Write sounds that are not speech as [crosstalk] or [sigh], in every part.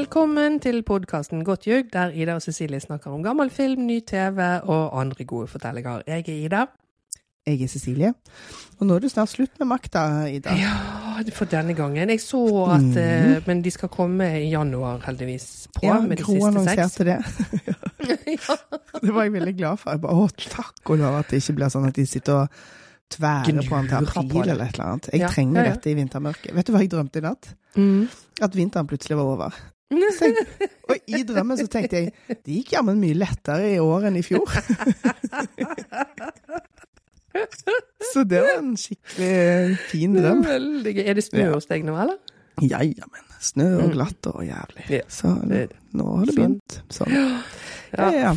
Velkommen til podkasten Godt ljug, der Ida og Cecilie snakker om gammel film, ny TV og andre gode fortellinger. Jeg er Ida. Jeg er Cecilie. Og nå er det snart slutt med makta, Ida. Ja, for denne gangen. Jeg så at Mm. eh, Men de skal komme i januar, heldigvis, på Ja, med de siste seks. annonserte det. ja. [laughs] [laughs] Det var jeg veldig glad for. Jeg bare, å, takk og lov at det ikke blir sånn at de sitter og tværer på den til april eller et eller annet. Jeg Ja, trenger ja. dette i vintermørket. Vet du hva jeg drømte i natt? Mm. At vinteren plutselig var over. Så og i drømmen så tenkte jeg det gikk jammen mye lettere i år enn i fjor. [laughs] Så det var en skikkelig fin er drøm. veldig gøy. Er det snø hos deg nå, eller? Ja, jammen. Snø og glatt og jævlig. Så nå har det begynt. Sånn. Ja, ja.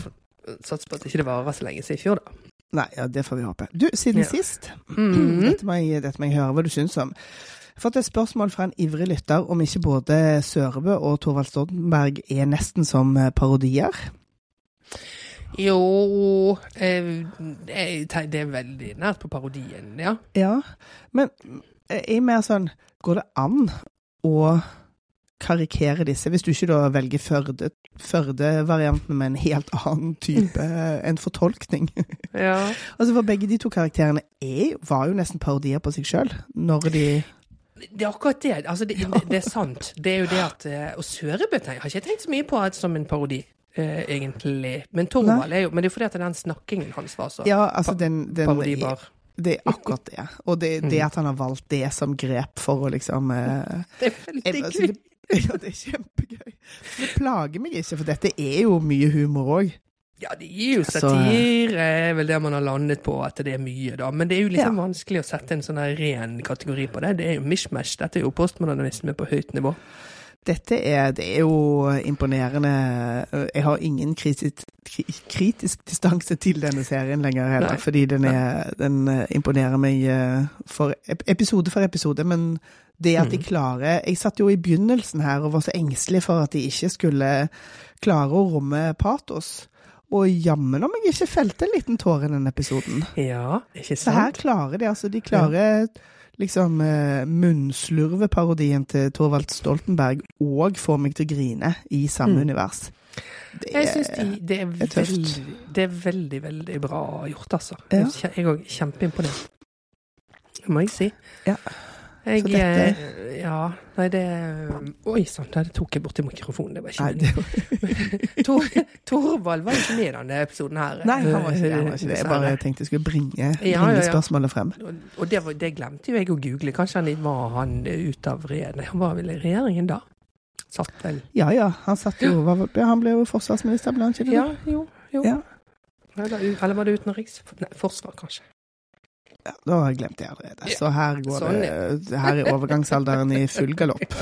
Satser på at det ikke varer så lenge som i fjor, da. Nei, ja, det får vi håpe. Du, siden Ja. sist Mm. dette, må jeg, dette må jeg høre hva du syns om. Jeg har fått et spørsmål fra en ivrig lytter om ikke både Sørebø og Thorvald Stoltenberg er nesten som eh, parodier. Jo eh, Det er veldig nært på parodien, ja. Ja, men eh, jeg er mer sånn Går det an å karikere disse, hvis du ikke da velger Førde- Førde-varianten med en helt annen type, enn fortolkning? ja. [laughs] Altså, for begge de to karakterene er, var jo nesten parodier på seg sjøl, når de Det er akkurat det. Altså, det, det, det er sant. Det er jo det at eh, Og Sørebø har ikke tenkt så mye på at som en parodi, eh, egentlig. Men Torvald er jo Men det er fordi at den snakkingen hans var så Ja, altså den, den parodibar. Det er akkurat det. Og det, det at han har valgt det som grep for å liksom eh, [laughs] Det er veldig altså, gøy. det, [laughs] Ja, det er kjempegøy. Det plager meg ikke, for dette er jo mye humor òg. Ja, det gir jo satire, er vel det man har landet på, at det er mye, da. Men det er jo liksom vanskelig å sette en sånn her ren kategori på det. Det er jo mishmash. Dette er jo postmodernisme på høyt nivå. Dette er, det er jo imponerende. Jeg har ingen kritisk, kritisk distanse til denne serien lenger heller, Nei. fordi den, er, den eh, imponerer meg eh, for episode for episode. Men det at de Mm. klarer Jeg satt jo i begynnelsen her og var så engstelig for at de ikke skulle klare å romme patos. Og jammen om jeg ikke felte en liten tåre i den episoden. Ja, ikke sant? Så her klarer de, altså. De klarer liksom uh, munnslurveparodien til Thorvald Stoltenberg og får meg til å grine i samme Mm. univers. Det Jeg syns de, det, er er veldig, det er veldig, veldig bra gjort, altså. Ja. Jeg er òg kjempeimponert. Det må jeg si. Ja. Jeg, dette- eh, Ja, nei, det Oi sann, der tok jeg borti mikrofonen. Det var ikke meningen. [laughs] Tor, Torvald var ikke med i denne episoden her. nei, han var ikke det. Han var ikke det. Jeg bare tenkte jeg skulle bringe, bringe ja, ja. spørsmålet frem. Og- det, var, det glemte jo jeg å google. Kanskje han var han ut av regjeringen? Han var vel i regjeringen da? Satt vel Ja ja, han satt jo Han ble jo forsvarsminister, ble han ikke det? Ja, jo, jo. Ja. Eller, eller var det utenriks? Nei, forsvar, kanskje. Ja, da har jeg glemt det allerede. Så her går Sånn, det [laughs] Her er overgangsalderen i full galopp.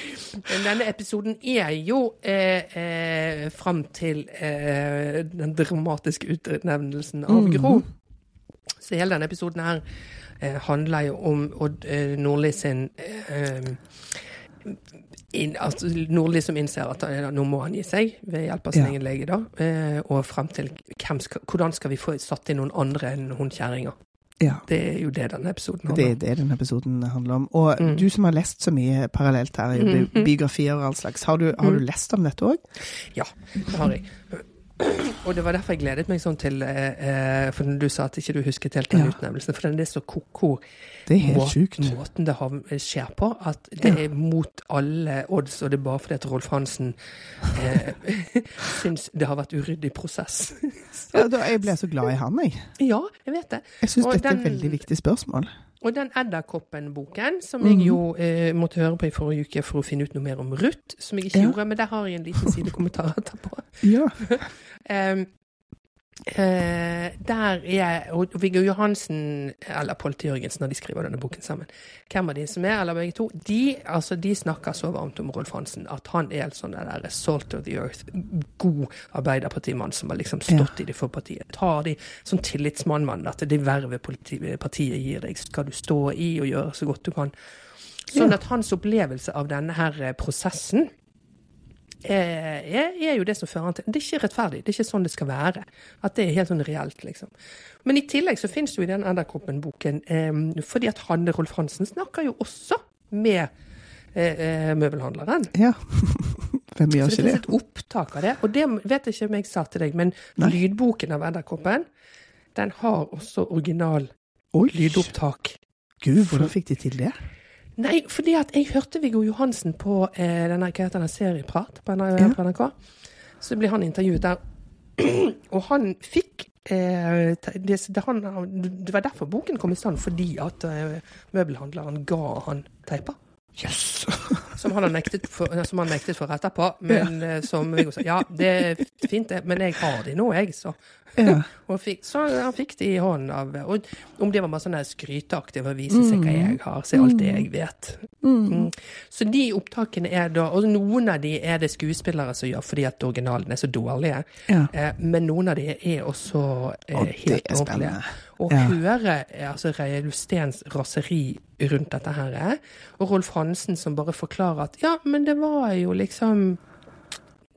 [laughs] Denne episoden er jo eh, eh, fram til eh, den dramatiske utnevnelsen av Mhm. Gro. Så hele denne episoden her eh, handler jo om Odd eh, Nordli sin eh, inn, altså Nordli som innser at han, nå må han gi seg ved hjelp av sin Ja. egen lege, da. Eh, og frem til hvem skal, hvordan skal vi få satt inn noen andre enn hun kjerringa. Ja. Det er jo det denne episoden handler er om. det er det denne episoden handler om. Og Mm. du som har lest så mye parallelt her, i Mhm. biografier og all slags, har du, har du Mm. lest om dette òg? Ja, det har jeg. Og det var derfor jeg gledet meg sånn til eh, eh, For du sa at ikke du husket helt den Ja. utnevnelsen. For den er så ko-ko Det er helt sjukt. måten det skjer på. At det Ja. er mot alle odds, og det er bare fordi at Rolf Hansen eh, [laughs] syns det har vært uryddig prosess. Ja, da, jeg ble så glad i han, jeg. Ja, jeg vet det. Jeg syns dette er den- et veldig viktig spørsmål. Og den Edderkoppen-boken, som Mhm. jeg jo eh, måtte høre på i forrige uke for å finne ut noe mer om Ruth, som jeg ikke Ja. gjorde, men der har jeg en liten [laughs] sidekommentar etterpå. Ja. Um, [laughs] der er og Viggo Johansen, eller Pål Jørgensen, når de skriver denne boken sammen Hvem av de som er, eller begge to, de, altså, de snakker så varmt om Rolf Hansen at han er en sånn der salt of the earth, god arbeiderpartimann som har liksom stått i det for partiet. Tar de som tillitsmannmann, at det vervet partiet gir deg, skal du stå i og gjøre så godt du kan. Sånn at hans opplevelse av denne her eh, prosessen er, er, er jo det som fører han til Det er ikke rettferdig. Det er ikke sånn det skal være. At det er helt sånn reelt, liksom. Men i tillegg så finnes det jo i den Edderkoppen-boken eh, fordi at Hanne Rolf Hansen snakker jo også med eh, eh, møbelhandleren. ja. [laughs] Hvem gjør Så det Så det? finnes et opptak av det. Og det vet jeg ikke om jeg sa til deg, men Nei. lydboken av Edderkoppen, den har også original Oi, lydopptak. gud, hvordan fikk de til det? Nei, fordi at jeg hørte Viggo Johansen på eh, denne, hva heter denne serieprat på NRK. Ja. på NRK. Så ble han intervjuet der. [clears throat] og han fikk eh, det, det, han, det var derfor boken kom i stand, fordi at eh, møbelhandleren ga han teiper. Jøss. [laughs] Som han har nektet for, som han nektet for etterpå. Men ja. som Viggo sa, ja, det er fint det, men jeg har de nå, jeg, så. Ja. [laughs] Fikk, så han fikk de i hånden av Og om det var bare sånn skryteaktig for å vise seg hva jeg har, se alt det jeg vet. Mm. Så de opptakene er da Og noen av de er det skuespillere som gjør fordi at originalene er så dårlige. Ja. Eh, men noen av de er også eh, Og helt ordentlige. Å Ja. høre eh, altså Reiulf Steens raseri rundt dette her, eh, og Rolf Hansen som bare forklarer at ja, men det var jo liksom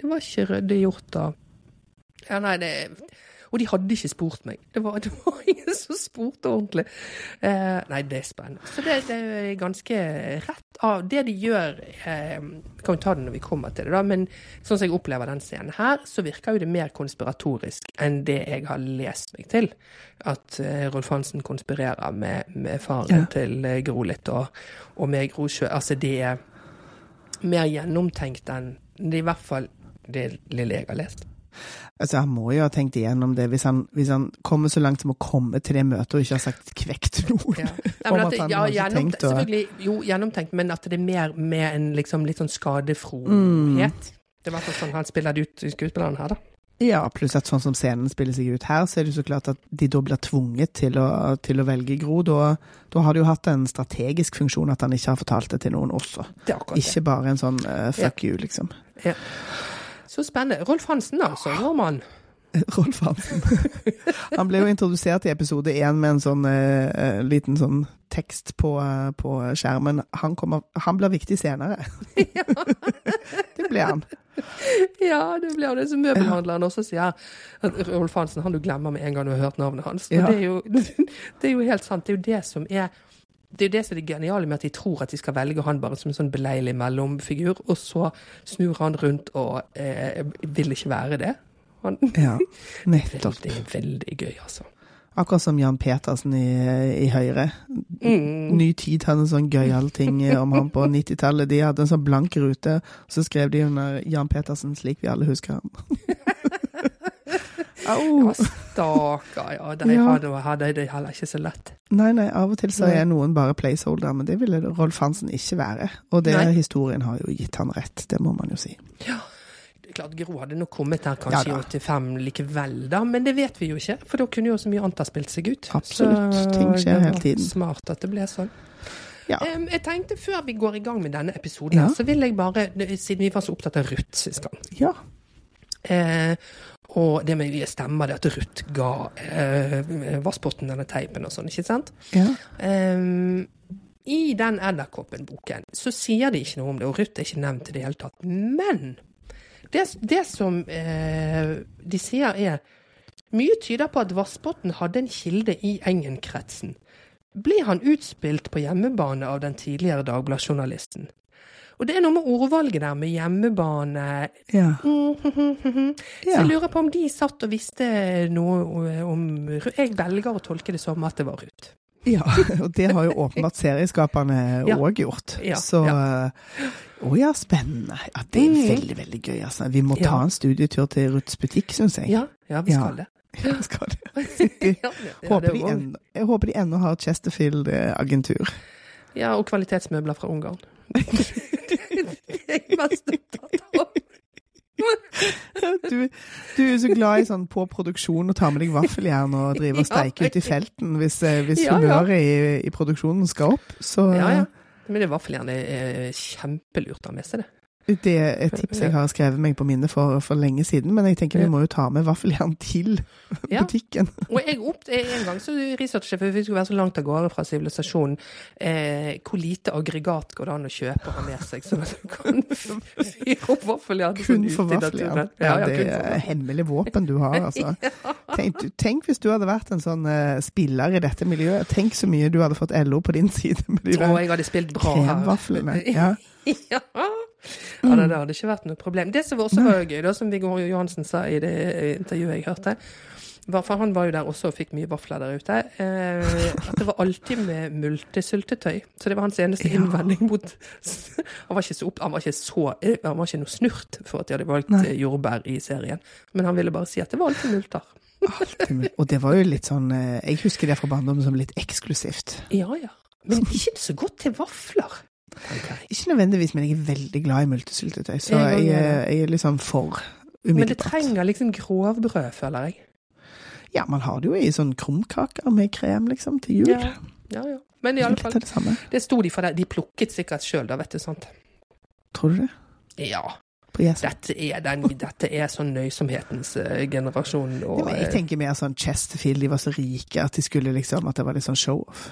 Det var ikke ryddig gjort, da. Ja, nei, det Og de hadde ikke spurt meg. Det var, [laughs] det var ingen som spurte ordentlig. Eh, nei, det er spennende. Så det, det er ganske rett av det de gjør eh, Vi kan jo ta det når vi kommer til det, da, men sånn som jeg opplever den scenen her, så virker jo det mer konspiratorisk enn det jeg har lest meg til. At eh, Rolf Hansen konspirerer med, med faren Ja. til eh, Gro litt, og, og med Gro sjøl. Altså, det er mer gjennomtenkt enn det er i hvert fall det lille jeg har lest. Altså, han må jo ha tenkt igjennom det hvis han, hvis han kommer så langt som å komme til det møtet og ikke har sagt kvekt noen. Ja. [laughs] Om at at, han ja, har ikke tenkt å- selvfølgelig, jo, gjennomtenkt, men at det er mer med en liksom, litt sånn skadefrohet. Det er i hvert fall sånn han spiller det ut, skuespilleren her, da. Ja, pluss at sånn som scenen spiller seg ut her, så er det så klart at de da blir tvunget til å, til å velge Gro. Da, da har det jo hatt en strategisk funksjon at han ikke har fortalt det til noen også. Det. Ikke bare en sånn uh, fuck you, liksom. Så spennende. Rolf Hansen, da, så. [laughs] Rolf Hansen. Han ble jo introdusert i episode én med en sånn eh, liten sånn tekst på, uh, på skjermen. Han, kommer, han blir viktig senere. [laughs] [laughs] det ble han. Ja, det blir det som møbelhandleren også sier. At Rolf Hansen, han du glemmer med en gang du har hørt navnet hans. Og Ja. det, er jo, det er jo helt sant. Det er jo det som er det er jo det som er det geniale med at de tror at de skal velge han bare som en sånn beleilig mellomfigur, og så snur han rundt og eh, vil ikke være det. Han, Ja, [laughs] nettopp. Det veldig, veldig gøy, altså. Akkurat som Jan Petersen i, i Høyre. Mm. Ny Tid hadde en sånn gøyal ting om han på [laughs] 90-tallet. De hadde en sånn blank rute, så skrev de under Jan Petersen slik vi alle husker han. [laughs] Ja, stakkar, ja. De Ja. hadde det heller ikke så lett. Nei, nei, av og til så er noen bare placeholder, men det ville Rolf Hansen ikke være. Og det Nei. historien har jo gitt han rett, det må man jo si. Det er klart, Gro hadde nok kommet her kanskje i ja, 85 likevel, da, men det vet vi jo ikke. For da kunne jo så mye annet ha spilt seg ut. Absolutt. Så Ting skjer hele tiden. Smart at det ble sånn. Ja. Um, jeg tenkte før vi går i gang med denne episoden, Ja. så vil jeg bare, siden vi var så opptatt av Ruth sist gang Ja. eh, Og det med stemmer det at Ruth ga eh, Vassbotten denne teipen og sånn, ikke sant? ja. Um, I den Edderkoppen-boken så sier de ikke noe om det, og Ruth er ikke nevnt i det hele tatt. Men det, det som eh, de sier er Mye tyder på at Vassbotten hadde en kilde i Engen-kretsen. Ble han utspilt på hjemmebane av den tidligere Dagbladet-journalisten? Og det er noe med ordvalget der, med hjemmebane Ja. mm. [laughs] Så jeg lurer på om de satt og visste noe om. Jeg velger å tolke det som at det var Ruth. ja. Og det har jo åpenbart serieskaperne [laughs] Ja. gjort. Ja, Så eh, Å ja, spennende. Ja, det er Mm. veldig, veldig gøy, altså. Vi må ta en studietur til Ruths butikk, syns jeg. Ja, ja vi skal det. Ja, skal det. [laughs] ja, Håper det de enda, jeg håper de ennå har Chesterfield-agentur. ja, og kvalitetsmøbler fra Ungarn. Mest opptatt av. Du, du er så glad i sånn på produksjon og tar med deg vaffeljern og driver og [laughs] steiker ute i felten hvis, eh, hvis Ja, ja. humøret i, i produksjonen skal opp. Så Ja, ja. Men det vaffeljernet er kjempelurt å ha med seg det. Det er et tips jeg har skrevet meg på minnet for, for lenge siden. Men jeg tenker vi må jo ta med vaffeljern til Ja. butikken. Og jeg opp, en gang så researchet for vi skulle være så langt av gårde fra sivilisasjonen, eh, hvor lite aggregat går det an å kjøpe og ha med seg, sånn at du kan [laughs] fyre opp vaffeljern Kun sånn for ute vaffeljern. Ja, Ja, det er hemmelig våpen du har, altså. [laughs] Tenk, tenk hvis du hadde vært en sånn eh, spiller i dette miljøet. Tenk så mye du hadde fått LO på din side med de der kremvaflene. [laughs] Ja. ja. Ja, det, det hadde ikke vært noe problem. Det som også var gøy, da, som Viggo Johansen sa i det intervjuet jeg hørte, for han var jo der også og fikk mye vafler der ute, eh, at det var alltid med multesyltetøy. Så det var hans eneste Ja. innvending mot [laughs] Han var så han var ikke så Han var ikke noe snurt for at de hadde valgt Nei. eh, jordbær i serien, men han ville bare si at det var alltid multer. Alltid. Og det var jo litt sånn eh, Jeg husker det fra barndommen som litt eksklusivt. Ja ja. Men ikke så godt til vafler. Jeg. Ikke nødvendigvis, men jeg er veldig glad i multesyltetøy, så Jeg jeg, er er- jeg er liksom for Men det trenger liksom grovbrød, føler jeg. Ja, man har det jo i sånn krumkaker med krem, liksom, til jul. Ja, ja. ja. Men i alle fall, det det sto de for deg. De plukket sikkert sjøl, da, vet du. sant? Tror du det? Ja. På Dette er, den, dette er sånn nøysomhetens uh, generasjon. Og, Ja, jeg tenker mer sånn Chesterfield, de var så rike at de skulle liksom At det var litt sånn show-off.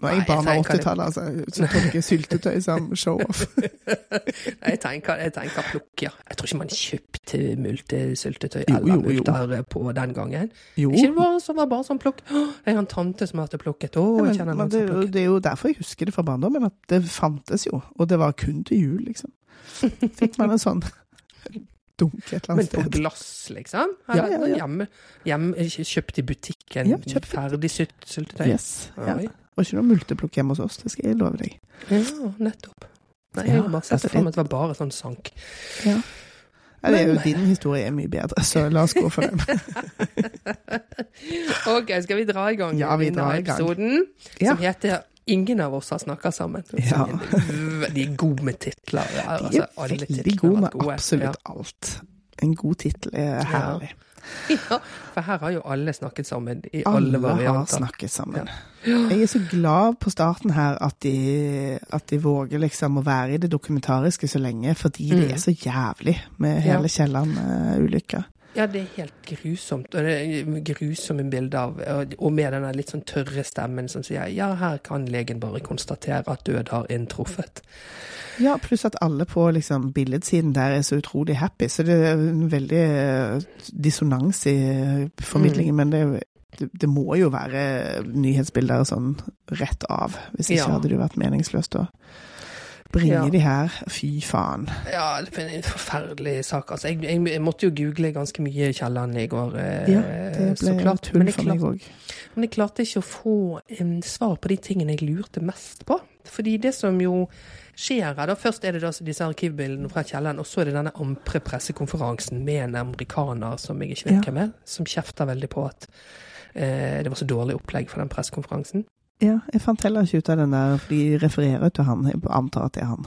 Nå er jeg barn av jeg tenker det- 80-tallet, altså, så tolker syltetøy som show-off. [laughs] Jeg tenker, jeg tenker plukk, ja. Jeg tror ikke man kjøpte multesyltetøy eller multer på den gangen. Jo. Ikke bare som så var bare sånn plukk. Jeg har en tante som hadde plukket. Å, jeg kjenner noen det, som plukket. det er jo derfor jeg husker det fra barndommen, at det fantes jo. Og det var kun til jul, liksom. Fikk man en sånn [laughs] dunk et eller annet sted. Men på glass, liksom? Ja, Eller ja, ja. hjemme, hjemme kjøpt i butikken, Ja, kjøpt. ferdig sylt- syltetøy? Yes. Ja. Og ikke noe multeplukk hjemme hos oss, det skal jeg love deg. Ja, nettopp. Nei, Ja, har bare sett det for meg at det var bare sånn sank. Ja. Ja, det er jo, din historie er mye bedre, så la oss gå for den. [laughs] Ok, skal vi dra i gang Ja, vi denne drar gang. episoden? Ja. Som heter 'Ingen av oss har snakka sammen'. Ja. De er gode med titler. De Altså, er alle veldig gode med gode. absolutt alt. En god tittel er herlig. Ja. [laughs] ja, for her har jo alle snakket sammen i alle, Alle har varianter. snakket sammen. Jeg er så glad på starten her at de, at de våger liksom å være i det dokumentariske så lenge, fordi det Mm. er så jævlig med hele Kielland-ulykka. Ja, det er helt grusomt. Og det er grusomme bilder av Og, med den litt sånn tørre stemmen som sier ja, her kan legen bare konstatere at død har inntruffet. Ja, pluss at alle på liksom, billedsiden der er så utrolig happy, så det er en veldig eh, dissonans i formidlingen. formidlingen. Men det, det, det må jo være nyhetsbilder sånn rett av. Hvis ikke Ja. hadde det vært meningsløst å bringe Ja. de her. Fy faen. Ja, det er en forferdelig sak. Altså, jeg, jeg, jeg måtte jo google ganske mye Kielland i går, eh, Ja, det ble klart. tull for meg òg. men jeg klarte ikke å få en svar på de tingene jeg lurte mest på. Fordi det som jo skjer her, da først er det da disse arkivbildene fra Kielland, og så er det denne Ampre-pressekonferansen med en amerikaner som jeg ikke vet hvem er, som kjefter veldig på at eh, det var så dårlig opplegg for den pressekonferansen. Ja, jeg fant heller ikke ut av den der, for de refererer til han. Jeg antar at det er han.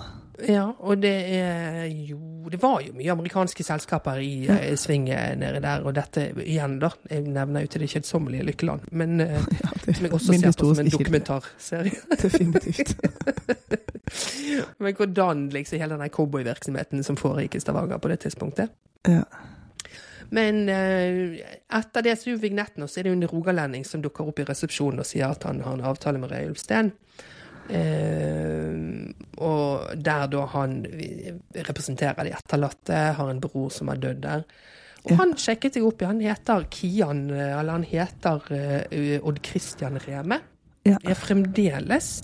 Ja, og det er jo Det var jo mye amerikanske selskaper i Ja. eh, svinget nede der, og dette igjen, da. Jeg nevner jo til det kjedsommelige Lykkeland, men eh, [laughs] Ja, det, som jeg også ser på som en dokumentarserie. [laughs] Definitivt. [laughs] Men hvordan liksom hele den cowboyvirksomheten som foregikk i Stavanger på det tidspunktet. Ja. Men eh, etter det så er jo vignetten, og så er det jo en rogalending som dukker opp i resepsjonen og sier at han har en avtale med Røe Ulfsten. Uh, og der da han representerer de etterlatte, har en bror som er dødd der. Og Ja. han sjekket seg opp i, han heter Kian, eh, eller han heter uh, Odd Christian Reme. Ja. Er fremdeles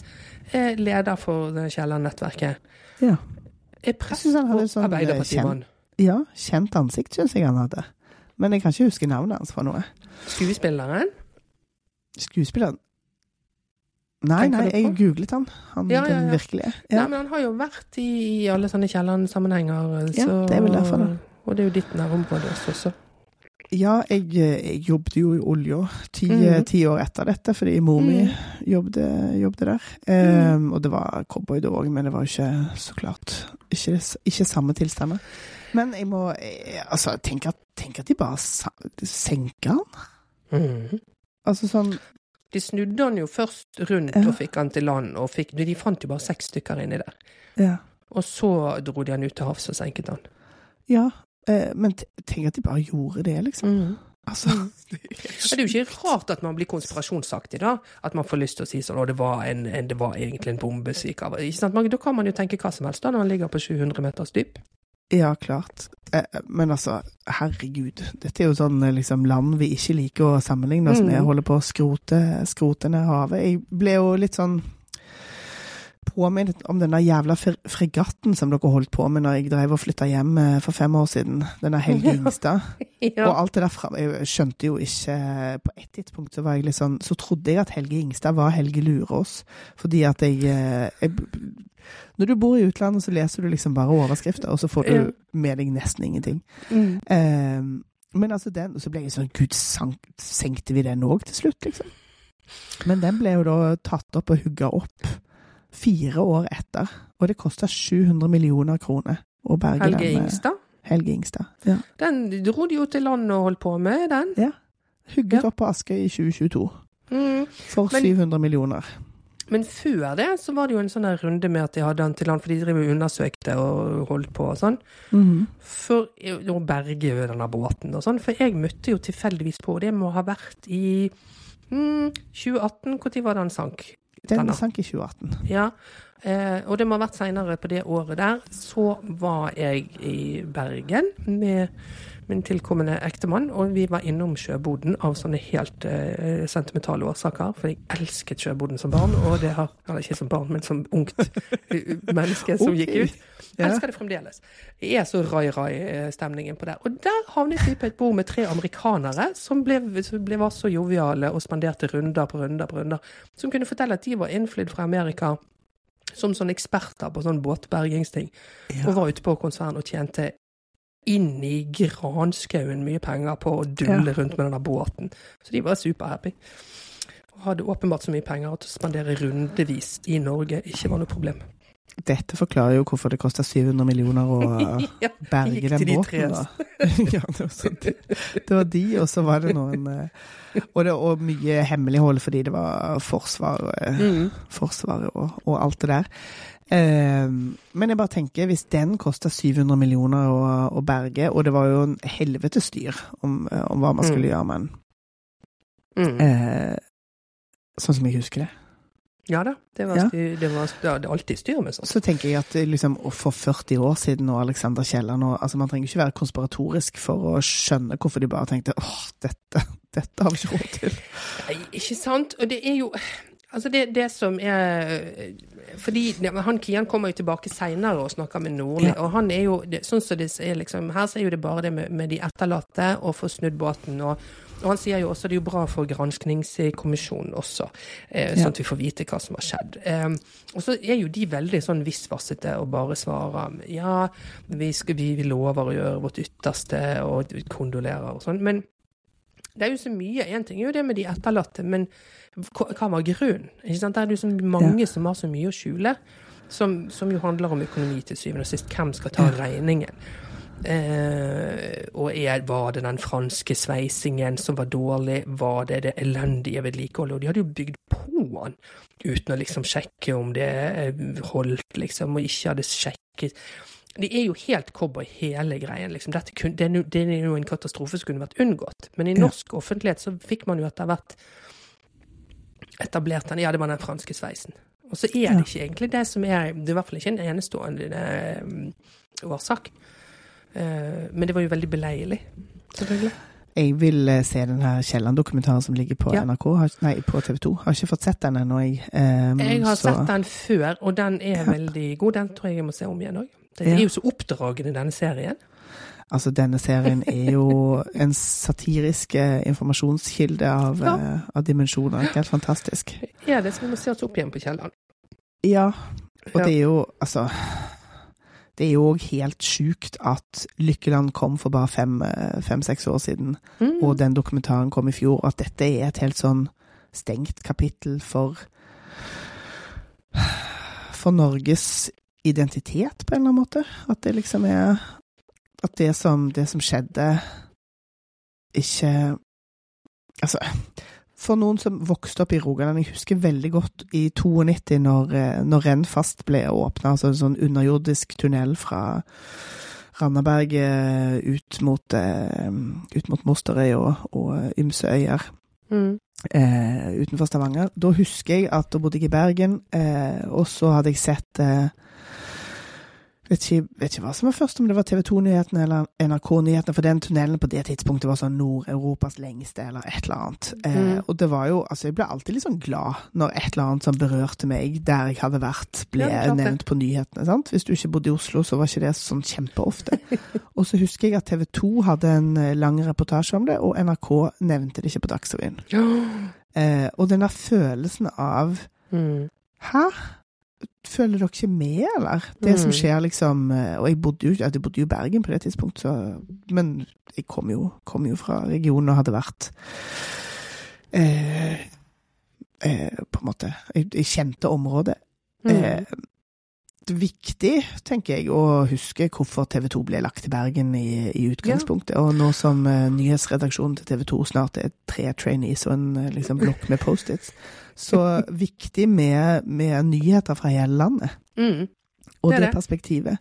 uh, leder for Kielland-nettverket. ja. Er prest og sånn, eh, Arbeiderpartimann. Ja, kjent ansikt syns jeg han hadde. Men jeg kan ikke huske navnet hans for noe. Skuespilleren. Skuespilleren? Nei, nei, jeg googlet han. Han Ja, ja, den ja. virkelige. Nei, men han har jo vært i, i alle sånne Kielland-sammenhenger. Ja, det er vel derfor da. Og det er jo ditt nærområde også, ja, jeg, jeg jobbet jo i olja ti, mm. ti år etter dette, fordi mor mi Mm. jobbet, jobbet der. Um, og det var cowboy da òg, men det var jo ikke så klart ikke, ikke samme tilstander. Men jeg må eh, Altså, tenk at, tenk at de bare senka han. Mm. Altså sånn De snudde han jo først rundt Ja. og fikk han til land, og fikk, de fant jo bare seks stykker inni der. Ja. Og så dro de han ut til havs og senket han. ja eh, men tenk at de bare gjorde det, liksom. Mm. Altså [laughs] det, er Det er jo ikke rart at man blir konspirasjonsaktig, da. At man får lyst til å si sånn å, det var, en, en, det var egentlig en bombe som gikk av. Da kan man jo tenke hva som helst da, når man ligger på 700 meters dyp. Ja, klart. Eh, Men altså, herregud. Dette er jo sånn eh, liksom, land vi ikke liker å sammenligne oss Mm. Holder på å skrote, skrote ned havet. Jeg ble jo litt sånn påminnet om den jævla fregatten som dere holdt på med når jeg drev og flytta hjem eh, for fem år siden. Den der Helge Ingstad. [laughs] Ja. Og alt det der fram Jeg skjønte jo ikke På et tidspunkt så var jeg litt sånn Så trodde jeg at Helge Ingstad var Helge Lurås. Fordi at jeg, eh, jeg Når du bor i utlandet, så leser du liksom bare overskrifter, og så får du med deg nesten ingenting. Mm. Eh, men altså den, og så ble jeg sånn Gud, sank, senkte vi den òg til slutt, liksom? Men den ble jo da tatt opp og hugga opp fire år etter. Og det kosta 700 millioner kroner å berge Helge den. eh, Ingstad. Helge Ingstad. Ja. Den dro de jo til land og holdt på med, den. Ja. Hugget Ja. opp på Askøy i 2022 Mm. for Men- 700 millioner. Men før det så var det jo en sånn runde med at de hadde den til land, for de driver og undersøkte og holdt på og sånn. For å berge denne båten og sånn. For jeg møtte jo tilfeldigvis på, det må ha vært i mm, 2018, når var det han sank? Den Denne. sank i 2018. Ja, eh, og det må ha vært seinere på det året der. Så var jeg i Bergen med min tilkommende ektemann, og vi var innom sjøboden av sånne helt uh, sentimentale årsaker. For jeg elsket sjøboden som barn, og det har Eller ikke som barn, men som ungt [laughs] menneske som gikk ut. Jeg Elsker det fremdeles. Det er så rai-rai-stemningen på det. Og der havnet vi på et bord med tre amerikanere som ble, som ble var så joviale og spanderte runder på runder på runder. Som kunne fortelle at de var innflydd fra Amerika som sånne eksperter på sånn båtbergingsting. Og var ute på konsern og tjente inn i granskauen mye penger på å dulle rundt med denne båten. Så de var superhappy. Og hadde åpenbart så mye penger at å spandere rundevis i Norge ikke var noe problem. Dette forklarer jo hvorfor det kosta 700 millioner å [laughs] Ja, berge den de båten. Da. [laughs] ja, det var, sånn. det var de, og så var det noen uh, og, det, og mye hemmelighold fordi det var Forsvaret, Mm. forsvaret og, og alt det der. Eh, men jeg bare tenker, hvis den kosta 700 millioner å, å berge, og det var jo en helvetes styr om, eh, om hva man skulle Mm. gjøre med den, Mm. eh, sånn som jeg husker det. Ja da, det var, Ja. styr, det var det er alltid styr med sånt. Så tenker jeg at liksom, for 40 år siden og Alexander Kielland og altså Man trenger ikke være konspiratorisk for å skjønne hvorfor de bare tenkte åh, dette, [laughs] dette har vi ikke råd til. Nei, ikke sant? Og det er jo Altså, det, det som er Fordi han Kian kommer jo tilbake seinere og snakker med Nordli, og han er jo Sånn som det er liksom Her så er jo det bare det med, med de etterlatte og få snudd båten. og og han sier jo også det er jo bra for granskningskommisjonen også, eh, sånn at vi får vite hva som har skjedd. Eh, og så er jo de veldig sånn visvassete og bare svarer ja, vi, skal, vi, vi lover å gjøre vårt ytterste og kondolerer og sånn. Men det er jo så mye. Én ting er jo det med de etterlatte, men hva, var grunnen? Det er jo mange mange som har så mye å skjule, som, som jo handler om økonomi til syvende og sist. Hvem skal ta regningen? Eh, og er, var det den franske sveisingen som var dårlig? Var det det elendige vedlikeholdet? Og de hadde jo bygd på den uten å liksom sjekke om det eh, holdt, liksom, og ikke hadde sjekket. Det er jo helt cowboy, hele greien. Liksom. Kun, det, er jo, det er jo en katastrofe som kunne vært unngått. Men i Ja. norsk offentlighet så fikk man jo etter hvert etablert den. Ja, det var den franske sveisen. Og så er det ikke egentlig det som er Det er i hvert fall ikke en enestående eh, årsak. Eh, men det var jo veldig beleilig, selvfølgelig. Jeg vil eh, se den her Kielland-dokumentaren som ligger på Ja. NRK, nei, på TV 2. Har ikke fått sett den ennå, jeg. Um, Jeg har så- sett den før, og den er Ja. veldig god. Den tror jeg jeg må se om igjen òg. Det Ja. er jo så oppdragende, denne serien. Altså, denne serien er jo en satirisk eh, informasjonskilde av, Ja. eh, av dimensjoner. Helt fantastisk. Er det så vi må se oss opp igjen på kjelleren. Ja, og Ja. det er jo altså Det er jo òg helt sjukt at Lykkeland kom for bare fem-seks år siden, Mm. og den dokumentaren kom i fjor. At dette er et helt sånn stengt kapittel for For Norges identitet, på en eller annen måte. At det liksom er At det som, det som skjedde, ikke Altså for noen som vokste opp i Rogaland, jeg husker veldig godt i 92 når, eh, når Rennfast ble åpna, altså en sånn underjordisk tunnel fra Randaberget ut mot, eh, ut mot Mosterøy og, og ymse øyer Mm. eh, utenfor Stavanger. Da husker jeg at da bodde jeg i Bergen, eh, og så hadde jeg sett eh, vet ikke, vet ikke hva som var først, om det var TV 2-nyhetene eller NRK-nyhetene, for den tunnelen på det tidspunktet var sånn Nord-Europas lengste, eller et eller annet. Eh, Mm. og det var jo Altså, jeg ble alltid litt sånn glad når et eller annet som berørte meg der jeg hadde vært, ble Ja, nevnt på nyhetene. sant? Hvis du ikke bodde i Oslo, så var ikke det sånn kjempeofte. [laughs] og så husker jeg at TV 2 hadde en eh, lang reportasje om det, og NRK nevnte det ikke på Dagsrevyen. Eh, og denne følelsen av Mm. Hæ? Føler dere ikke med, eller? Det som Mm. skjer, liksom eh, Og jeg bodde jo, jeg bodde jo i Bergen på det tidspunktet, så Men jeg kom jo, kom jo fra regionen og hadde vært eh, eh, På en måte Jeg, jeg kjente området. Mm. Eh, det viktig, tenker jeg, å huske hvorfor TV 2 ble lagt til Bergen i, i utgangspunktet. Og nå som eh, nyhetsredaksjonen til TV 2 snart er tre trainees og en eh, liksom, blokk med Post-its, så viktig med, med nyheter fra hele landet. Mm. Og Det det, det. perspektivet.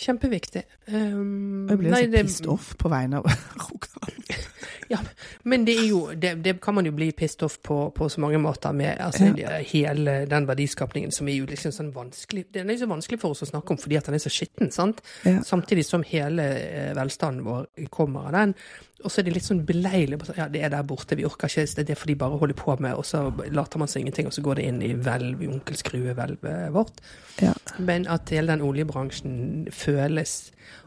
Kjempeviktig. Um, Jeg blir nei, så det- pissed off på vegne av [laughs] Rogaland. Men det jo det, det kan man jo bli pissed off på på så mange måter med altså, Ja. hele den verdiskapningen som er jo liksom sånn vanskelig Den er jo så vanskelig for oss å snakke om fordi at den er så skitten, sant? Ja. Samtidig som hele eh, velstanden vår kommer av den. Og så er det litt sånn beleilig. på sånn, Ja, det er der borte, vi orker ikke, det er det for de bare holder på med, og så later man som ingenting, og så går det inn i hvelv, i onkel Skrue-hvelvet vårt. Ja. Men at hele den oljebransjen føles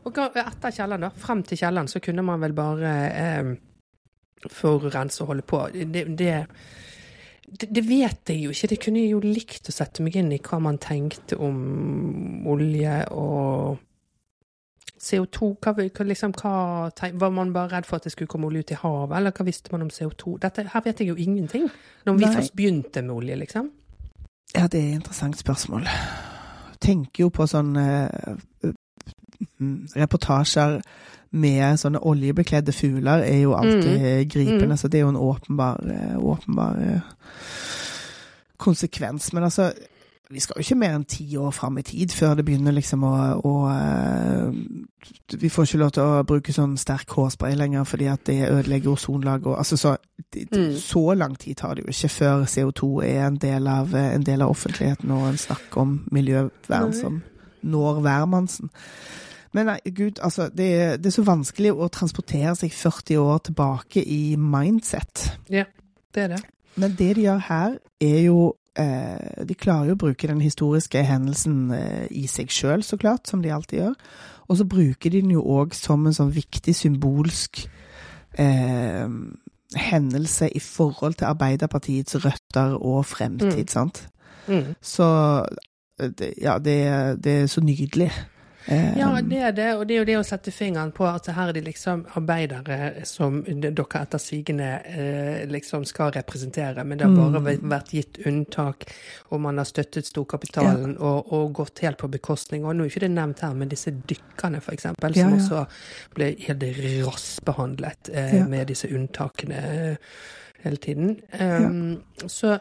Og etter kjelleren, da. Frem til kjelleren så kunne man vel bare eh, forurense og holde på. Det, det, det, vet jeg jo ikke. Det kunne jeg jo likt å sette meg inn i hva man tenkte om olje og CO2. Hva, liksom, hva, var man bare redd for at det skulle komme olje ut i havet, eller hva visste man om CO2? Dette, her vet jeg jo ingenting. Når vi Nei. først begynte med olje, liksom. Ja, det er et interessant spørsmål. Tenker jo på sånne eh, reportasjer med sånne oljebekledde fugler er jo alltid gripende, Mm. så det er jo en åpenbar, eh, åpenbar eh, konsekvens. Men altså, vi skal jo ikke mer enn ti år fram i tid før det begynner liksom å, å eh, Vi får ikke lov til å bruke sånn sterk hårspray lenger fordi at det ødelegger ozonlaget og altså så Mm. Så lang tid tar det jo ikke før CO2 er en del av, en del av offentligheten, og en snakk om miljøvern som når hvermannsen. Men nei, gud, altså, det, er- det er så vanskelig å transportere seg 40 år tilbake i mindset. Ja, Det er det. Men det de gjør her, er jo eh, De klarer jo å bruke den historiske hendelsen eh, i seg sjøl, så klart, som de alltid gjør. Og så bruker de den jo òg som en sånn viktig symbolsk eh, hendelse i forhold til Arbeiderpartiets røtter og fremtid, Mm. sant. Mm. Så eh, det, ja, det, det er så nydelig. Eh, Ja, det er det, og det er jo det å sette fingeren på at her er det liksom arbeidere som dere etter sigende eh, liksom skal representere, men det har bare Mm. vært- gitt unntak, og man har støttet storkapitalen og, og gått helt på bekostning. Og nå er ikke det nevnt her, men disse dykkerne, for eksempel, Ja, som ja. også ble helt rassbehandlet eh, Ja. med disse unntakene eh, hele tiden. Um, Så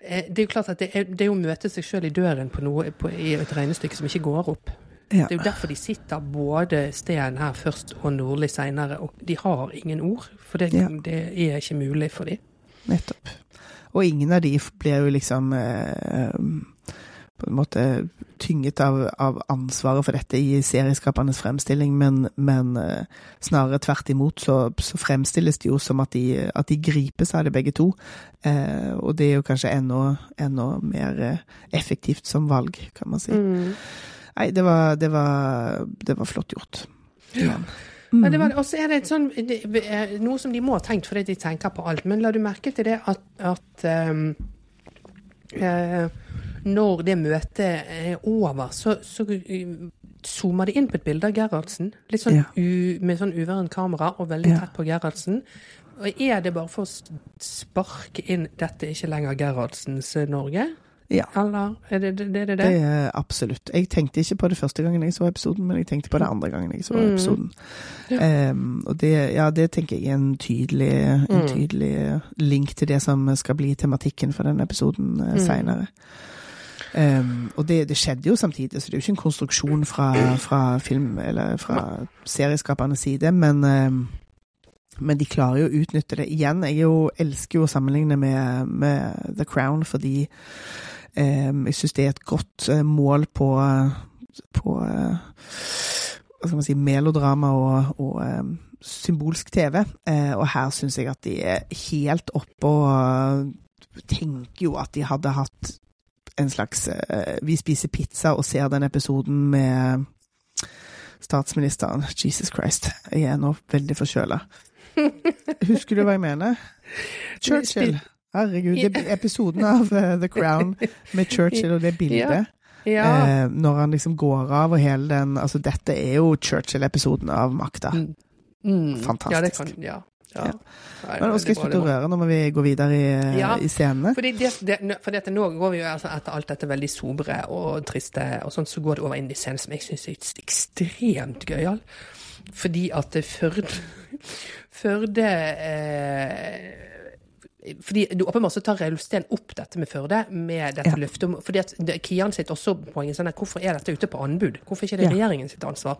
det er jo klart at det er, det er å møte seg sjøl i døren på noe, på, i et regnestykke som ikke går opp. Ja. Det er jo derfor de sitter både Steen her først og Nordli seinere, og de har ingen ord. For det, Ja. det er ikke mulig for dem. Nettopp. Og ingen av de blir jo liksom eh, på en måte tynget av, av ansvaret for dette i serieskapernes fremstilling, men, men eh, snarere tvert imot så, så fremstilles det jo som at de, at de gripes av det begge to. Eh, og det er jo kanskje enda, enda mer eh, effektivt som valg, kan man si. Mm. Nei, det var, det var, det var flott gjort. Ja, Mm. var. Og så er det et sånn, det, noe som de må ha tenkt fordi de tenker på alt. Men la du merke til det at, at um, eh, når det møtet er over, så, så eh, zoomer de inn på et bilde av Gerhardsen. Litt sånn Ja. u, med sånn uværent kamera og veldig Ja. tett på Gerhardsen. Og er det bare for å sparke inn 'dette er ikke lenger Gerhardsens eh, Norge'? Ja. Eller er det det? det, det, Det er absolutt. Jeg tenkte ikke på det første gangen jeg så episoden, men jeg tenkte på det andre gangen jeg så Mm. episoden. Um, og det, ja, det tenker jeg er en tydelig, en Mm. tydelig link til det som skal bli tematikken for den episoden uh, Mm. seinere. og det, det skjedde jo samtidig, så det er jo ikke en konstruksjon fra, fra film- eller fra serieskapernes side, men um, men de klarer jo å utnytte det. Igjen, jeg jo, elsker jo å sammenligne med, med The Crown, fordi jeg syns det er et godt eh, mål på, på eh, hva skal man si, melodrama og, og eh, symbolsk TV. Eh, og her syns jeg at de er helt oppe og eh, tenker jo at de hadde hatt en slags eh, Vi spiser pizza og ser den episoden med statsministeren. Jesus Christ, jeg er nå veldig forkjøla. [laughs] Husker du hva jeg mener? Churchill. Herregud, det episoden av eh, The Crown med Churchill og det [laughs] bildet. Ja. Eh, når han liksom går av og hele den Altså, dette er jo Churchill-episoden av makta. Mm. Mm. Fantastisk. Ja, det kan, ja. ja. Ja. Men det slutte å røre, nå må vi gå videre i, Ja. i scenene. Fordi, det, det, fordi at nå går vi jo altså etter alt dette veldig sobre og triste, og sånn, så går det over inn i scenen som jeg syns er ekstremt gøyal. Fordi at det Førde [laughs] Førde eh, fordi du Åpenbart så tar Reiulf Steen opp dette med Førde, med dette Ja. løftet om fordi at Kian sitt også poenget sånn at hvorfor er dette ute på anbud? Hvorfor ikke er det Ja. regjeringen sitt ansvar?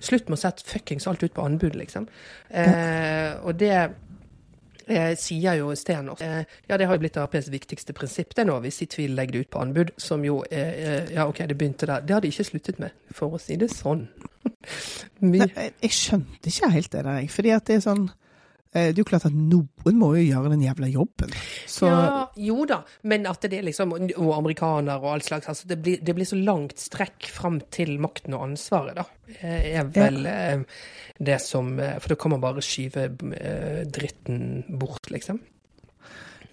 Slutt med å sette fuckings alt ut på anbud, liksom. Eh, og det eh, sier jo Steen også. Eh, ja, det har jo blitt Aps viktigste prinsipp det nå, hvis i tvil legger det ut på anbud, som jo eh, eh, Ja, OK, det begynte der. Det har de ikke sluttet med, for å si det sånn. [laughs] Nei, jeg, skjønte ikke helt det der, jeg. Fordi at det er sånn Det er jo klart at noen må jo gjøre den jævla jobben. Så Ja, jo da, men at det er liksom Og amerikaner og all slags. Altså det, blir, det blir så langt strekk fram til makten og ansvaret, da. eh, Er vel ja. det som eh, For da kan man bare skyve eh, dritten bort, liksom.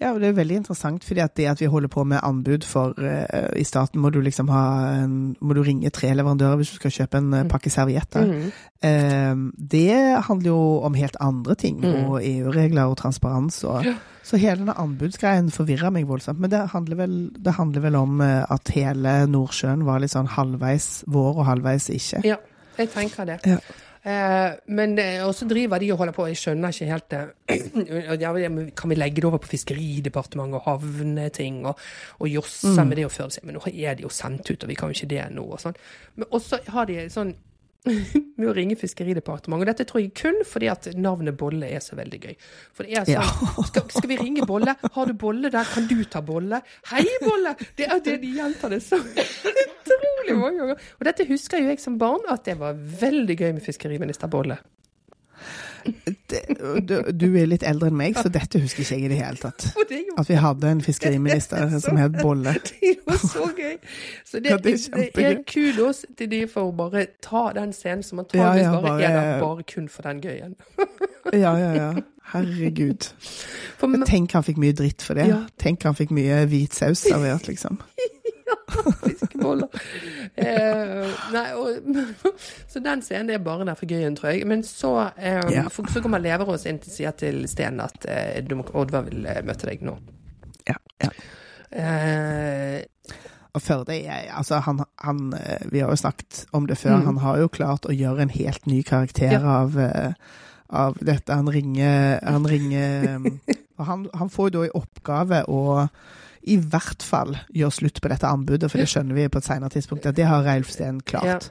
Ja, og det er veldig interessant, fordi at det at vi holder på med anbud for uh, I staten må du liksom ha en, må du ringe tre leverandører hvis du skal kjøpe en uh, pakke servietter. Mhm. Uh, det handler jo om helt andre ting, Mm. og EU-regler og transparens. Og, Så hele denne anbudsgreien forvirra meg voldsomt. Men det handler vel, det handler vel om at hele Nordsjøen var litt sånn halvveis vår og halvveis ikke. Ja, jeg tenker det. Ja. Eh, men eh, også driver de og holder på, jeg skjønner ikke helt det. [clears throat] Kan vi legge det over på Fiskeridepartementet og havneting og, og josse Mm. med det og føre det seg? Men nå er det jo sendt ut, og vi kan jo ikke det nå. og sånn. Men også har de sånn [laughs] med å ringe Fiskeridepartementet. Og dette tror jeg kun fordi at navnet Bolle er så veldig gøy. For det er sånn Ja. skal, skal vi ringe Bolle? Har du Bolle der? Kan du ta Bolle? Hei, Bolle! Det er det de gjentar det så [laughs] utrolig mange ganger. Og dette husker jo jeg som barn, at det var veldig gøy med fiskeriminister Bolle. Du, du er litt eldre enn meg, så dette husker ikke jeg i det hele tatt. [laughs] At vi hadde en fiskeriminister [laughs] som het Bolle. [laughs] det var så gøy. Så det, det det, er kudos til de for å bare ta den scenen som Ja, antakeligvis ja, bare, bare- er der bare kun for den gøyen. Ja, ja, ja. Herregud. Tenk han fikk mye dritt for det. Tenk han fikk mye hvit saus servert, liksom. Fiskeboller. Eh, nei, og, [laughs] så den scenen er bare der for gøyen, tror jeg. Men så, eh, Ja. for, så kommer Leverås inn til sier til Sten at eh, du Oddvar vil eh, møte deg nå. Ja, ja. Eh, Og Førde Altså, han, han eh, Vi har jo snakket om det før. Mm. Han har jo klart å gjøre en helt ny karakter Ja. av, eh, av dette. Han ringer Han ringer [laughs] Og han, han får jo da i oppgave å i hvert fall gjøre slutt på dette anbudet, for det skjønner vi på et senere tidspunkt at det har Reilf Steen klart.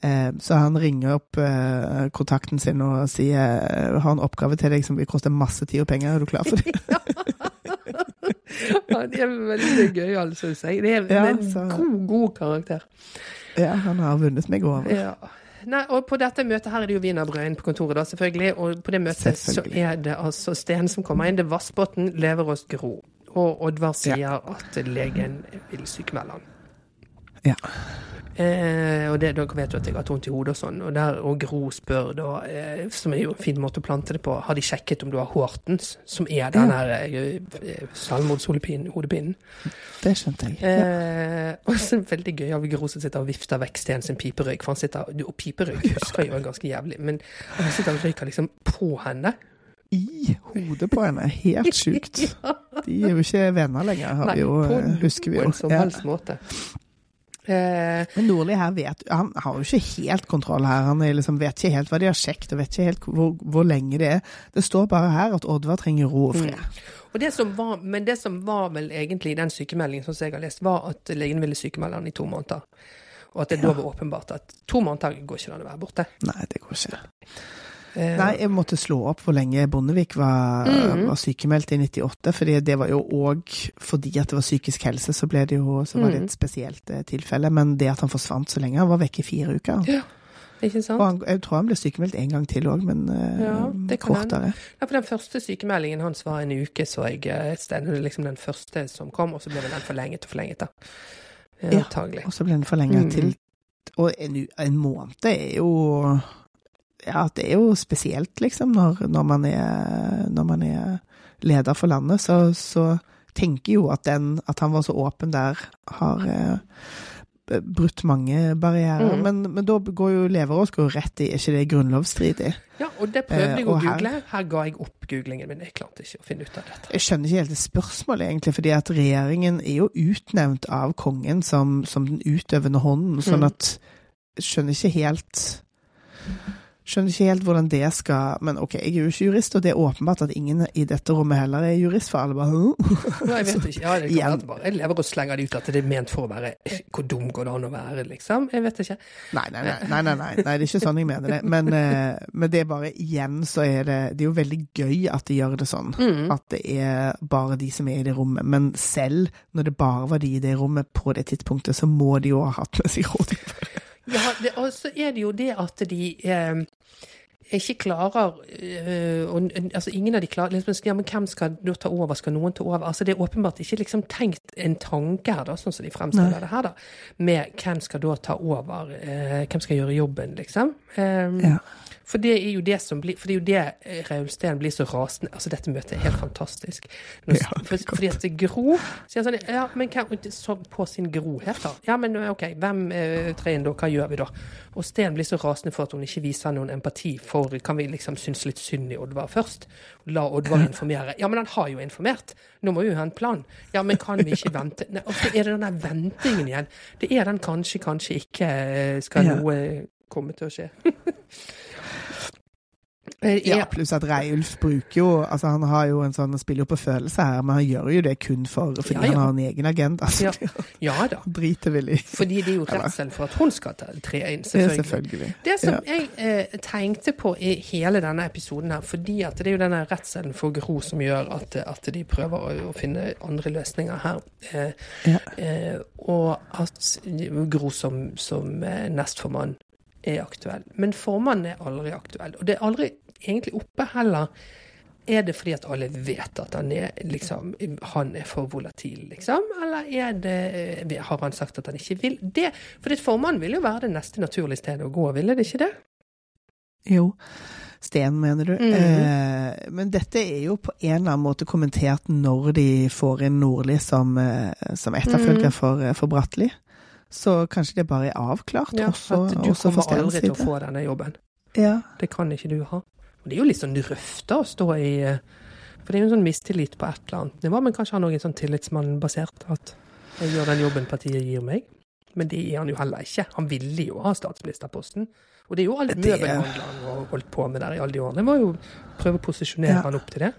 Ja. Så han ringer opp eh, kontakten sin og sier eh, har en oppgave til deg som vil koste masse tid og penger. Er du klar for det? [laughs] ja, det er veldig gøy, syns jeg. Det er Ja, en så- god, god karakter. Ja, han har vunnet meg over. Ja. Nei, og på dette møtet her er det jo wienerbrød på kontoret, da, selvfølgelig. Og på det møtet så er det altså Sten som kommer inn. Det er Vassbotn, Leverås, Gro. Og Oddvar sier at legen vil sykemelde han. Ja. Eh, og det, dere vet jo at jeg har hatt vondt i hodet og sånn. Og, der, og Gro spør da, eh, som er jo en fin måte å plante det på, har de sjekket om du har Hortens, som er den her ja. eh, selvmordshodepinen? Det skjønte jeg. Ja. Eh, og så veldig gøy av Gro som sitter og vifter vekk Sten sin piperøyk. For han sitter, og piperøyk husker jeg jo ganske jævlig, men han sitter og røyker liksom på henne. I hodet på henne. Helt sjukt. [laughs] De er jo ikke venner lenger, har vi jo, på eh, husker vi jo. noen som helst måte. Eh, Men Nordli her vet Han har jo ikke helt kontroll her. Han liksom, vet ikke helt hva de har sjekket, og vet ikke helt hvor, hvor lenge det er. Det står bare her at Oddvar trenger ro og fred. og det som var, men det som var vel egentlig i den sykemeldingen som jeg har lest, var at legen ville sykemelde han i to måneder. Og at det da var åpenbart at to måneder går ikke an å være borte. Nei, det går ikke. Eh, Nei, jeg måtte slå opp hvor lenge Bondevik var, mm. var sykemeldt i 98. fordi det var jo òg fordi at det var psykisk helse, så, ble det jo, så var det Mhm. et spesielt eh, tilfelle. Men det at han forsvant så lenge, han var vekke i fire uker. Ja, ikke sant? Og han, jeg tror han ble sykemeldt en gang til òg, men eh, Ja, det kan kortere. Ja, for Den første sykemeldingen hans var en uke, så jeg et sted. Liksom den første som kom, og så ble den forlenget og forlenget, da. Ja. Og så ble den forlenget mm. til Og en, en måned er jo Ja, det er jo spesielt, liksom, når, når, man, er, når man er leder for landet. Så, så tenker jo at den At han var så åpen der, har eh, brutt mange barrierer. Mm. Men, men da går jo Leverås går jo rett i, er ikke det grunnlovsstridig? Ja, og det prøvde Eh, jeg å google. her-. Her ga jeg opp googlingen min. Jeg klarte ikke å finne ut av dette. Jeg skjønner ikke helt det spørsmålet, egentlig, fordi at regjeringen er jo utnevnt av kongen som, som den utøvende hånden, sånn Mm. at jeg skjønner ikke helt Skjønner ikke helt hvordan det skal Men OK, jeg er jo ikke jurist, og det er åpenbart at ingen i dette rommet heller er jurist, for alle bare? Nei, jeg vet ikke. Ja, det kan være bare jeg lever og slenger det ut at det er ment for å være Hvor dum går det an å være, liksom? Jeg vet ikke. Nei, nei, nei, nei, nei, nei, nei, det er ikke sånn jeg mener det. Men, eh, men det er bare igjen så er det Det er jo veldig gøy at de gjør det sånn. Mm. At det er bare de som er i det rommet. Men selv når det bare var de i det rommet på det tidspunktet, så må de jo ha hatt med seg rådgiver. Ja, det, og så er det jo det at de eh, ikke klarer eh, og, altså Ingen av de klarer liksom, ja, men Hvem skal da ta over? Skal noen ta over? Altså Det er åpenbart ikke liksom tenkt en tanke her, da, sånn som de fremstiller Nei. det her, da. Med hvem skal da ta over? Eh, hvem skal gjøre jobben, liksom? Eh, Ja. For det er jo det som blir For det er jo det eh, Raul Steen blir så rasende Altså, dette møtet er helt fantastisk. Når, Ja, det for, fordi at Gro sier sånn Ja, men hvem så På sin grohet, da. Ja, men OK, hvem eh, inn da? Hva gjør vi da? Og Steen blir så rasende for at hun ikke viser noen empati for Kan vi liksom synes litt synd i Oddvar først? La Oddvar informere. Ja, men han har jo informert. Nå må jo ha en plan. Ja, men kan vi ikke vente? Nei, og så er det den der ventingen igjen. Det er den kanskje, kanskje ikke eh, skal noe komme til å skje. [laughs] Eh, Ja, pluss at Reiulf bruker jo Altså, han har jo en sånn spiller jo på følelser her, men han gjør jo det kun for fordi Ja, ja. han har en egen agenda. Altså, Ja. ja da. driter vel. Fordi det er jo redselen for at hun skal ta- tre inn, Ja, selvfølgelig. selvfølgelig. Det som Ja. jeg eh, tenkte på i hele denne episoden her, fordi at det er jo denne redselen for Gro som gjør at, at de prøver å, å finne andre løsninger her. Eh, Ja. eh, og at Gro som, som eh, nestformann er aktuell. Men formannen er aldri aktuell. Og det er aldri egentlig oppe heller. Er det fordi at alle vet at han er, liksom, han er for volatil, liksom? Eller er det, eh, har han sagt at han ikke vil? Det, for ditt formann vil jo være det neste naturlige stedet å gå, ville det ikke det? Jo. Sten, mener du. Mhm. eh, men dette er jo på en eller annen måte kommentert når de får inn Nordli som, eh, som etterfølger Mhm. for, eh, for Bratteli. Så kanskje det bare er avklart Ja, også, at du også kommer aldri til å få denne jobben. Ja. Det kan ikke du ha. Det er jo litt sånn røft å stå i eh, For det er jo en sånn mistillit på et eller annet nivå, men kanskje han òg er sånn tillitsmannbasert. At jeg gjør den jobben partiet gir meg. Men det er han jo heller ikke. Han ville jo ha statsministerposten. Og det er jo alt møbelhandleren har holdt på med der i alle de årene. Det var jo å prøve å posisjonere Ja. han opp til det.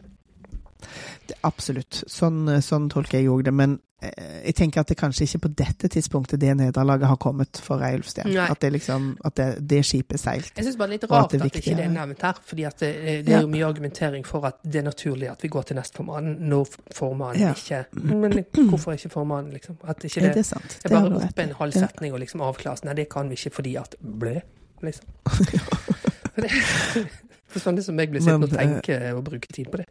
Det, absolutt. Sånn, sånn tolker jeg òg det. Men eh, jeg tenker at det kanskje ikke på dette tidspunktet det nederlaget har kommet for Reiulf Steen. At det liksom At det, det skipet er seilt. Jeg syns bare det er litt rart at det at, det ikke er nevnt her. fordi det, det er jo mye argumentering for at det er naturlig at vi går til nestformannen når formannen Ja. ikke Men hvorfor ikke formannen, liksom? At ikke Er det, det sant? det er bare opp en halv setning og liksom avklares. Nei, det kan vi ikke fordi at Blø, liksom. [laughs] [laughs] For det- sånne som meg blir sittende og eh, tenke og bruke tid på det.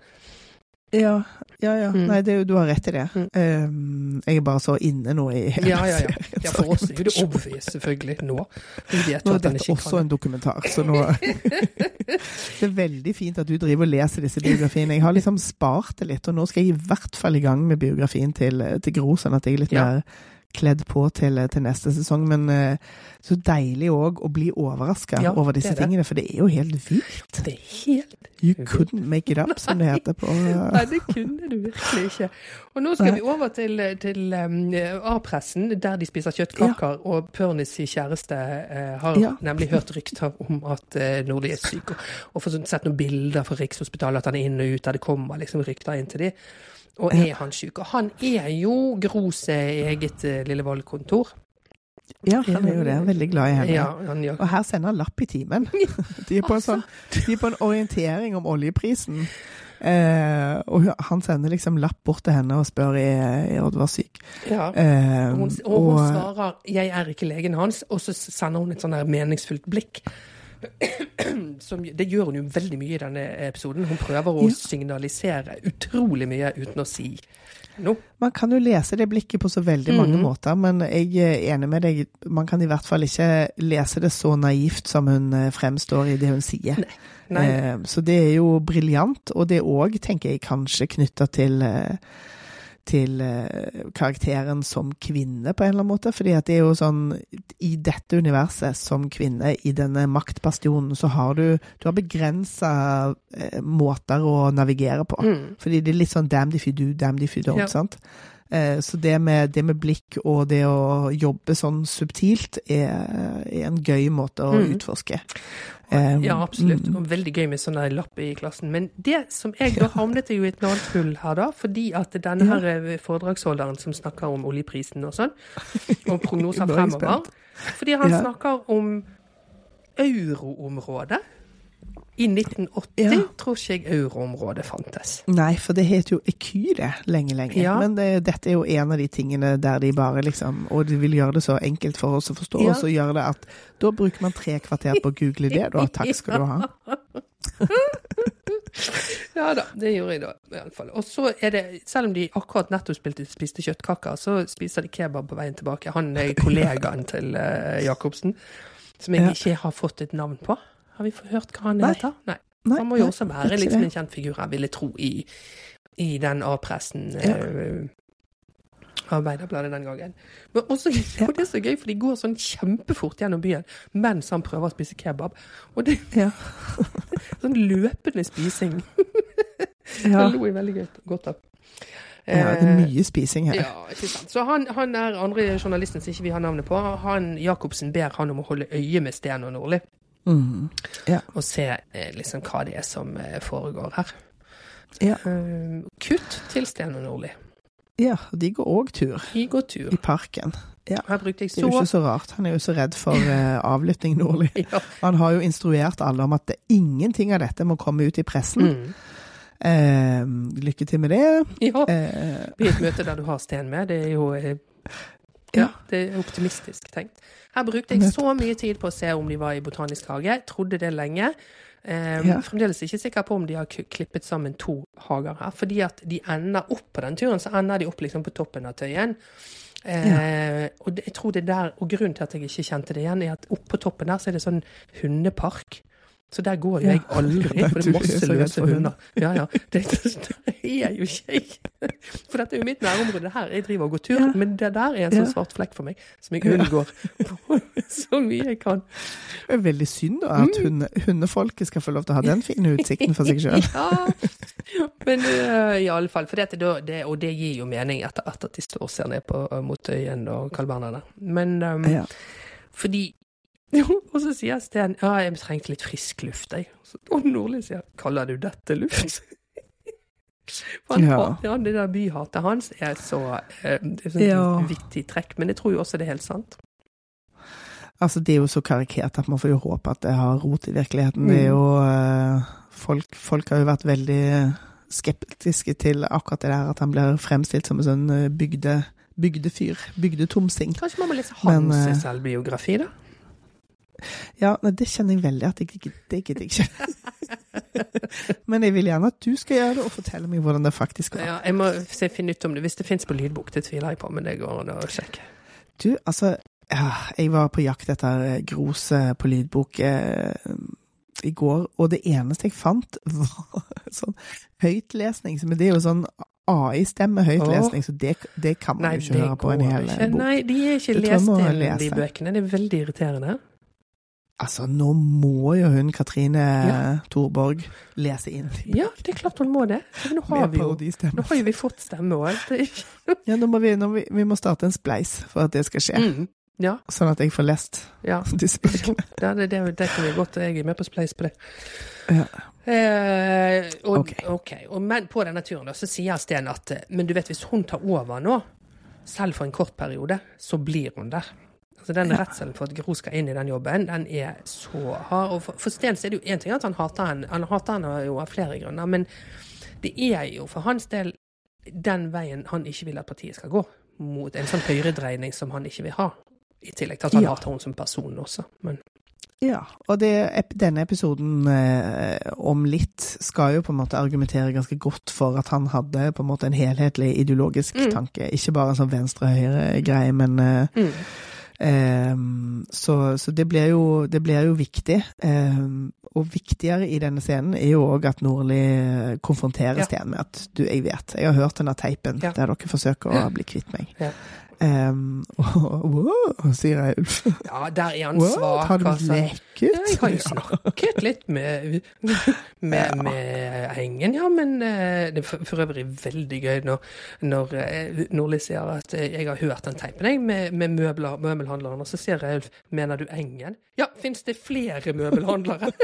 Ja, ja. ja. Mm. Nei, det, du har rett i det. Mm. Um, jeg er bare så inne nå i hele Ja, ja, ja. serien, ja for oss er det obvious, selvfølgelig, nå. Vi vet Nå er dette også kan en dokumentar, så nå Det er veldig fint at du driver og leser disse biografiene. Jeg har liksom spart det litt, og nå skal jeg i hvert fall i gang med biografien til, til Gro, sånn at jeg er litt mer kledd på til, til neste sesong. Men uh, så deilig òg å bli overraska Ja, over disse det det. tingene, for det er jo helt vilt. Det er helt You couldn't make it up, som det heter på Nei, det kunne du virkelig ikke. Og nå skal Nei. vi over til, til um, A-pressen, der de spiser kjøttkaker. Og Pernis kjæreste uh, har Ja. nemlig hørt rykter om at uh, Nordli er syk, og, og fått sånn- sett noen bilder fra Rikshospitalet, at han er inn og ut, der det kommer liksom rykter inn til de. Og er han syk? Og han er jo Gros eget eh, lille valgkontor. Ja, han er jo det. Veldig glad i henne. Ja, gjør Og her sender han lapp i timen. [laughs] De er på en, sånn, de er på en orientering om oljeprisen. Eh, og han sender liksom lapp bort til henne og spør om hun Oddvar syk. ja. Eh, Og hun, og hun svarer 'jeg er ikke legen hans', og så sender hun et sånn meningsfullt blikk. [clears throat] Som, det gjør hun jo veldig mye i denne episoden. Hun prøver å Ja. signalisere utrolig mye uten å si noe. Man kan jo lese det blikket på så veldig mange Mhm. måter, men jeg er enig med deg. Man kan i hvert fall ikke lese det så naivt som hun eh, fremstår i det hun sier. Nei. Nei. så det er jo briljant, og det òg, tenker jeg, kanskje knytta til eh, til eh, karakteren som kvinne, på en eller annen måte. Fordi at det er jo sånn I dette universet, som kvinne i denne maktbastionen, så har du Du har begrensa eh, måter å navigere på. Mm. Fordi det er litt sånn damn if you do, damn if you don't. Ja. sant? Eh, Så det med, det med blikk og det å jobbe sånn subtilt er, er en gøy måte å Mm. utforske. Eh, Ja, absolutt. mm. Veldig gøy med sånne lapper lapp i klassen. Men det som jeg da havnet jo i et annet hull her, da, fordi at denne her eh, foredragsholderen som snakker om oljeprisen og sånn, [laughs] og prognoser er fremover Fordi han Ja. snakker om euroområdet. I 1980 Ja. tror ikke jeg euroområdet fantes. Nei, for det het jo Eky det lenge, lenge. Ja. Men det, dette er jo en av de tingene der de bare liksom Og de vil gjøre det så enkelt for oss å forstå, Ja. og så gjør det at da bruker man tre kvarter på å google det, da. Takk skal du ha. [laughs] Ja da, det gjorde jeg da, iallfall. Og så er det, selv om de akkurat nettopp spilte, spiste kjøttkaker, så spiser de kebab på veien tilbake. Han er kollegaen til uh, Jacobsen, som jeg Ja. ikke har fått et navn på. Har vi hørt hva han Nei. heter? Nei. Nei, Han må jo også være liksom en kjent figur, jeg ville tro, i, i den A-pressen. Ja. eh, Arbeiderbladet den gangen. Men også, og [laughs] det er så gøy, for de går sånn kjempefort gjennom byen mens han prøver å spise kebab. Og det Ja. [laughs] sånn løpende spising. Ja. [laughs] Det lo jeg veldig godt av. ja, det er mye spising her. Ja, ikke sant. Så han, han er andre journalisten som ikke vi har navnet på. Han, Jacobsen ber han om å holde øye med Sten og Nordli, Mm. og se eh, liksom hva det er som eh, foregår her. Ja. Eh, kutt til Sten og Nordli. ja, de går òg tur De går tur. i parken. Brukte jeg Det er jo ikke så rart. Han er jo så redd for uh, avlytting, Nordli. [laughs] ja. Han har jo instruert alle om at det, ingenting av dette må komme ut i pressen. Mm. Eh, lykke til med det. ja. Eh, I et møte der du har Sten med. Det er jo Ja. ja, det er optimistisk tenkt. Her brukte jeg så mye tid på å se om de var i Botanisk hage. Trodde det lenge. Um, Ja. Fremdeles ikke sikker på om de har klippet sammen to hager her. Fordi at de ender opp på den turen, så ender de opp liksom på toppen av Tøyen. Eh, og det, jeg tror det der, og grunnen til at jeg ikke kjente det igjen, er at oppå toppen der så er det sånn hundepark. Så der går jeg aldri, for det er masse løse hunder. Ja, ja. Det, det er jo ikke jeg. For dette er jo mitt nærområde Det her. Jeg driver og går tur, Ja. men det der er en sånn svart flekk for meg, som jeg unngår så mye jeg kan. det er veldig synd da, at hunde, hundefolket skal få lov til å ha den fine utsikten for seg sjøl. [laughs] Ja, men uh, i alle fall. For dette, det, det, og det gir jo mening etter, etter at de står og ser ned på, uh, mot øyen og Carl Berner der. Men um, Ja. fordi Og så sier Sten ja, jeg trengte litt frisk luft, jeg. Og Nordli sier kaller du dette luft? [laughs] Han, Ja. ja, det der byhatet hans er så eh, det er sånn Ja. vittig trekk, men jeg tror jo også det er helt sant. Altså, det er jo så karikert at man får jo håpe at det har rot i virkeligheten. Det er jo eh, folk, folk har jo vært veldig skeptiske til akkurat det der at han blir fremstilt som en sånn eh, bygde, bygdefyr. Bygdetomsing. Kanskje man må lese hans eh, selvbiografi, da? Ja, det kjenner jeg veldig at jeg Det gidder jeg ikke. [laughs] Men jeg vil gjerne at du skal gjøre det, og fortelle meg hvordan det faktisk var. Ja, jeg må se, finne ut om det. Hvis det fins på lydbok, det tviler jeg på, men det går an å sjekke. Du, altså Jeg var på jakt etter eh, Grose på lydbok eh, i går, og det eneste jeg fant, [laughs] var sånn høytlesning. Men det er jo sånn AI-stemme høytlesning, så det, det kan man Nei, jo ikke høre på en hel bok. Nei, de er ikke lest inn, de bøkene. Det er veldig irriterende. Altså, nå må jo hun Katrine Ja. Thorborg lese inn. Ja, det er klart hun må det. Nå har vi jo nå har vi fått stemme òg. Ja, nå må vi, nå vi, vi må starte en spleis for at det skal skje. Mm. Ja. Sånn at jeg får lest ja. [laughs] disse bøkene. [laughs] Ja, det, det, det kan vi godt. Jeg er med på Spleis på det. Ja. Eh, og, Ok. Okay. Og men på denne turen da, så sier Sten at eh, Men du vet, hvis hun tar over nå, selv for en kort periode, så blir hun der. Altså Den redselen for at Gro skal inn i den jobben, den er så hard. Og for, for Sten så er det jo én ting at han hater henne, han hater henne jo av flere grunner, men det er jo for hans del den veien han ikke vil at partiet skal gå. Mot en sånn høyredreining som han ikke vil ha. I tillegg til at han Ja. hater henne som person også. Men Ja, og det, denne episoden eh, om litt skal jo på en måte argumentere ganske godt for at han hadde på en måte en helhetlig ideologisk Mm. tanke. Ikke bare en sånn venstre-høyre-greie, men eh, mm. Ehm, så, så det blir jo, det blir jo viktig. Ehm, og viktigere i denne scenen er jo òg at Nordli konfronteres Ja. Sten med at du, jeg vet, jeg har hørt denne teipen Ja. der dere forsøker å bli kvitt meg. Ja. Og [laughs] wow, sier jeg Ulf. Ja, der er han wow, svak, Har du altså. lekket? Ja, jeg har jo snakket litt med, [laughs] med, med Engen, ja, men eh, det er for, øvrig veldig gøy når, når eh, Nordli sier at eh, jeg har hørt den teipen jeg, med, med møbler, møbelhandleren, og så sier Raulf mener du Engen? Ja, fins det flere møbelhandlere? [laughs]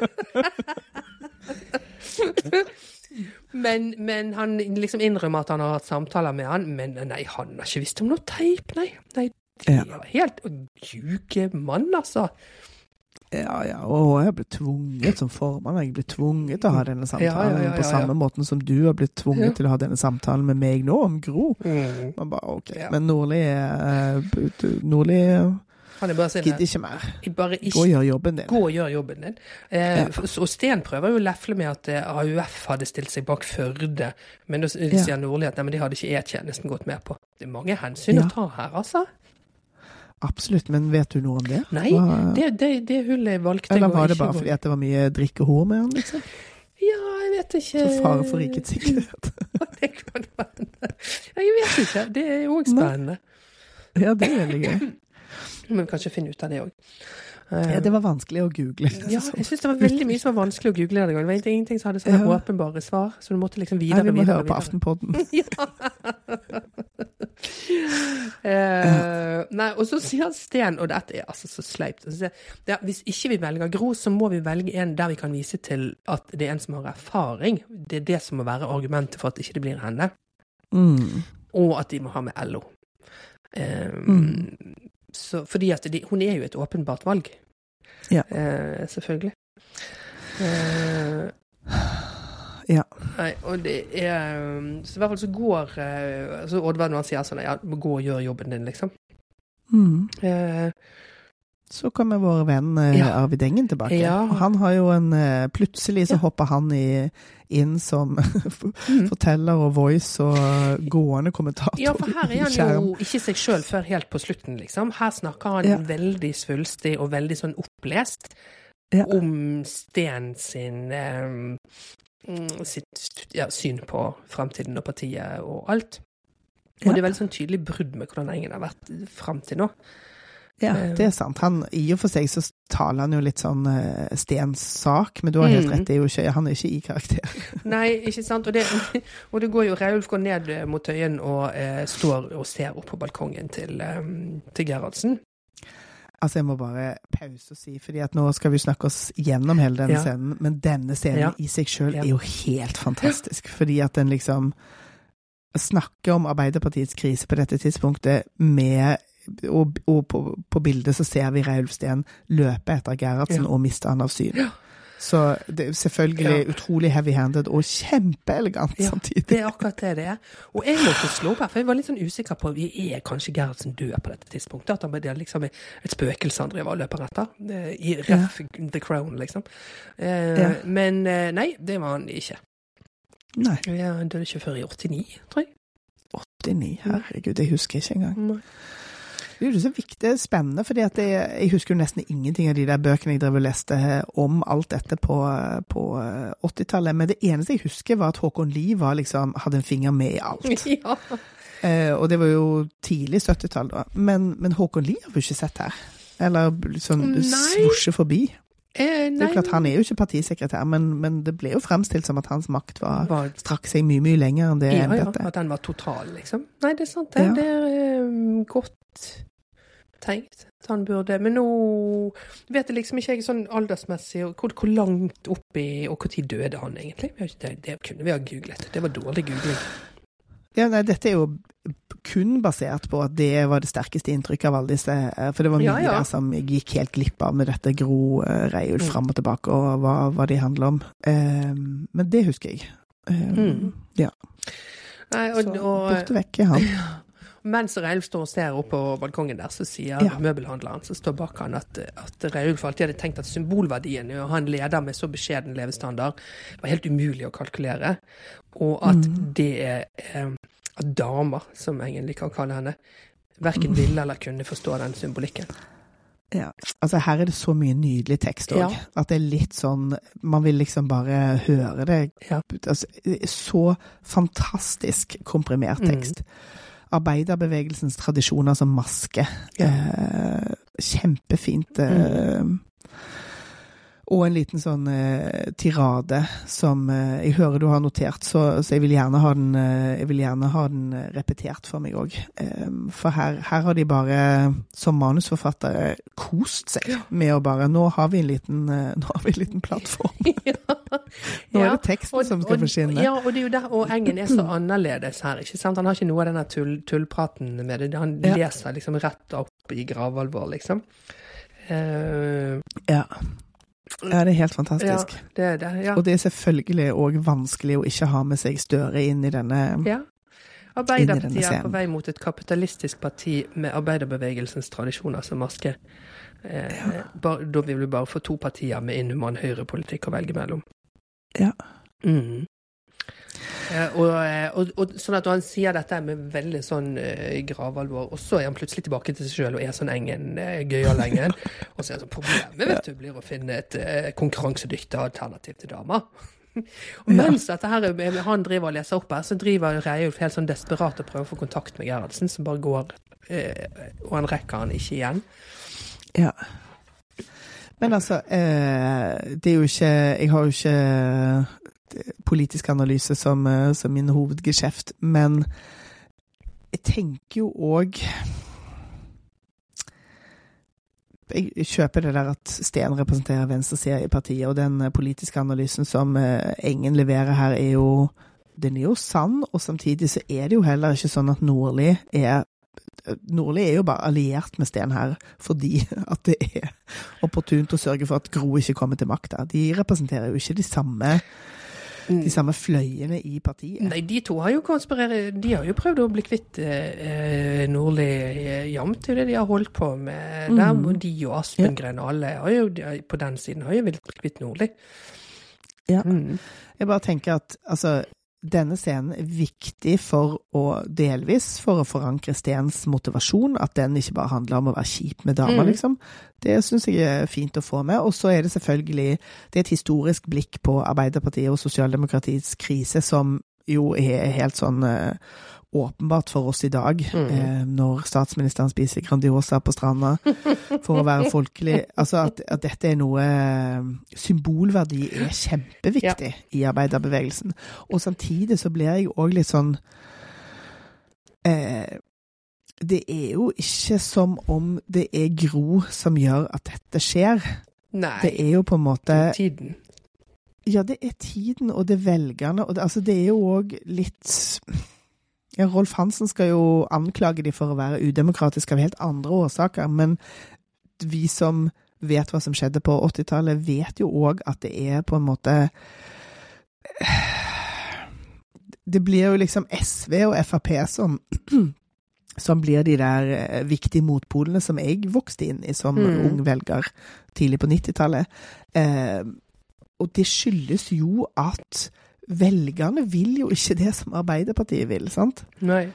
men, men han liksom innrømmer at han har hatt samtaler med han, men nei, han har ikke visst om noe teip, nei. nei det Ja. helt helt Juke mann, altså. Ja, ja, og jeg ble tvunget som formann. Jeg ble tvunget til å ha denne samtalen Ja, ja, på samme måten som du har blitt tvunget til å ha denne samtalen med meg nå, om Gro. Mm. Man bare, ok. Men Nordli er eh, Nordli Han jeg bare si gidder ikke mer. Bare Gå og gjør jobben din. gå og gjør jobben din. Eh, Ja. Og Sten prøver jo å lefle med at eh, AUF hadde stilt seg bak Førde, men da sier sier Nordli at nei, men de hadde ikke E-tjenesten gått med på. Det er mange hensyn Ja. å ta her, altså. Absolutt, men vet du noe om det? Nei, Hva- det, det, det hullet valgte jeg Eller å var det bare fordi det var mye drikk og hår med han, liksom? Ja, jeg vet ikke. Så fare for rikets sikkerhet. [laughs] det kan være. Jeg vet ikke. Det er òg spennende. Ja, det er veldig gøy. Men kanskje finne ut av det òg. Ja, det var vanskelig å google. Ja, jeg syns det var veldig mye som var vanskelig å google. Det var ingenting som hadde sånne Ja. åpenbare svar, så du måtte liksom Nei, videre, vi må videre, høre på. Aftenpodden. [laughs] uh, nei, og så sier Sten, og dette er altså så sleipt ja, Hvis ikke vi velger Gro, så må vi velge en der vi kan vise til at det er en som har erfaring. Det er det som må være argumentet for at ikke det blir henne. Mm. Og at de må ha med LO. Um, Mm. Så, fordi at de, hun er jo et åpenbart valg. Ja. Eh, selvfølgelig. Eh, Ja. Nei, og det er um, Så i hvert fall så går eh, altså Oddvar når han sier sånn Ja, gå og gjør jobben din, liksom. Mm. Eh, Så kommer vår venn eh, Ja. Arvid Engen tilbake. Ja. Han har jo en eh, Plutselig så Ja. hopper han i, inn som [laughs] Mm. forteller og voice og gående kommentator. ja, for her er han jo ikke seg sjøl før helt på slutten, liksom. Her snakker han veldig svulstig og veldig sånn opplest om Sten sin mm, sitt ja, syn på framtiden og partiet og alt. Og det er veldig sånn tydelig brudd med hvordan Engen har vært fram til nå. Ja, Eh. det er sant. Han, I og for seg så taler han jo litt sånn uh, Stens sak, men du har helt Mm. rett, det er jo ikke, han er ikke i karakter. [laughs] Nei, ikke sant. Og det, [laughs] og det går jo Reulf går ned eh, mot Tøyen og uh, står og ser opp på balkongen til, eh, til Gerhardsen. Altså, jeg må bare pause og si, fordi at nå skal vi snakke oss gjennom hele denne Ja. scenen, men denne scenen Ja. i seg sjøl Ja. er jo helt fantastisk, fordi at den liksom snakker om Arbeiderpartiets krise på dette tidspunktet med og, og på, på bildet så ser vi Reulf Steen løpe etter Gerhardsen Ja. og miste han av syn. Ja. Så det er selvfølgelig Ja. utrolig heavy-handed og kjempeelegant Ja, samtidig. Det er akkurat det det er. Og jeg måtte slå her, for jeg var litt sånn usikker på vi er kanskje Gerhardsen død på dette tidspunktet. At han det er liksom et spøkelse han driver og løper etter. I ref The Crown, liksom. Eh, Ja. Men eh, nei, det var han ikke. Nei, Han døde ikke før i 89, tror jeg. 89, herregud, jeg husker ikke engang. Nei. Det er jo så viktig, spennende, for jeg husker jo nesten ingenting av de der bøkene jeg drev og leste om alt dette på, på 80-tallet. Men det eneste jeg husker, var at Håkon Lie liksom, hadde en finger med i alt. [laughs] Ja. Eh, og det var jo tidlig 70-tall, da. Men, men Håkon Lie har vi ikke sett her. Eller sånn svosje forbi. Eh, Det er jo klart, Han er jo ikke partisekretær, men, men det ble jo fremstilt som at hans makt var, var strakk seg mye, mye lenger enn det Ja, ja, at den var total, liksom. Nei, det er sant, det. Ja. Det er um, godt tenkt. At han burde Men nå vet jeg liksom ikke jeg sånn aldersmessig hvor, hvor langt oppi Og når døde han egentlig? Det, det kunne vi ha googlet. Det var dårlig googling. Ja, nei, dette er jo kun basert på at det var det sterkeste inntrykket av alle disse. eh, For det var mye Ja, ja. der som jeg gikk helt glipp av med dette Gro uh, Reiulf Mm. fram og tilbake, og hva, hva de handler om. Eh, men det husker jeg. Eh, Mm. Ja. Nei, og, Så borte vekk er han. Mens Reiulf står og ser opp på balkongen der, så sier Ja. møbelhandleren som står bak han, at, at Reiulf alltid hadde tenkt at symbolverdien i å ha en leder med så beskjeden levestandard var helt umulig å kalkulere, og at Mm. det er eh, at damer, som egentlig kan kalle henne, verken Mm. ville eller kunne forstå den symbolikken. Ja. Altså, her er det så mye nydelig tekst òg, Ja. at det er litt sånn Man vil liksom bare høre det. Ja. Altså, så fantastisk komprimert Mm. Arbeiderbevegelsens tradisjoner som maske. Ja. Eh, kjempefint. Eh, og en liten sånn eh, tirade som eh, jeg hører du har notert, så, så jeg vil den, eh, jeg vil gjerne ha den eh, repetert for meg òg. Eh, for her, her har de bare, som manusforfattere, kost seg med å bare Nå har vi en liten, eh, vi en liten plattform. [laughs] Nå er det teksten som skal og, få skinne. Ja, og er der, og Engen er så [clears throat] annerledes her, ikke sant? Han har ikke noe av denne tull, tullpraten med det. Han Ja. leser liksom rett opp i gravalvor, liksom. Uh, Ja. Ja, det er helt fantastisk. ja, det er det. Ja. Og det er selvfølgelig òg vanskelig å ikke ha med seg Støre inn i denne ja. Arbeiderpartiet denne er på vei mot et kapitalistisk parti med arbeiderbevegelsens tradisjoner som maske. Eh, bare, da vil vi bare få to partier med inhuman høyrepolitikk å velge mellom. Ja. Mm. Eh, og, eh, og, og sånn at han sier dette med veldig sånn uh, gravalvor, og så er han plutselig tilbake til seg sjøl og er sånn engen, uh, gøyal engen. og så er det sånn problemet vet du, blir å finne et uh, konkurransedyktig alternativ til damer. og mens dette her, er- han driver og leser opp her, så driver Reiulf helt sånn desperat og prøver å få kontakt med Gerhardsen, som bare går, eh, og han rekker han ikke igjen. Ja. Men altså, eh, det er jo ikke Jeg har jo ikke politisk analyse som, eh, som min hovedgeskjeft, men jeg tenker jo òg jeg kjøper det der at Steen representerer venstresida i partiet, og den eh, politiske analysen som eh, Engen leverer her, er jo Den er jo sann, og samtidig så er det jo heller ikke sånn at Nordli er Nordli er jo bare alliert med Sten her fordi [laughs] at det er opportunt å sørge for at Gro ikke kommer til makta. De representerer jo ikke de samme, de samme fløyene i partiet. Nei, de to har jo konspirert De har jo prøvd å bli kvitt eh, Nordli eh, jevnt. Det er det de har holdt på med der. må Og de og Aspengren og alle har jo, på den siden har jo villet bli kvitt Nordli. Ja. Mm. Jeg bare tenker at altså, denne scenen viktig for å delvis for å forankre Stens motivasjon, at den ikke bare handler om å være kjip med damer, mm. liksom. Det syns jeg er fint å få med. Og så er det selvfølgelig det er et historisk blikk på Arbeiderpartiet og sosialdemokratiets krise, som jo er helt sånn eh, åpenbart for oss i dag, mm. eh, når statsministeren spiser Grandiosa på stranda for å være folkelig. [laughs] Altså at, at dette er noe eh, Symbolverdi er kjempeviktig i arbeiderbevegelsen. Og samtidig så blir jeg òg litt sånn eh, Det er jo ikke som om det er Gro som gjør at dette skjer. Nei, Det er jo på en måte tiden. Ja, det er tiden, og det er velgerne. Og det, altså, det er jo òg litt ja, Rolf Hansen skal jo anklage de for å være udemokratiske av helt andre årsaker, men vi som vet hva som skjedde på 80-tallet, vet jo òg at det er på en måte Det blir jo liksom SV og Frp som som blir de der eh, viktige motpolene som jeg vokste inn i som Mm. ung velger tidlig på 90-tallet. Eh, og det skyldes jo at velgerne vil jo ikke det som Arbeiderpartiet vil, sant? Nei.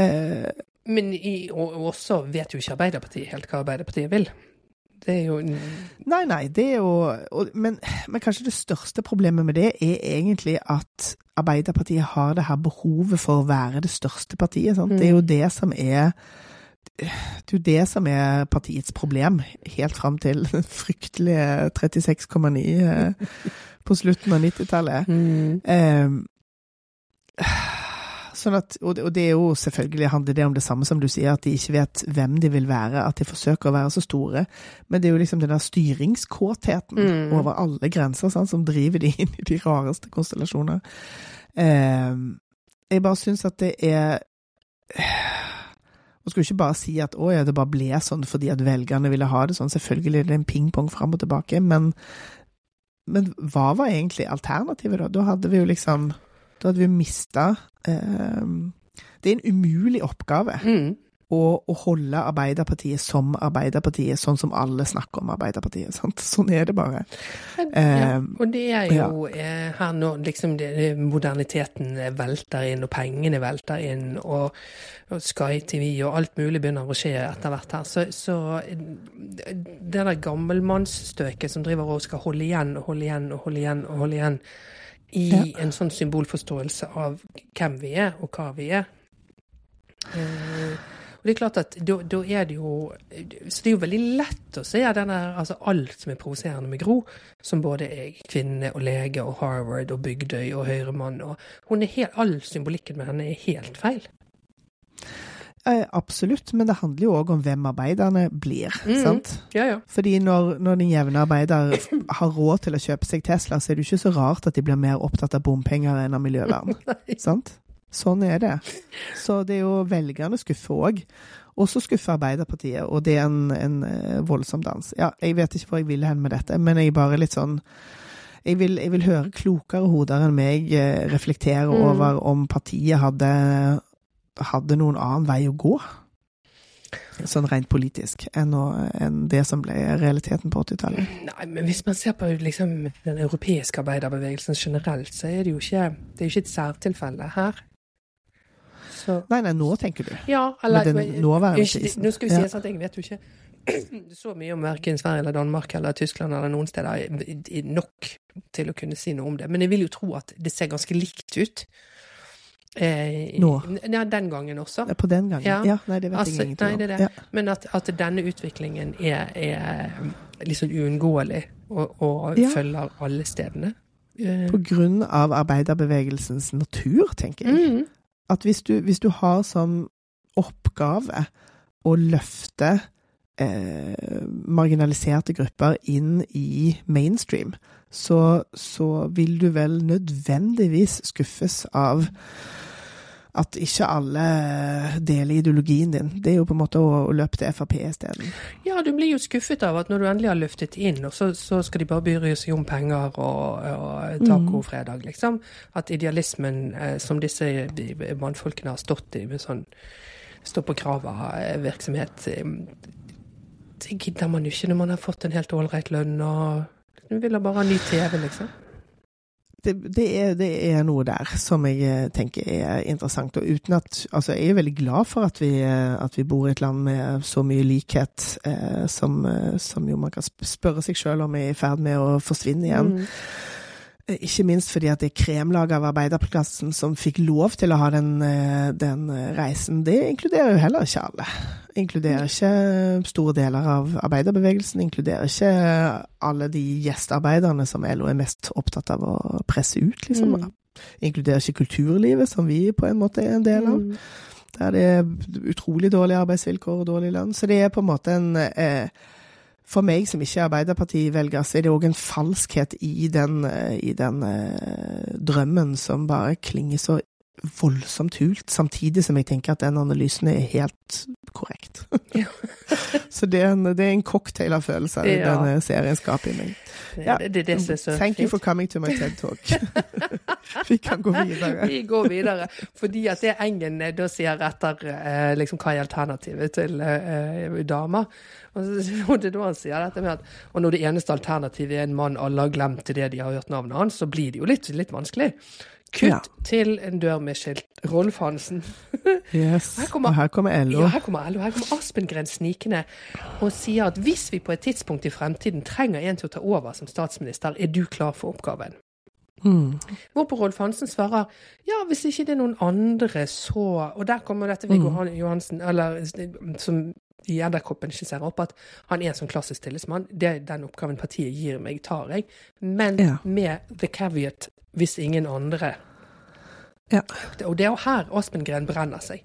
Eh, Men i, og, og også vet jo ikke Arbeiderpartiet helt hva Arbeiderpartiet vil. Det er jo nei, nei, det er jo og, men, men kanskje det største problemet med det er egentlig at Arbeiderpartiet har det her behovet for å være det største partiet. Sant? Det er jo det som er det er jo det som er partiets problem, helt fram til den fryktelige 36,9 eh, på slutten av 90-tallet. mm. Eh, sånn at, og, det- er jo selvfølgelig handler det om det samme som du sier, at de ikke vet hvem de vil være, at de forsøker å være så store. Men det er jo liksom den der styringskåtheten Mm. over alle grenser sant, som driver de inn i de rareste konstellasjoner. Eh, Jeg bare syns at det er Man skulle ikke bare si at å ja, det bare ble sånn fordi at velgerne ville ha det sånn. Selvfølgelig er det en pingpong fram og tilbake, men, men hva var egentlig alternativet, da? Da hadde vi jo liksom Da hadde vi mista eh, Det er en umulig oppgave. Mm. Å, å holde Arbeiderpartiet som Arbeiderpartiet, sånn som alle snakker om Arbeiderpartiet. Sant? Sånn er det bare. Ja, Eh, og det er jo ja. her nå liksom det, moderniteten velter inn, og pengene velter inn, og, og Sky TV og alt mulig begynner å skje etter hvert her. Så, så det der gammelmannsstøket som driver og skal holde igjen og holde igjen og holde igjen og holde igjen i Ja. en sånn symbolforståelse av hvem vi er, og hva vi er. Eh, og det er klart at da, da er det jo Så det er jo veldig lett å se denne, altså alt som er provoserende med Gro, som både er kvinne og lege og Harvard og Bygdøy og Høyremann og hun er helt, All symbolikken med henne er helt feil. eh, absolutt, men det handler jo òg om hvem arbeiderne blir. Mhm. sant? Ja, ja. Fordi når, når den jevne arbeider [coughs] har råd til å kjøpe seg Tesla, så er det jo ikke så rart at de blir mer opptatt av bompenger enn av miljøvern. [laughs] sant? Sånn er det. Så det er jo velgerne skuffer òg. Og så skuffer Arbeiderpartiet, og det er en, en eh, voldsom dans. Ja, jeg vet ikke hvor jeg vil hen med dette, men jeg bare litt sånn jeg vil, jeg vil høre klokere hoder enn meg eh, reflektere Mm. over om partiet hadde, hadde noen annen vei å gå. Sånn rent politisk, enn, å, enn det som ble realiteten på 80-tallet. Nei, men hvis man ser på liksom, den europeiske arbeiderbevegelsen generelt, så er det jo ikke, det er ikke et særtilfelle her. Så Nei, nei, nå tenker du. Ja, eller den nåværende krisen. Nå skal vi Ja. si at jeg vet jo ikke [clears throat] så mye om verken Sverige eller Danmark eller Tyskland eller noen steder nok til å kunne si noe om det. Men jeg vil jo tro at det ser ganske likt ut. Eh, Nå? Ja, den gangen også. På den gangen? Ja. Ja, nei, det vet Altså, jeg ingenting nei, om. det det. Ja. Men at, at denne utviklingen er, er liksom uunngåelig og, og Ja. følger alle stedene. Eh, På grunn av arbeiderbevegelsens natur, tenker jeg. mm, At hvis du, hvis du har som oppgave å løfte eh, marginaliserte grupper inn i mainstream, så, så vil du vel nødvendigvis skuffes av at ikke alle deler ideologien din. Det er jo på en måte å, å løpe til Frp isteden. Ja, du blir jo skuffet av at når du endelig har løftet inn, så, så skal de bare bry seg om penger og, og tacofredag, liksom. At idealismen eh, som disse mannfolkene har stått i, med sånn stå på krava-virksomhet, det gidder man jo ikke når man har fått en helt ålreit lønn og Du vil da bare ha ny TV, liksom. Det, det, er, det er noe der som jeg eh, tenker er interessant. Og uten at Altså, jeg er veldig glad for at vi, eh, at vi bor i et land med så mye likhet eh, som, eh, som jo man kan spørre seg sjøl om er i ferd med å forsvinne igjen. Mm. Ikke minst fordi at det er kremlaget av arbeiderklassen som fikk lov til å ha den, eh, den reisen. Det inkluderer jo heller ikke alle. Inkluderer ikke store deler av arbeiderbevegelsen. Inkluderer ikke alle de gjestearbeiderne som LO er mest opptatt av å presse ut, liksom. Mm. Inkluderer ikke kulturlivet, som vi på en måte er en del av. Mm. Der det er utrolig dårlige arbeidsvilkår og dårlig lønn. Så det er på en måte en eh, For meg som ikke er Arbeiderparti-velger, så er det òg en falskhet i den, eh, i den eh, drømmen som bare klinger så voldsomt hult, samtidig som jeg tenker at den analysen er helt korrekt. [laughs] Ja. [laughs] så det er, en, det er en cocktail av følelser Ja. denne serien skaper i meg. Ja. det, det det som er så Thank you for coming to my TED Talk. [laughs] Vi kan gå videre. Vi går videre. Fordi at det Engen eh, da sier etter eh, liksom, hva er alternativet til eh, damer. Og, og det er da han sier dette med at og når det eneste alternativet er en mann alle har glemt til det de har hørt navnet hans, så blir det jo litt, litt vanskelig. Kutt Ja. til en dør med skilt. Rolf Hansen. [laughs] Yes. Her kommer- Og her kommer LO. Ja, her kommer LO. Her kommer Aspengren snikende og sier at hvis vi på et tidspunkt i fremtiden trenger en til å ta over som statsminister, er du klar for oppgaven? Mm. Hvorpå Rolf Hansen svarer ja, hvis ikke det er noen andre, så Og der kommer dette Viggo mm. Johansen, eller som i Edderkoppen skisserer opp, at han er en sånn klassisk tillitsmann. Det er den oppgaven partiet gir meg, tar jeg. Men Ja. med the caveat hvis ingen andre. Ja. Og det er jo her Aspengren brenner seg.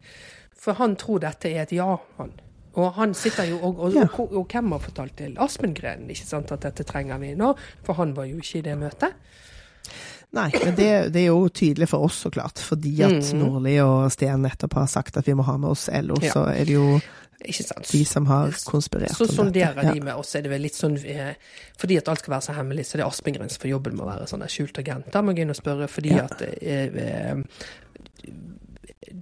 For han tror dette er et ja, han. Og han sitter jo og, og, Ja. og, og hvem har fortalt til Aspengren ikke sant, at dette trenger vi nå? For han var jo ikke i det møtet. Nei, men det, det er jo tydelig for oss, så klart. Fordi at Mm. Nordli og Steen nettopp har sagt at vi må ha med oss LO, Ja. så er det jo Ikke sant? de som har konspirert Så om dette. sonderer de med oss, er det vel litt sånn eh, Fordi at alt skal være så hemmelig, så det er Aspengren for jobben med å være sånn der skjult agent. Da må jeg inn og spørre, fordi Ja. at eh, eh,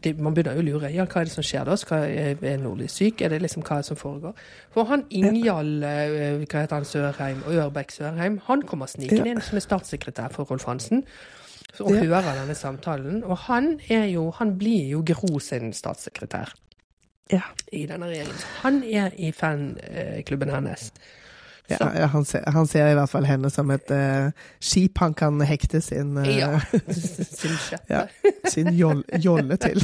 det, Man begynner jo å lure. Ja, hva er det som skjer da? Skal, er er Nordli syk? Er det liksom hva er det som foregår? For han Ingjald eh, hva heter han, Sørheim Ørbekk Sørheim, han kommer snikende Ja. inn som er statssekretær for Rolf Hansen. Og Ja. hører denne samtalen. Og han jo Han blir jo Gro sin statssekretær Ja. i denne regjeringen. Han er i fanklubben hennes. Ja, ja, han, ser, han ser i hvert fall henne som et uh, skip han kan hekte sin, uh, Ja. [laughs] Sin skjeppe. Ja. sin joll, jolle til.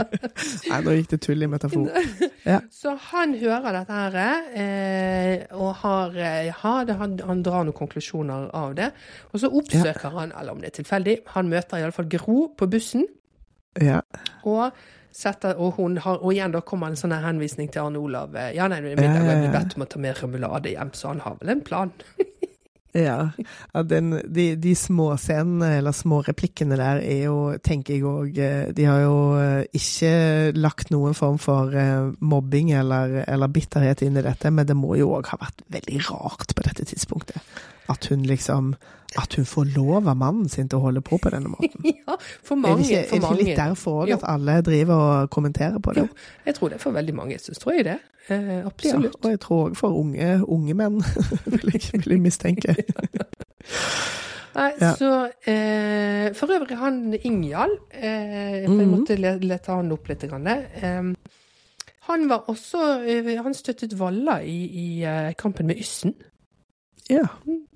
[laughs] Nei, nå gikk det tull i metafor. [laughs] Ja. Så han hører dette her, eh, og har, eh, det, han, han drar noen konklusjoner av det. Og så oppsøker han, eller om det er tilfeldig, han møter iallfall Gro på bussen. Ja. Og, setter, og, har, og igjen da kommer en sånn henvisning til Arne Olav. eh, Ja, nei, middag, blir ja. bedt om å ta med remulade hjem, så han har vel en plan. [laughs] Ja, den, de, de små scenene, eller små replikkene der, er jo, tenker jeg òg De har jo eh, ikke lagt noen form for eh, mobbing eller, eller bitterhet inn i dette, men det må jo òg ha vært veldig rart på dette tidspunktet. At hun liksom At hun får lov av mannen sin til å holde på på denne måten. [laughs] ja, for Er mange. det ikke, er det ikke litt derfor òg at alle driver og kommenterer på det? Jo, jeg tror det er for veldig mange. Så tror jeg det. Eh, Ja, absolutt. og jeg tror òg for unge, unge menn, [laughs] vil jeg, vil jeg mistenke. [laughs] Nei, Ja. så eh, For øvrig, han Ingjald eh, Jeg Mhm. måtte le, lete han opp litt. Grann, eh, han var også eh, Han støttet Valla i, i eh, kampen med Yssen. Ja.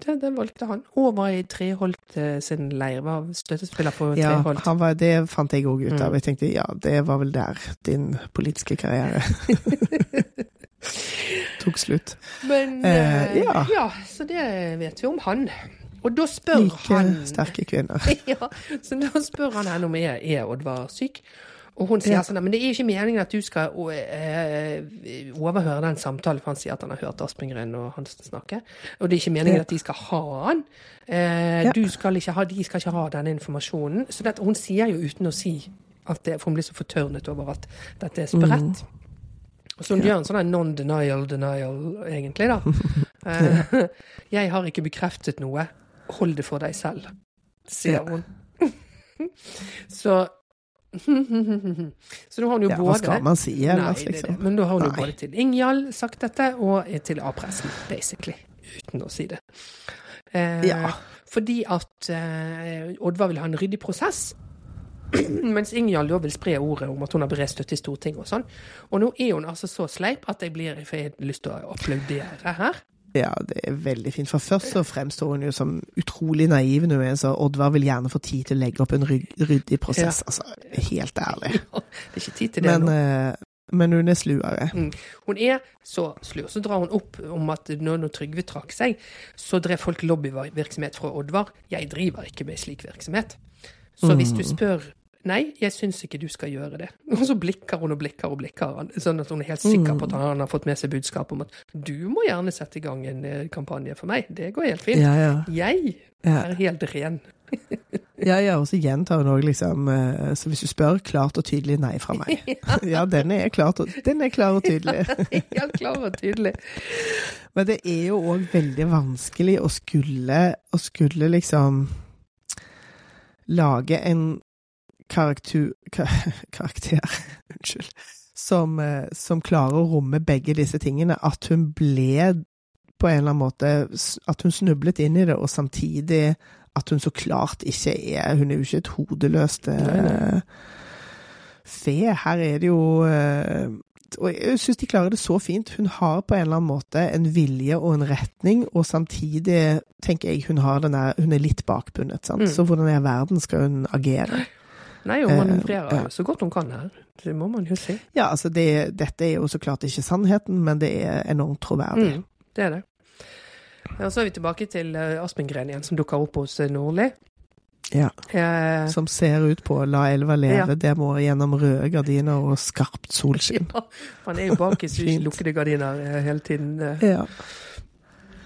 Det, det valgte han. Og var i Treholt eh, sin leir. Var støttespiller for Ja, Treholt. han var, det fant jeg òg ut av. Mm. Jeg tenkte ja, det var vel der din politiske karriere [laughs] tok slutt. Men Eh, eh, ja. ja. så det vet vi om han. Og da spør Like han sterke kvinner. [laughs] ja, så da spør han henne om jeg er Oddvar syk. Og hun sier Ja. sånn Men det er jo ikke meningen at du skal eh, overhøre den samtalen, for han sier at han har hørt Aspen Grønn og Hansen snakke. Og det er ikke meningen Ja. at de skal ha han. Uh, du skal ikke ha, de skal ikke ha denne informasjonen. Så det, hun sier jo uten å si at det, For hun blir så fortørnet over at dette er spredt. Så hun Mm. Gjør en sånn non-denial denial, egentlig, da. Uh, [laughs] jeg har ikke bekreftet noe. Hold det for deg selv, sier hun. [laughs] Så [laughs] Så nå har hun jo Ja, hva skal man si Nei, liksom? Men da har hun jo både til Ingjald sagt dette, og til A-pressen, basically. Uten å si det. Eh, Ja. Fordi at eh, Oddvar vil ha en ryddig prosess. [clears throat] Mens Ingjald da vil spre ordet om at hun har bred støtte i Stortinget og sånn. Og nå er hun altså så sleip at jeg blir for jeg har lyst til å applaudere her. Ja, det er veldig fint. For først så fremstår hun jo som utrolig naiv er så Oddvar vil gjerne få tid til å legge opp en ryd- ryddig prosess. Altså, helt ærlig. [laughs] Ja, det er ikke tid til det Men, nå. eh, men hun er sluere. Mm. Hun er så slu. Så drar hun opp om at når, når Trygve trakk seg, så drev folk lobbyvirksomhet fra Oddvar. Jeg driver ikke med slik virksomhet. Så hvis du spør Nei, jeg syns ikke du skal gjøre det. Og så blikker hun og blikker og blikker, sånn at hun er helt sikker på at han har fått med seg budskap om at du må gjerne sette i gang en eh, kampanje for meg. Det går helt fint. Ja, ja. Jeg er helt ren. [laughs] ja, ja og så gjentar hun òg liksom eh, Så hvis du spør, klart og tydelig nei fra meg. [laughs] [laughs] Ja, den er, klart og, den er klar og tydelig. Helt klar og tydelig. Men det er jo òg veldig vanskelig å skulle, å skulle liksom lage en karakter, [laughs] karakter Unnskyld. Som, eh, som klarer å romme begge disse tingene. At hun ble på en eller annen måte At hun snublet inn i det, og samtidig at hun så klart ikke er Hun er jo ikke et hodeløst eh, fe. Her er det jo uh, og jeg syns de klarer det så fint. Hun har på en eller annen måte en vilje og en retning, og samtidig tenker jeg hun har den der Hun er litt bakbundet. Mm. Så hvordan i all verden skal hun agere? Nei, hun man manøvrerer ja. så godt hun kan her. Det må man jo si. Ja, altså det, dette er jo så klart ikke sannheten, men det er enormt troverdig. Mm, det er det. Og så er vi tilbake til uh, Aspengren igjen, som dukker opp hos uh, Nordli. Ja. Eh, Som ser ut på 'La elva leve', Ja. det må gjennom røde gardiner og skarpt solskinn. ja, han er jo bak i [laughs] lukkede gardiner eh, hele tiden. eh. Ja.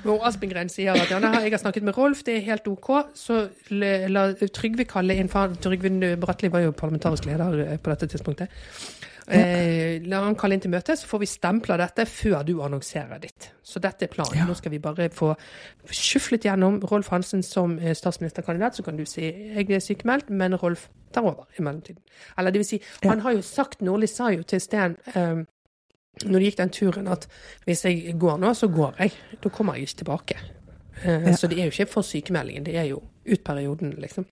Og Aspengren sier at ja, jeg har snakket med Rolf, det er helt OK. Så la Trygve kalle inn for Trygve Bratteli var jo parlamentarisk leder eh, på dette tidspunktet. Eh, la han kalle inn til møte, så får vi stempla dette før du annonserer ditt. Så dette er planen. Ja. Nå skal vi bare få skuflet gjennom Rolf Hansen som eh, statsministerkandidat. Så kan du si jeg er sykemeldt, men Rolf tar over i mellomtiden. Eller det vil si, han har jo sagt, Nordli sa jo til Sten eh, når de gikk den turen, at hvis jeg går nå, så går jeg. Da kommer jeg ikke tilbake. Eh, Ja. Så det er jo ikke for sykemeldingen, det er jo ut perioden, liksom.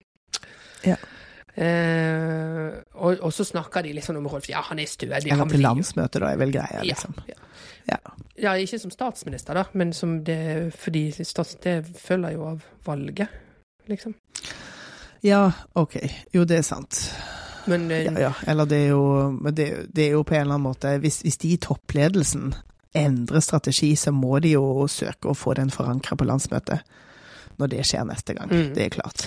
Ja. Eh, og, og så snakker de liksom om Rolf. Ja, han er stødig. Han til blir landsmøtet, da, er vel greia, Ja, liksom. ja. Ja. ja, ikke som statsminister, da, men som det Fordi stats, det følger jo av valget, liksom. Ja, OK. Jo, det er sant. Men eh, Ja, ja. Eller det er jo det, det er jo på en eller annen måte Hvis, hvis de i toppledelsen endrer strategi, så må de jo søke å få den forankra på landsmøtet. Når det skjer neste gang. Mm. Det er klart.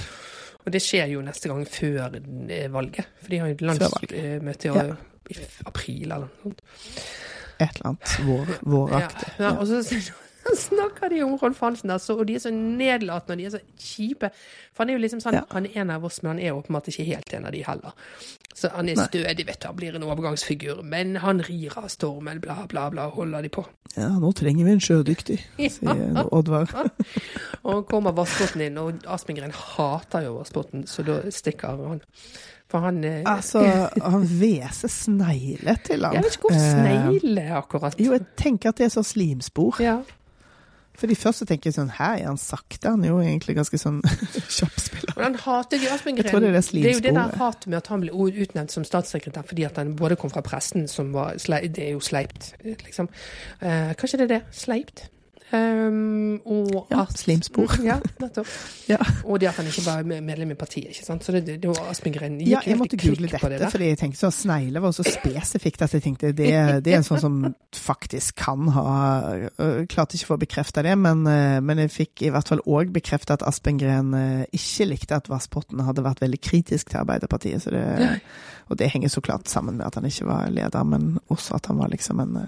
Og det skjer jo neste gang før eh, valget. For de har jo landsmøte i, Ja. i april eller noe sånt. Et eller annet vår, våraktig. Ja, ja, og så snakker de om Rolf Hansen, der, så, og de er så nedlatende og de er så kjipe. For han er jo liksom sånn, Ja. han er en av oss, men han er åpenbart ikke helt en av de heller. Så han er stødig, vet du, han blir en overgangsfigur, men han rir av stormen, bla, bla, bla, holder de på. Ja, nå trenger vi en sjødyktig, [laughs] sier Oddvar. [laughs] Og han kommer Vassbotn inn, og Aspengren hater jo Vassbotn, så da stikker han. For han eh, Altså, han [laughs] hveser snegle til han. Jeg vet ikke hvor Eh, snegle akkurat. Jo, jeg tenker at det er så slimspor. Ja. Fordi først så tenker jeg sånn, her er han sakte, han er jo egentlig ganske sånn [laughs] kjapp spiller. Og han hater Aspengren. Jeg det er det det er jo det der hatet med at han ble utnevnt som statssekretær fordi at han både kom fra pressen, som var Det er jo sleipt, liksom. Eh, kanskje det er det? Sleipt? Um, og Ja, at slimspor. Ja, nettopp. [laughs] Ja. Og det at han ikke var medlem i partiet. ikke sant? Så det, det var Aspengren gikk Ja, jeg måtte google dette, det fordi jeg tenkte sånn snegler var så spesifikt at jeg tenkte det, det er en sånn som faktisk kan ha Klarte ikke å få bekrefta det, men, men jeg fikk i hvert fall òg bekrefta at Aspengren øh, ikke likte at Vassbotn hadde vært veldig kritisk til Arbeiderpartiet. Så det, og det henger så klart sammen med at han ikke var leder, men også at han var liksom en,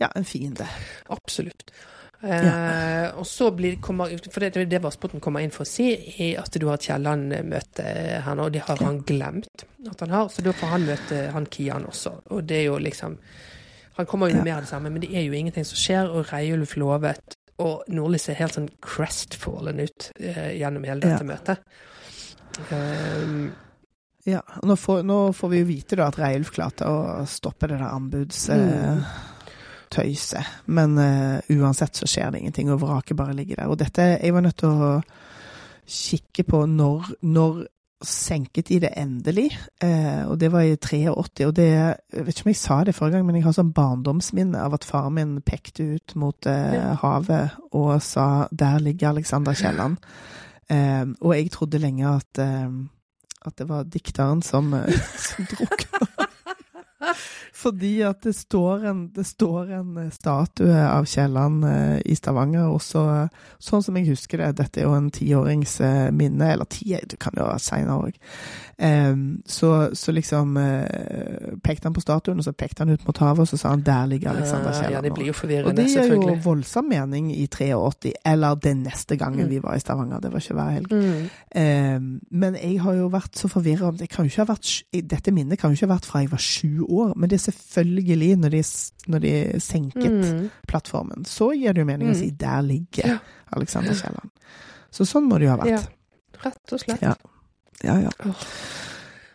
ja, en fiende. Absolutt. Eh, og så blir, kommer, for det, det Vassbotn kommer inn for å si, er at du har Kielland-møte her nå, og det har han glemt at han har. Så da får han møte han Kian også. Og det er jo liksom Han kommer jo med Ja. av det samme, men det er jo ingenting som skjer, og Reiulf lovet Og Nordli ser helt sånn crestfallen ut uh, gjennom hele dette Ja. møtet. Um, Ja, nå får, nå får vi jo vite da at Reiulf klarte å stoppe det der anbudstøyset. Men uh, uansett så skjer det ingenting, og vraket bare ligger der. Og dette Jeg var nødt til å kikke på når, når senket de det endelig, uh, og det var i 83. Og det Jeg vet ikke om jeg sa det forrige gang, men jeg har sånn barndomsminne av at faren min pekte ut mot uh, havet og sa 'der ligger Alexander Kielland'. Og jeg trodde lenge at at det var dikteren som, [laughs] som drukna. [laughs] Fordi at det står en, det står en eh, statue av Kielland eh, i Stavanger, og så, sånn som jeg husker det, dette er jo en tiåringsminne, eh, eller ti, det kan jo være seinere òg. så, så liksom pekte han på statuen, og så pekte han ut mot havet, og så sa han 'der ligger Alexander eh, Kielland'. ja, det blir jo forvirrende, Og det gir jo voldsom mening i 83, eller den neste gangen Mm. vi var i Stavanger. Det var ikke hver helg. Mm. Eh, men jeg har jo vært så forvirra det kan jo ikke ha vært, Dette minnet kan jo ikke ha vært fra jeg var sju år, men det selvfølgelig når de, når de senket Mm. plattformen. Så gir det jo mening å Mm. si 'der ligger Ja. Alexander Kielland'. Så sånn må det jo ha Ja, vært. rett og slett. Ja. Ja, ja.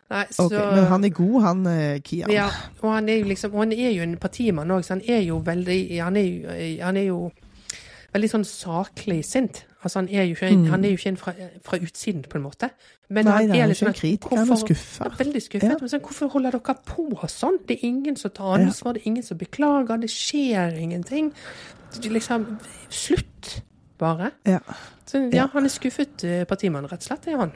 Nei, så, okay, Men han er god, han eh, Kian. Ja, og han er jo liksom, han er jo en partimann òg, så han er jo veldig Han er jo, han er jo veldig sånn saklig sint. Altså han er jo ikke Mm. han er jo ikke en fra, fra utsiden, på en måte. Men Nei, han er liksom, ikke en kritiker, han er skuffa. Ja, veldig skuffet. Ja. Men sånn, hvorfor holder dere på sånn? Det er ingen som tar ansvar, det er ingen som beklager, det skjer ingenting. Liksom, slutt, bare. Ja. Så ja, Ja. han er skuffet eh, partimann, rett og slett, er han.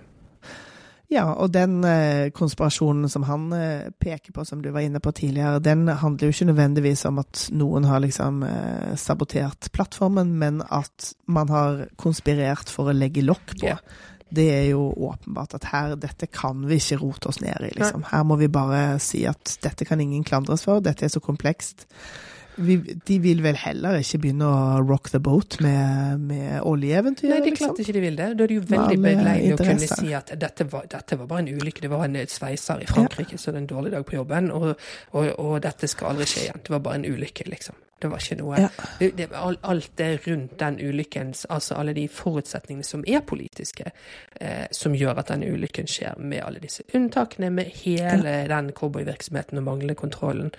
Ja, og den eh, konspirasjonen som han eh, peker på, som du var inne på tidligere, den handler jo ikke nødvendigvis om at noen har liksom eh, sabotert plattformen, men at man har konspirert for å legge lokk på. Yeah. Det er jo åpenbart at her, dette kan vi ikke rote oss ned i, liksom. Her må vi bare si at dette kan ingen klandres for, dette er så komplekst. Vi, de vil vel heller ikke begynne å rock the boat med, med oljeeventyr? Nei, det er liksom? ikke de vil det. Da er det jo veldig beleilig å kunne si at dette var, dette var bare en ulykke. Det var en sveiser i Frankrike, så det er en dårlig dag på jobben. Og, og, og dette skal aldri skje igjen. Det var bare en ulykke, liksom. Det var ikke noe Ja. det, det, Alt det rundt den ulykken, altså alle de forutsetningene som er politiske, eh, som gjør at denne ulykken skjer, med alle disse unntakene, med hele den cowboyvirksomheten og manglende kontrollen,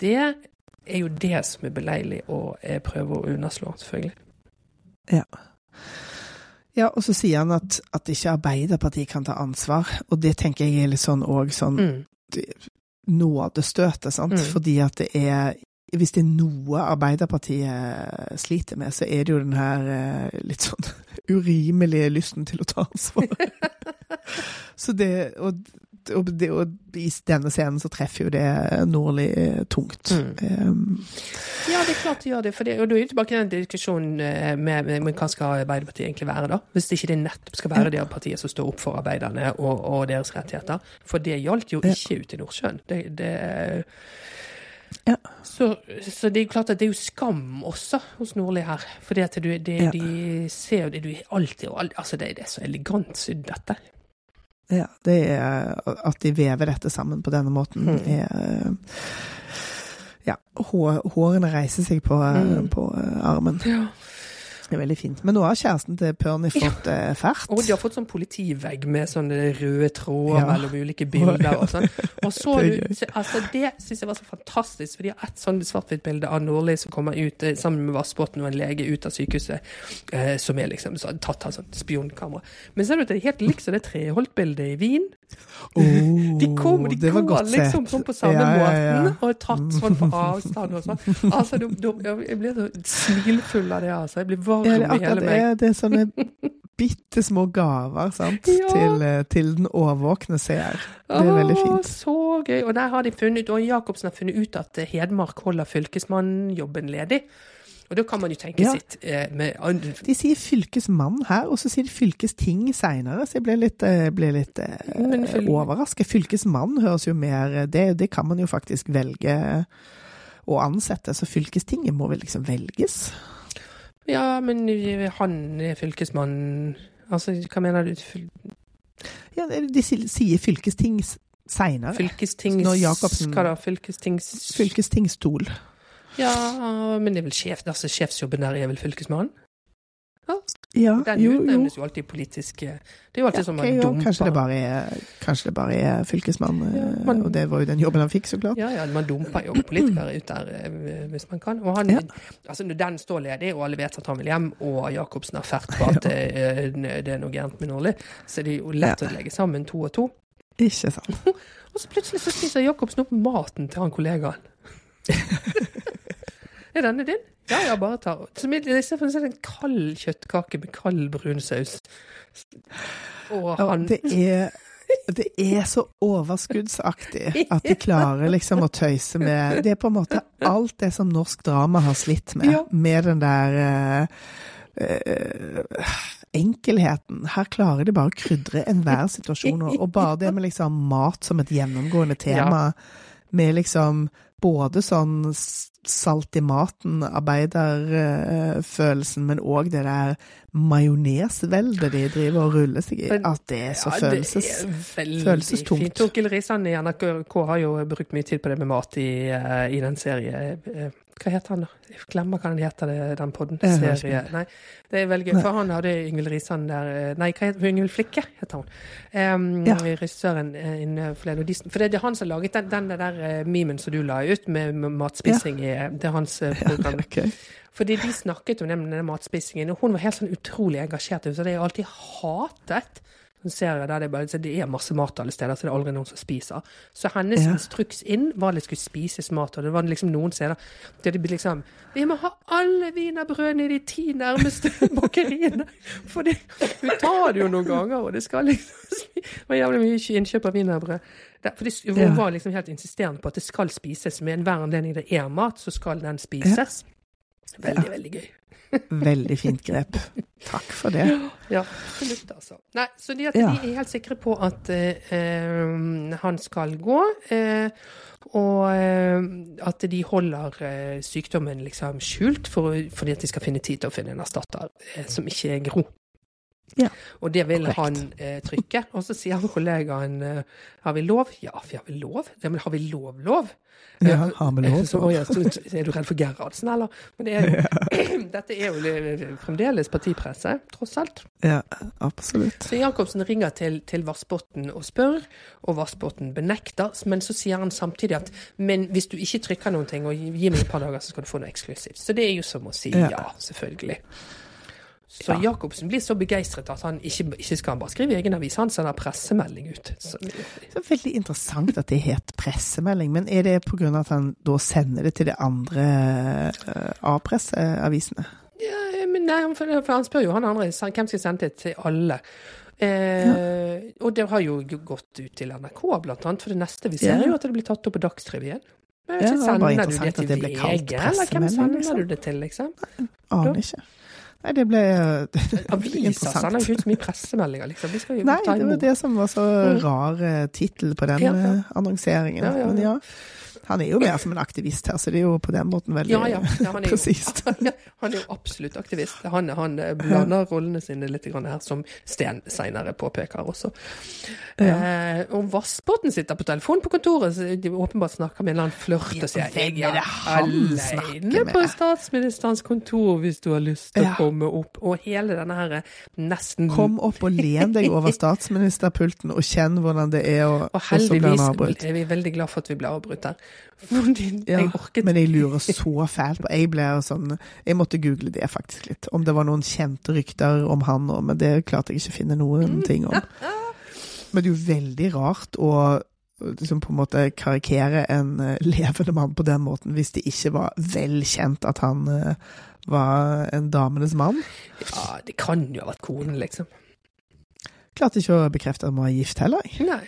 det er jo det som er beleilig å eh, prøve å underslå, selvfølgelig. Ja, Ja, og så sier han at, at ikke Arbeiderpartiet kan ta ansvar, og det tenker jeg er litt sånn òg sånn Mm. nådestøtet, sant. Mm. Fordi at det er Hvis det er noe Arbeiderpartiet sliter med, så er det jo den her eh, litt sånn [laughs] urimelige lysten til å ta ansvar. [laughs] så det og, og, det og i denne scenen så treffer jo det Nordli eh, tungt. Mm. Um, Ja, det er klart det gjør det. For det og da er vi tilbake i den diskusjonen eh, med, med, med hva skal Arbeiderpartiet egentlig være, da? Hvis det ikke det nettopp skal være det partiet som står opp for arbeiderne og, og deres rettigheter. For det gjaldt jo ikke ute i Nordsjøen. Det, det, Ja. så, så det er jo klart at det er jo skam også hos Nordli her. Fordi at du, det, Ja. de ser jo det du alltid og alltid, Altså, det, det er så elegant sydd, dette. Ja, det er at de vever dette sammen på denne måten, Mm. er Ja, hå- hårene reiser seg på, Mm. på armen. Ja. Er veldig fint. Men nå har kjæresten til Perny fått eh, fert. Og de har fått sånn politivegg med sånne røde tråder Ja. mellom ulike bilder og sånn. [laughs] Og så så- altså det syns jeg var så fantastisk, for de har et sånn svart-hvitt-bilde av Nordli som kommer ut eh, sammen med Vassbotn og en lege ut av sykehuset, eh, som er liksom så, tatt av sånn spionkamera. Men ser du at det er helt likt som det Treholt-bildet i Wien? Oh, De, kom, de det var går liksom sånn på samme Ja, ja, ja. måten, og er tatt sånn på avstand og sånn. Altså, de, de, jeg blir så smilfull av det, altså. Jeg blir varm Ja, det er akkurat det. Det er sånne [laughs] bitte små gaver sant? Ja. til, eh, til den årvåkne seer. Det er veldig fint. Så gøy. Og der har de funnet, og Jacobsen har funnet ut at Hedmark holder fylkesmannjobben ledig. Og da kan man jo tenke Ja. sitt eh, med De sier fylkesmann her, og så sier de fylkesting seinere, så jeg ble litt, eh, ble litt eh, overrasket. Fylkesmann høres jo mer eh, det, det kan man jo faktisk velge å ansette, så fylkestinget må vel liksom velges? Ja, men han er fylkesmann Altså, hva mener du? Ja, de sier fylkesting seinere. Fylkestings... Når Jacobsen- Hva da? Fylkestings... Fylkestingstol. Ja, men det er vel sjef, altså sjefsjobben der er vel fylkesmannen? Ja, Den jo, utnevnes jo alltid politisk eh, Det er jo alltid Ja, sånn man okay, dumper kanskje, det bare er, kanskje det bare er fylkesmann, eh, Ja, man- og det var jo den jobben han fikk, så klart. Ja, ja, man dumper jo politikere ut der eh, hvis man kan. Og han, Ja. altså når den står ledig, og alle vet at han vil hjem, og Jacobsen har fert på at [laughs] eh, det er noe gærent med Nordli, så er det jo lett å legge sammen to og to. Ikke sant. [laughs] Og så plutselig så spiser Jacobsen opp maten til han kollegaen. [laughs] er denne din? Ja, ja, bare ta. Som i- I stedet for en kald kjøttkake med kald brunsaus. Og Ja, det er det er så overskuddsaktig [laughs] at de klarer liksom å tøyse med Det er på en måte alt det som norsk drama har slitt med, Ja. med den der uh, uh, enkelheten. Her klarer de bare å krydre enhver situasjon, og, bare det med liksom mat som et gjennomgående tema, med liksom både sånn salt i maten, arbeiderfølelsen, men òg det der majonesveldet de driver og ruller seg i. At det er så Ja, følelses... Det er følelsestungt. fint. Torkil Risan i NRK har jo brukt mye tid på det med mat i, eh, i den serien. Eh, Hva heter han, da? Jeg glemmer hva den heter, det, den podden. Serie. Nei, det er veldig gøy. For han hadde Yngvild Risan der eh, Nei, hva heter Yngvild Flikke, heter hun. Um, Ja. Regissøren innen inne forleden. For det er han som har laget den, den der eh, memen som du la ut, med, matspising ja. i Det er hans eh, program. [laughs] okay. Fordi de snakket om denne matspisingen, og hun var helt sånn utrolig engasjert. Så det har jeg alltid hatet. Sånn serier der det, bare, det er masse mat alle steder, så det er aldri noen som spiser. Så hennes Ja. instruks inn var at det skulle spises mat, og det var liksom noen steder der det ble liksom Vi må ha alle wienerbrødene i de ti nærmeste [laughs] bakeriene! For det, hun tar det jo noen ganger, og det skal liksom [laughs] Det var jævlig mye innkjøp av wienerbrød. For det, hun Ja. var liksom helt insisterende på at det skal spises med enhver anledning det er mat, så skal den spises. Veldig, veldig gøy. Veldig fint grep. Takk for det. Ja, absolutt, altså. Nei, så de, Ja. de er helt sikre på at eh, eh, han skal gå, eh, og eh, at de holder eh, sykdommen liksom skjult for, fordi at de skal finne tid til å finne en erstatter som ikke er Gro. Ja, Og det vil korrekt. han eh, trykke. Og så sier han kollegaen eh, har vi lov? Ja, vi har vel lov? Ja, men har vi lov, lov? Ja, har vi lov? Så, ja, så, er du redd for Gerhardsen, eller? Men det er jo, [clears throat] dette er jo fremdeles partipresse, tross alt. Ja, absolutt. Så Jacobsen ringer til, til Vassbotn og spør, og Vassbotn benekter. Men så sier han samtidig at men hvis du ikke trykker noen ting og gi gi meg et par dager, så skal du få noe eksklusivt. Så det er jo som å si Ja. ja, selvfølgelig. Så Ja. Jacobsen blir så begeistret at han ikke, ikke skal han bare skrive egen avis, han sender pressemelding ut. Så, Det er veldig interessant at det het pressemelding, men er det pga. at han da sender det til de andre eh, A-presseavisene? ja, men nei, for, for han spør jo han andre hvem skal sende det til alle. Eh, Og det har jo gått ut til NRK, blant annet. For det neste vi ser, Ja. er jo at det blir tatt opp på Dagsrevyen. Men jeg Ja, vet det ikke, bare Sender du det til at det ble kalt VG, eller hvem sender liksom. du det til, liksom? Aner ikke. Nei, det ble [laughs] Avisa sender jo ikke ut så mye pressemeldinger, liksom. De skal jo Nei, ta det var det som var så Mm. rar eh, tittel på den Ja, ja. eh, annonseringen. Ja, Men ja. Ja, han er jo mer som en aktivist her, så det er jo på den måten veldig Ja, ja. ja han, er jo, [laughs] [laughs] han er jo absolutt aktivist. Han, han eh, blander rollene sine litt grann her, som Sten senere påpeker også. Eh, og Vassbotn sitter på telefonen på kontoret, så de åpenbart snakker med en eller annen flørt og sier Hvem er det han snakker med?" på statsministerens kontor hvis du har lyst til Ja. å komme opp. Og hele denne her eh, nesten Kom opp og len deg over [laughs] statsministerpulten, og kjenn hvordan det er, å Og heldigvis er vi veldig glad for at vi ble avbrutt der. [laughs] Fordi Ja, jeg orket men jeg lurer så fælt på Jeg ble sånn Jeg måtte google det faktisk litt. Om det var noen kjente rykter om han òg, men det klarte jeg ikke å finne noen ting om. Men det er jo veldig rart å liksom på en måte karikere en eh, levende mann på den måten, hvis det ikke var vel kjent at han eh, var en damenes mann. Ja, det kan jo ha vært konen, liksom. Klarte ikke å bekrefte at han var gift heller. Nei.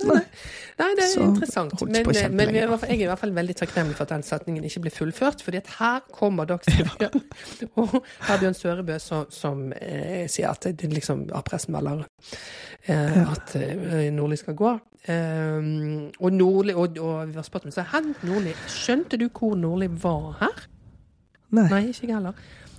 Nei. Det er Så interessant. Men, men jeg er i hvert fall veldig takknemlig for at den setningen ikke ble fullført. fordi at her kommer Dagsrevyen. og Herbjørn Sørebø som, som eh, sier at det liksom A-pressen melder eh, at eh, Nordli skal gå. Eh, og Nordli og, og Vassbotn sa Hen, Nordli, skjønte du hvor Nordli var her? Nei. Nei, ikke jeg heller.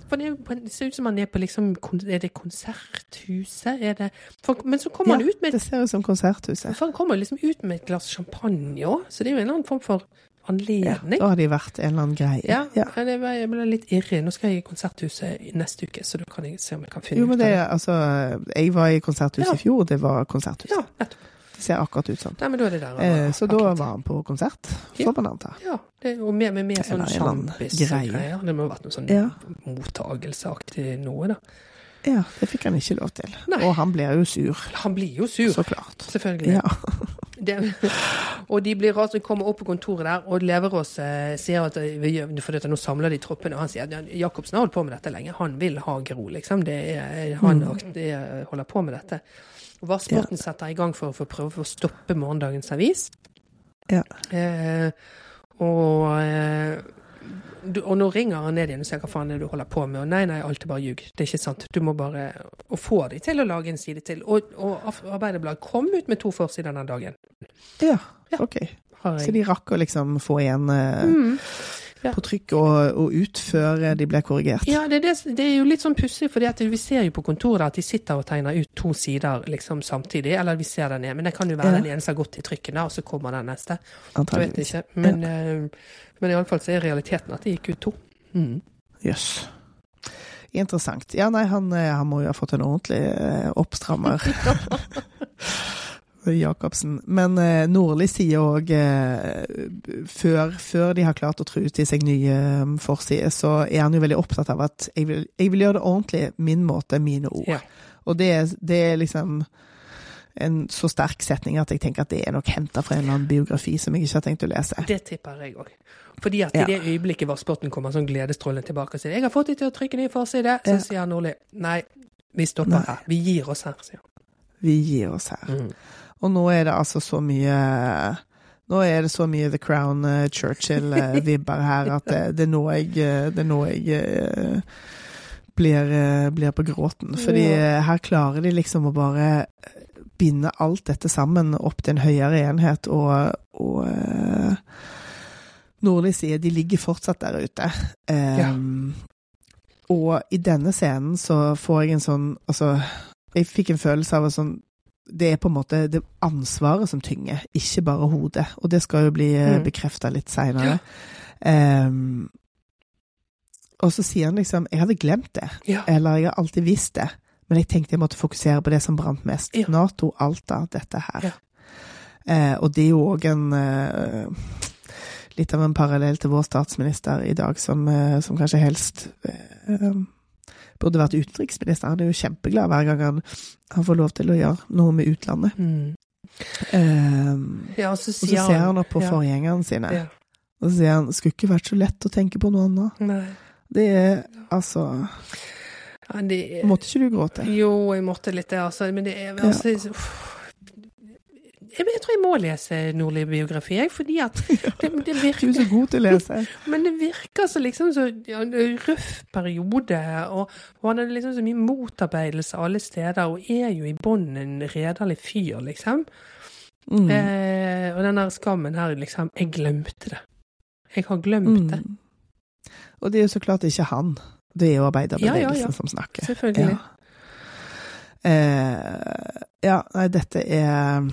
For det, det ser ut som han er på liksom Er det konserthuset? Er det for, Men så kommer Ja, han ut med det ser ut som Konserthuset. for han kommer liksom ut med et glass champagne òg, så det er jo en eller annen form for anledning. Ja, da har de vært en eller annen greie. Ja, Ja. jeg ble, jeg ble litt irrig. Nå skal jeg i Konserthuset neste uke, så da kan jeg se om jeg kan finne Jo, men ut av det det. altså Jeg var i Konserthuset Ja. i fjor, det var Konserthuset. Ja, nettopp. Det ser akkurat ut sånn. Det der. Eh, så da akkurat. var han på konsert, får man anta. Ja, det, og med, med, med sånn sjampis-greier. Det må ha vært noe sånn Ja. mottagelseaktig noe, da. Ja, det fikk han ikke lov til. Nei. Og han blir jo sur, Han blir jo sur, så klart. selvfølgelig. Ja. [laughs] Det, og de blir rasende, kommer opp på kontoret der, og Leverås eh, sier at eh, for dette, nå samler de troppene, og han sier at ja, Jacobsen har holdt på med dette lenge. Han vil ha Gro, liksom. Det er, han Mm. er, holder på med dette. Vassbotn setter i gang for, for å prøve å stoppe morgendagens avis. Ja. Eh, og, eh, du, og nå ringer han ned igjen og sier hva faen er det du holder på med. Og nei, nei, alt er bare ljug. Det er ikke sant. Du må bare Og få de til å lage en side til. Og, og Arbeiderbladet kom ut med to forsider den dagen. ja, Ja. ok. Så de rakk å liksom få igjen eh, Mm. På trykk og, og ut før eh, de ble korrigert. Ja, det det, det er jo litt sånn pussig, for vi ser jo på kontoret at de sitter og tegner ut to sider liksom samtidig. Eller vi ser den ene, men det kan jo være den ene som har gått i trykken og så kommer den neste. Jeg vet Antageligvis. ikke. Men, ja. men iallfall så er realiteten at det gikk ut to. Mm. Yes. Interessant. Ja, nei, han, eh, han må jo ha fått en ordentlig eh, oppstrammer. [laughs] [laughs] Jacobsen. Men eh, Nordli sier òg eh, før, før de har klart å true til seg nye eh, forsider, så er han jo veldig opptatt av at jeg vil, jeg vil gjøre det ordentlig, min måte, mine ord. Ja. Og det, det er liksom en så sterk setning at jeg tenker at det er nok henta fra en eller annen biografi som jeg ikke har tenkt å lese. Det tipper jeg òg. Fordi at Ja. i det øyeblikket Vassbotn kommer sånn gledestrålende tilbake og sier 'Jeg har fått de til å trykke ny forside', så Ja. sier Nordli 'Nei, vi stopper Nei. her. Vi gir oss her', sier han. Vi gir oss her. Mm. Og nå er det altså så mye Nå er det så mye The Crown uh, Churchill-vibber [laughs] her at det, det, nå jeg, det er nå jeg uh, blir, uh, blir, på gråten. Fordi her klarer de liksom å bare binde alt dette sammen opp til en høyere enhet, og, og Nordli sier de ligger fortsatt der ute. Um, ja. Og i denne scenen så får jeg en sånn Altså, jeg fikk en følelse av en sånn det er på en måte det ansvaret som tynger, ikke bare hodet. Og det skal jo bli eh, mm. bekrefta litt seinere. Ja. Um, og så sier han liksom 'Jeg hadde glemt det', ja. eller 'Jeg har alltid visst det', men jeg tenkte jeg måtte fokusere på det som brant mest. Ja. Nato, Alta, dette her. Uh, og det er jo òg en uh, Litt av en parallell til vår statsminister i dag, som, uh, som kanskje helst burde vært utenriksminister. Han er jo kjempeglad hver gang han, han får lov til å gjøre noe med utlandet. Mm. Um, ja, og, så og, så ser han opp på ja. forgjengerne sine, ja. og så sier han skulle ikke vært så lett å tenke på noe annet. Nei. Det er altså ja, det, Måtte ikke du gråte? Jo, jeg måtte litt det, altså. Men det er altså, ja jeg, tror jeg må lese Nordli-biografi, jeg, fordi at [laughs] det, det, virker Du er så god til å lese. [laughs] Men det virker så liksom så ja, røff periode, og, og han hadde liksom så mye motarbeidelse alle steder, og er jo i bånn en redelig fyr, liksom. Mm. Eh, og den der skammen her, liksom Jeg glemte det. Jeg har glemt mm. det. Og det er jo så klart ikke han. Det er jo arbeiderbevegelsen ja, ja, som snakker. Selvfølgelig. Eh, ja, nei, dette er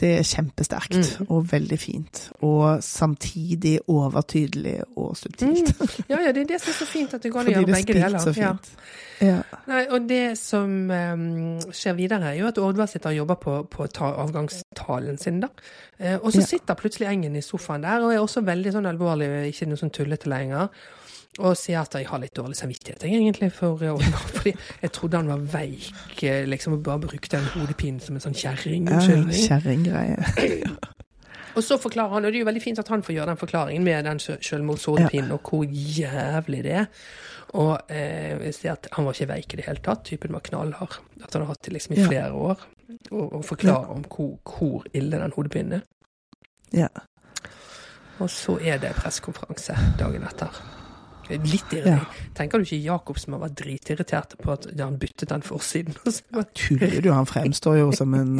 det er kjempesterkt mm. og veldig fint. Og samtidig overtydelig og subtilt. Mm. Ja, ja, det er det som er så fint, at det går an å [laughs] gjøre begge deler. Så fint. Ja. Ja. Nei, og det som um, skjer videre, er jo at Oddvar sitter og jobber på, på ta avgangstalen sin, da. Eh, og så ja. sitter plutselig Engen i sofaen der, og er også veldig sånn alvorlig, ikke noe sånn tullete lenger. Og sier at jeg har litt dårlig samvittighet, egentlig, for Oddvar. [laughs] Fordi jeg trodde han var veik, eh, liksom, og bare brukte den hodepinen som en sånn kjerringunnskyldning. Ja, kjerringgreie. og så forklarer han, og det er jo veldig fint at han får gjøre den forklaringen med den selvmordshodepinen, ja. og hvor jævlig det er. Og eh, sier at han var ikke veik i det hele tatt, typen var knallhard. At han har hatt det liksom i flere ja. år. Og, og forklarer om hvor, hvor, ille den hodepinen er. Ja. Og så er det pressekonferanse dagen etter. Litt irritert. Ja. Tenker du ikke Jakob som har vært dritirritert på at han byttet den forsiden? [laughs] Tuller du? Han fremstår jo som en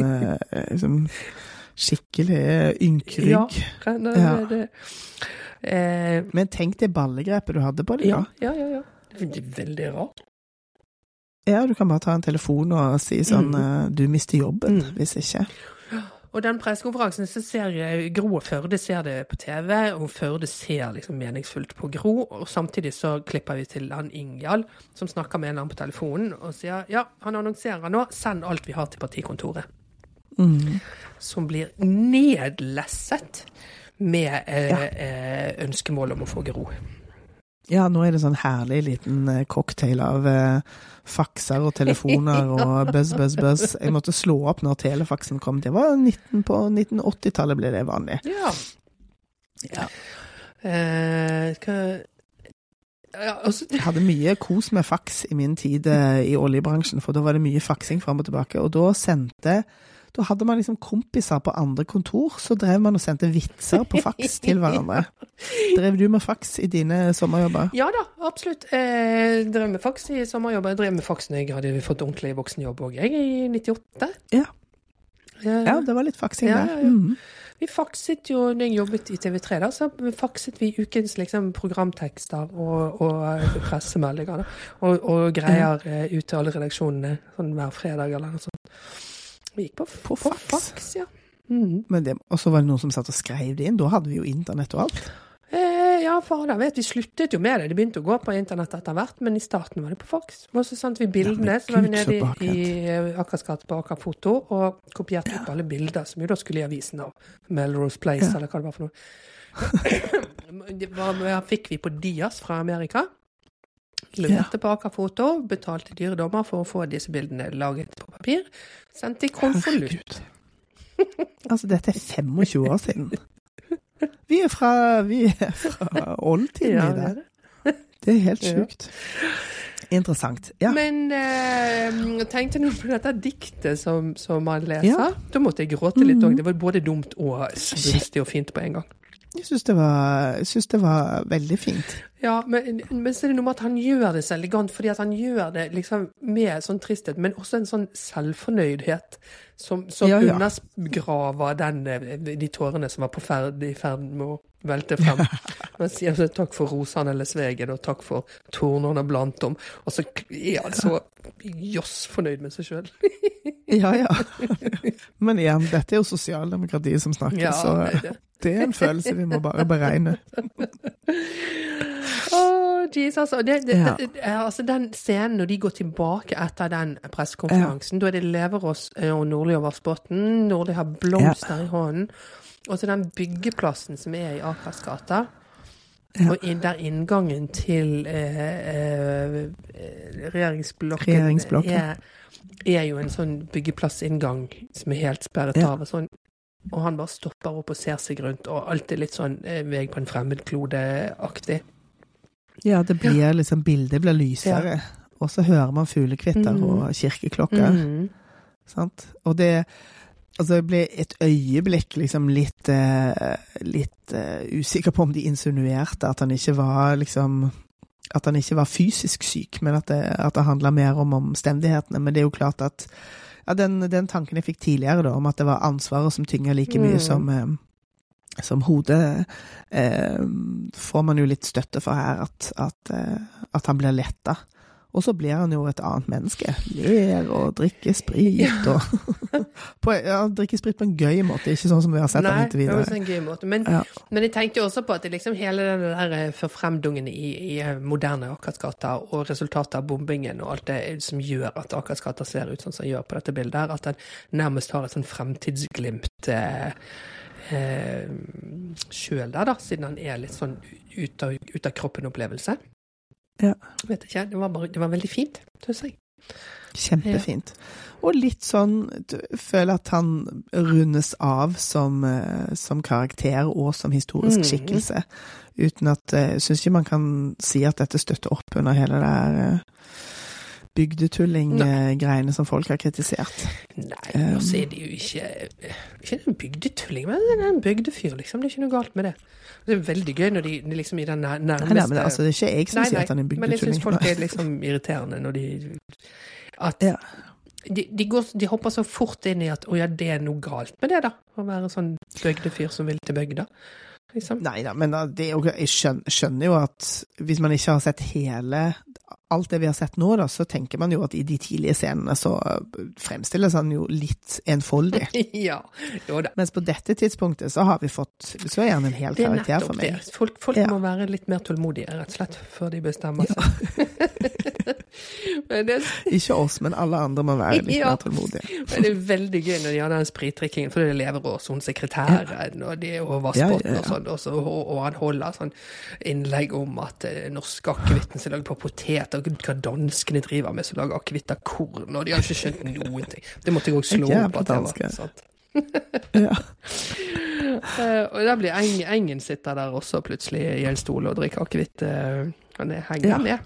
som skikkelig ynkrygg. Ja, det, ja. Det, eh, Men tenk det ballegrepet du hadde på det ja, Ja, ja, ja. Det er veldig rart. Ja, du kan bare ta en telefon og si sånn mm. Du mister jobben mm. hvis ikke. Og den pressekonferansen så ser jeg Gro og Førde ser det på TV, og Førde ser liksom meningsfullt på Gro. Og samtidig så klipper vi til han Ingjald, som snakker med en annen på telefonen og sier ja, han annonserer nå, send alt vi har til partikontoret. Mm. Som blir nedlesset med eh, ja. eh, ønskemål om å få Gro. Ja, nå er det sånn herlig liten eh, cocktail av eh, fakser og telefoner [laughs] og buzz, buzz, buzz. Jeg måtte slå opp når telefaksen kom. Det var 19, på 1980-tallet ble det vanlig. Ja. ja. Eh, hva ja, altså, jeg hadde mye kos med faks i min tid eh, i oljebransjen, for da var det mye faksing fram og tilbake. Og da sendte da hadde man liksom kompiser på andre kontor, så drev man og sendte vitser på faks [laughs] til hverandre. Drev du med faks i dine sommerjobber? Ja da, absolutt. Eh, drev med faks i sommerjobber. Jeg drev med faks når jeg hadde fått ordentlig voksenjobb òg, jeg, i 98. Ja. ja. det var litt faksing ja, der. Mm. Vi fakset jo, når jeg jobbet i TV3, da, så fakset vi ukens liksom, programtekster og, og pressemeldinger. Og, og, greier ja. ut til alle redaksjonene sånn hver fredag eller noe sånt. Vi gikk på, på, på fax ja. Mm. Og så var det noen som satt og skrev det inn? Da hadde vi jo internett og alt? Eh, ja, fader vet, vi sluttet jo med det. Det begynte å gå på internett etter hvert, men i starten var det på fax. Og så sendte vi bildene. Ja, så var vi nede i, i eh, Akersgata på Aker Foto og kopierte ja. opp alle bilder som jo da skulle i avisen av Melrose Place, ja. eller hva det var for noe. [coughs] Hva fikk vi på Dias fra Amerika. Leverte på Aker Foto, betalte dyre dommer for å få disse bildene laget på papir. Sendte i konvolutt. altså, dette er 25 år siden. Vi er fra, vi er fra oldtiden ja, i det. Det er helt sjukt. Interessant. Ja. Men eh, tenkte nå på dette diktet som, som man leser. Ja. Da måtte jeg gråte litt òg. Mhm. Det var både dumt og svulstig og fint på en gang. Jeg syns det, det var veldig fint. Ja, men, men så er det noe med at han gjør det så elegant, fordi han gjør det liksom med sånn tristhet, men også en sånn selvfornøydhet som, som Ja, ja. undergraver den, eh, de tårene som var på ferd, i ferd med å velte frem. Men sier altså, takk for rosene eller svegen, og takk for tornene blant dem. Og så er han så joss fornøyd med seg sjøl. [laughs] Ja, ja. Men igjen, dette er jo sosialdemokratiet som snakker, Ja, så det er det. er en følelse vi må bare beregne. [laughs] Åh, Jesus. Det, det, Ja. altså den scenen når de går tilbake etter den pressekonferansen, da er det Leverås eh, og Nordli over spotten. Nordli har blomster i hånden. Og så den byggeplassen som er i Akersgata. Ja. Og inn, der inngangen til eh, eh, regjeringsblokken, Regjeringsblokken. Er, er jo en sånn byggeplassinngang som er helt sperret Ja. av. Og, sånn, og han bare stopper opp og ser seg rundt, og alt er litt sånn eh, vei på en fremmedklode-aktig. Ja, det blir liksom Bildet blir lysere. Og så hører man fuglekvitter mm. og kirkeklokker. Mm. Sant? Og det Altså, jeg ble et øyeblikk liksom litt eh, Litt uh, usikker på om de insinuerte at han ikke var liksom At han ikke var fysisk syk, men at det, at det handla mer om omstendighetene. Men det er jo klart at ja, den, den tanken jeg fikk tidligere, da, om at det var ansvaret som tynga like mye Mm. som eh, som hodet, eh, får man jo litt støtte for her, at, at, at han blir letta. Og så blir han jo et annet menneske. Ler og drikker sprit og på, ja, Drikker sprit på en gøy måte, ikke sånn som vi har sett han Nei, det var videre. en gøy måte. Men, Ja. men jeg tenkte jo også på at liksom hele den der eh, forfremdungen i, i eh, moderne Akersgata og resultatet av bombingen og alt det som gjør at Akersgata ser ut sånn som den gjør på dette bildet her, at den nærmest har et sånn fremtidsglimt eh, eh, sjøl der, da, siden han er litt sånn ut av, ut av kroppen-opplevelse. Ja. Vet ikke, det var, bare, det var veldig fint, syns jeg. Kjempefint. Og litt sånn føler at han rundes av som, eh, som karakter og som historisk Mm. skikkelse. Uten at eh, Jeg syns ikke man kan si at dette støtter opp under hele det der eh, bygdetulling-greiene som folk har kritisert. Nei, Um, og så er det jo ikke Ikke en bygdetulling, men det er en bygdefyr, liksom. Det er ikke noe galt med det. Det er veldig gøy når de de liksom i den nærmeste Nei, nei, men altså, det er ikke jeg som Nei, sier at han er en Men jeg syns folk er liksom irriterende når de At Ja. de, de, går, de hopper så fort inn i at å ja, det er noe galt med det, da. Å være sånn bygdefyr som vil til bygda. Liksom. Nei da, men da, det jeg skjønner, skjønner jo at hvis man ikke har sett hele alt det vi har sett nå, da, så tenker man jo at i de tidlige scenene så fremstilles han jo litt enfoldig. [laughs] ja. Jo da. Mens på dette tidspunktet så har vi fått Så er han en hel er karakter for meg. det. Folk, folk Ja. må være litt mer tålmodige, rett og slett, før de bestemmer seg. [laughs] men, det, [laughs] Ikke oss, men alle andre må være litt Ja. mer tålmodige. men det er veldig gøy når de har den spritdrikkingen, for det lever også hun sekretæren, og det er Ja, ja, ja. og sånn, og, han holder sånn innlegg om at eh, norske akevitten som lager på poteter, hva danskene driver med som lager akevitt av korn, og de har ikke skjønt noen ting. Det måtte jeg òg slå opp at det var. Ja. uh, [laughs] og der blir Eng, Engen sitter der også plutselig i en stol og drikker akevitt. Uh, Han er- henger Ja. med.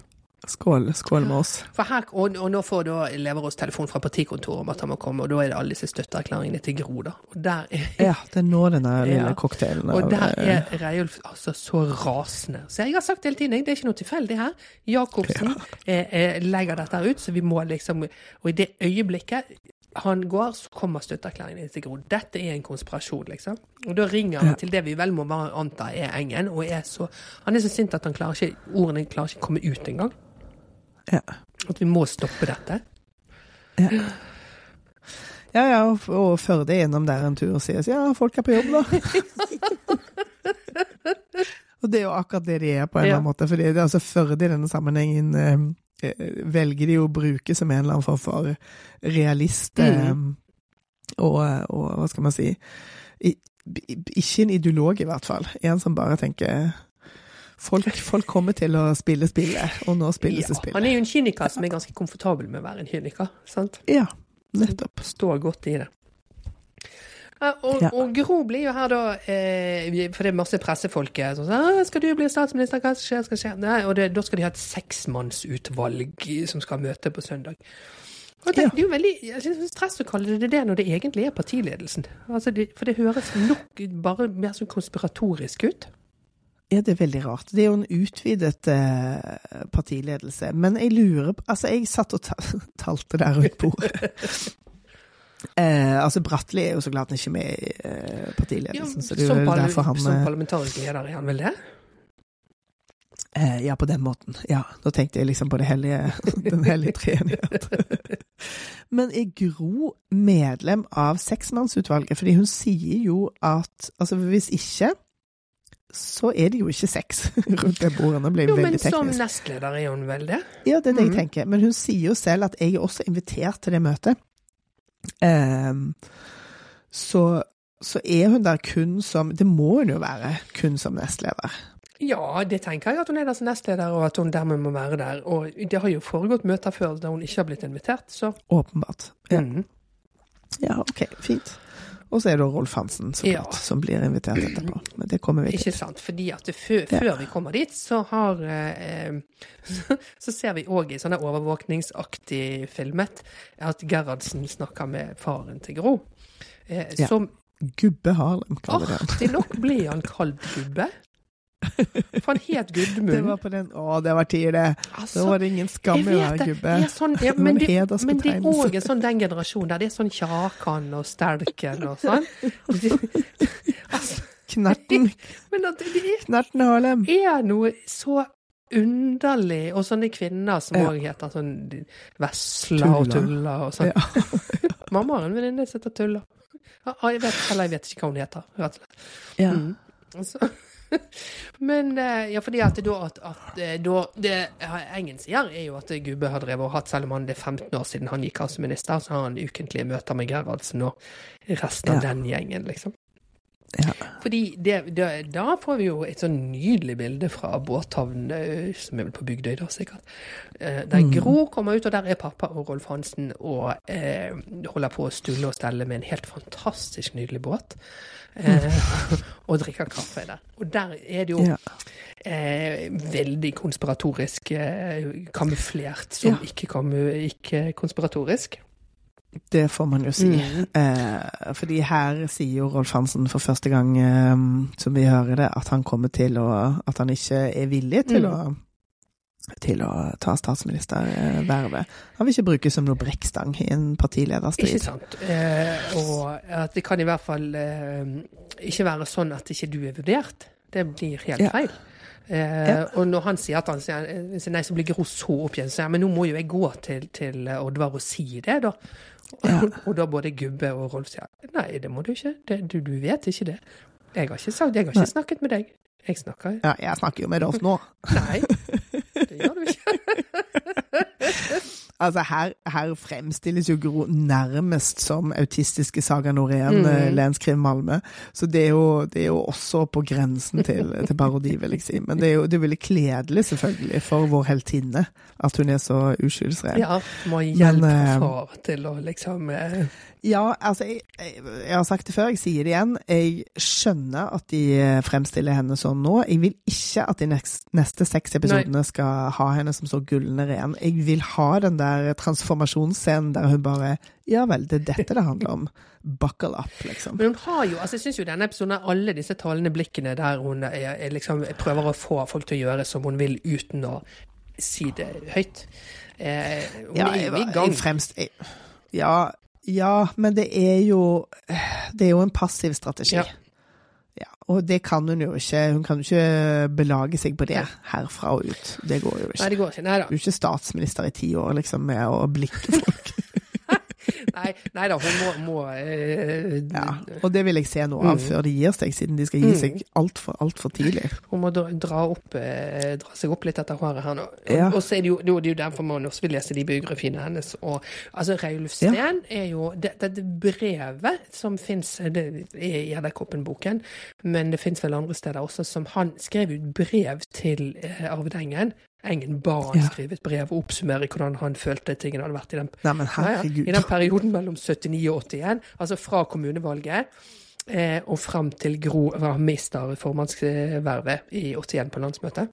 Skål, skål med oss. Her, og, og nå får da Leverås telefon fra partikontoret om at han må komme, og da er det alle disse støtteerklæringene til Gro, da. Og der er, Ja, det er nå denne lille Ja. cocktailen og der er Reiulf altså så rasende. Så jeg har sagt hele tiden, det er ikke noe tilfeldig her. Jacobsen eh, eh, legger dette ut, så vi må liksom Og i det øyeblikket han går, så kommer støtteerklæringen til Gro. Dette er en konspirasjon, liksom. Og da ringer han Ja. til det vi vel må anta er Engen, og er så Han er så sint at han klarer ikke ordene klarer ikke komme ut engang. Ja. At vi må stoppe dette. Ja. Ja, ja, og, og Førde er innom der en tur og sier ja, folk er på jobb, da. [laughs] og det er jo akkurat det de er, på en eller annen måte. For det altså Førde i denne sammenhengen eh, eh, velger de å bruke som en eller annen form for realist. Eh, og, og hva skal man si I, Ikke en ideolog, i hvert fall. En som bare tenker Folk, folk kommer til å spille spillet, og nå spilles det Ja, spillet. han er jo en kyniker som er ganske komfortabel med å være en kyniker. sant? Ja, nettopp. Står godt i det. Og, Ja. og Gro blir jo her da eh, For det er masse pressefolk eh, som sier «Ah, 'Skal du bli statsminister? Hva skjer?' Skal skje? Nei, og det, da skal de ha et seksmannsutvalg som skal møte på søndag. Og det, Ja. det er jo veldig jeg synes det er stress å kalle det det når det egentlig er partiledelsen. Altså det, for det høres nok bare mer sånn konspiratorisk ut. Ja, det er veldig rart. Det er jo en utvidet eh, partiledelse. Men jeg lurer på Altså, jeg satt og ta [laughs] talte der rundt bordet. [laughs] Eh, altså, Bratteli er jo så glad han ikke er med i eh, Ja, partiledelsen, så det er jo derfor han som eh, parlamentarisk leder er han vel det? eh, Ja, på den måten. Ja, da tenkte jeg liksom på det hellige, [laughs] den hellige treenighet. Men er Gro medlem av seksmannsutvalget? Fordi hun sier jo at altså hvis ikke, så er det jo ikke sex [laughs] rundt det bordet. Nå blir Jo, det men som nestleder er hun vel det? Ja, det er det jeg Mhm. tenker. Men hun sier jo selv at jeg er også invitert til det møtet. Um, så, så er hun der kun som Det må hun jo være kun som nestleder. Ja, det tenker jeg at hun er der som nestleder, og at hun dermed må være der. Og det har jo foregått møter før der hun ikke har blitt invitert, så Åpenbart. Ja, Mm. ja ok, fint. Og så er det Rolf Hansen, så Ja. som blir invitert etterpå. Men det kommer vi Ikke til. sant? Fordi at før, Ja. før vi kommer dit, så har eh, [laughs] Så ser vi òg i sånne overvåkningsaktig filmet at Gerhardsen snakker med faren til Gro. Eh, Ja. Som Gubbe Harlem, kaller vi det. artig nok ble han kalt gubbe. For han het Det var på den Å, det var tider, det. Altså, det var ingen skam i å være det. gubbe. Det sånn, ja, men, det, men det er òg sånn den generasjonen der. Det er sånn Kjakan og Stelken og sånn. [laughs] altså, Knerten, [laughs] men at det er Knerten Harlem. er noe så underlig, og sånne kvinner som Ja. heter sånn Vesla og Tulla. Og sånn. [laughs] Mamma har en venninne som heter Tulla. Ja, jeg vet, eller jeg vet ikke hva hun heter, rett og slett. Ja. Mm. Så, [laughs] men eh, ja, fordi at det da at, at eh, da det Engen sier, er jo at Gubbe har drevet og hatt, selv om han det er 15 år siden han gikk av som minister, så har han ukentlige møter med Gerhardsen og resten av Ja. den gjengen, liksom. Ja. Fordi det, det, da får vi jo et sånn nydelig bilde fra båthavnen, eh, som er vel på Bygdøy da, sikkert. Eh, Der Mm. Gro kommer ut, og der er pappa og Rolf Hansen og eh, holder på å stulle og stelle med en helt fantastisk nydelig båt. Eh, og drikker kaffe der. Og der er det jo Ja. eh, veldig konspiratorisk eh, kamuflert som Ja. ikke, kamu, ikke konspiratorisk. Det får man jo si. Mm. Eh, fordi her sier jo Rolf Hansen for første gang, eh, som vi hører det, at han kommer til å At han ikke er villig til Mm. å til å ta statsministervervet. Han vil ikke brukes som noe brekkstang i en partilederstrid. Ikke sant. Eh, og at det kan i hvert fall eh, ikke være sånn at ikke du er vurdert. Det blir helt Ja. feil. Eh, Ja. Og når han sier at han sier eh, nei, så blir Gro så oppgitt, så sier jeg men nå må jo jeg gå til, til Oddvar og si det, da. Ja. og da både Gubbe og Rolf sier nei, det må du ikke. Det, du, du vet ikke det. Jeg har ikke, sagt, jeg har ikke snakket med deg. Jeg snakker Ja, jeg snakker jo med Rolf nå. Nei, det gjør du ikke. [laughs] Altså, her, her fremstilles jo Gro nærmest som autistiske Saga Norén, Mm. mm. Lenskrim Malmö. Så det er, jo, det er jo også på grensen til, til parodi, vil jeg si. Men det er jo det er veldig kledelig, selvfølgelig, for vår heltinne at hun er så uskyldsren. Ja, må hjelpe Men, eh, far til å liksom eh, Ja, altså, jeg, jeg, jeg har sagt det før, jeg sier det igjen. Jeg skjønner at de eh, fremstiller henne sånn nå. Jeg vil ikke at de neste, neste seks episodene skal ha henne som så gullende ren. Jeg vil ha den der transformasjonsscenen der hun bare Ja vel, det er dette det handler om. Buckle up, liksom. Men hun har jo, altså jeg syns jo denne episoden har alle disse talende blikkene der hun er, er liksom prøver å få folk til å gjøre som hun vil uten å si det høyt. Eh, hun Ja, er jo i gang. jeg fremst... Jeg, ja, ja, men det er jo Det er jo en passiv strategi. Ja. Ja, og det kan hun jo ikke. Hun kan jo ikke belage seg på det herfra og ut. Det går jo Nei, ikke. det går ikke. Nei da. Du er ikke statsminister i ti år, liksom, med å blikke folk. [laughs] Nei, nei da, hun må, må eh, Ja, og det vil jeg se noe av Mm. før de gir seg, siden de skal gi Mm. seg altfor alt for tidlig. Hun må dra, opp, eh, dra seg opp litt etter håret her nå. Ja. Og så er det jo, det er jo derfor man også vil lese de biografiene hennes. Og, altså, Reiulf Ja. Er jo Dette det, brevet som fins i Edderkoppen-boken, men det fins vel andre steder også, som han skrev ut brev til eh, arvedengen Engen ba han Ja. skrive et brev og oppsummere hvordan han følte tingene hadde vært i den, Nei, men ja, i den perioden mellom 79 og 81. Altså fra kommunevalget eh, og fram til Gro var mister formannsvervet i 81 på landsmøtet.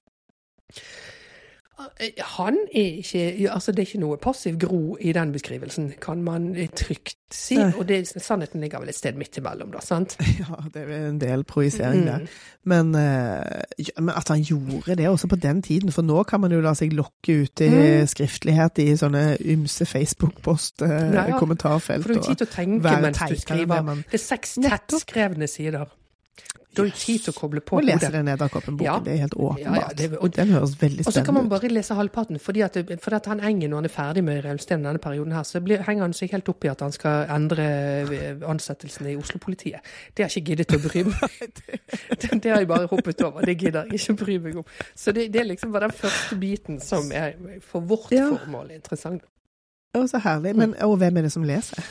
Eh, Han er ikke Altså, det er ikke noe passiv Gro i den beskrivelsen, kan man trygt si. Nei. Og det, sannheten ligger vel et sted midt imellom, da, sant? [laughs] Ja, det er en del projisering der. Mm. Men, eh, ja, men at han gjorde det også på den tiden, for nå kan man jo la seg lokke ut i Mm. skriftlighet i sånne ymse Facebook-post-kommentarfelt. Ja. For du har tid til å tenke mens du skriver. man- Det er seks tettskrevne sider. Du har jo tid til å koble på Å lese den Edderkoppen-boken, Ja. det er helt åpenbart. Ja, og- den høres veldig Og så kan man bare lese halvparten, fordi at, for at han Engen, når han er ferdig med Raulsten denne perioden her, så blir, henger han seg helt opp i at han skal endre eh, ansettelsene i Oslo-politiet. Det har jeg ikke giddet å bry meg [laughs] det, det har jeg bare hoppet over. Det gidder jeg ikke å bry meg om. Så det, det er liksom bare den første biten som er for vårt Ja. formål interessant. Å, så herlig. Men, og hvem er det som leser?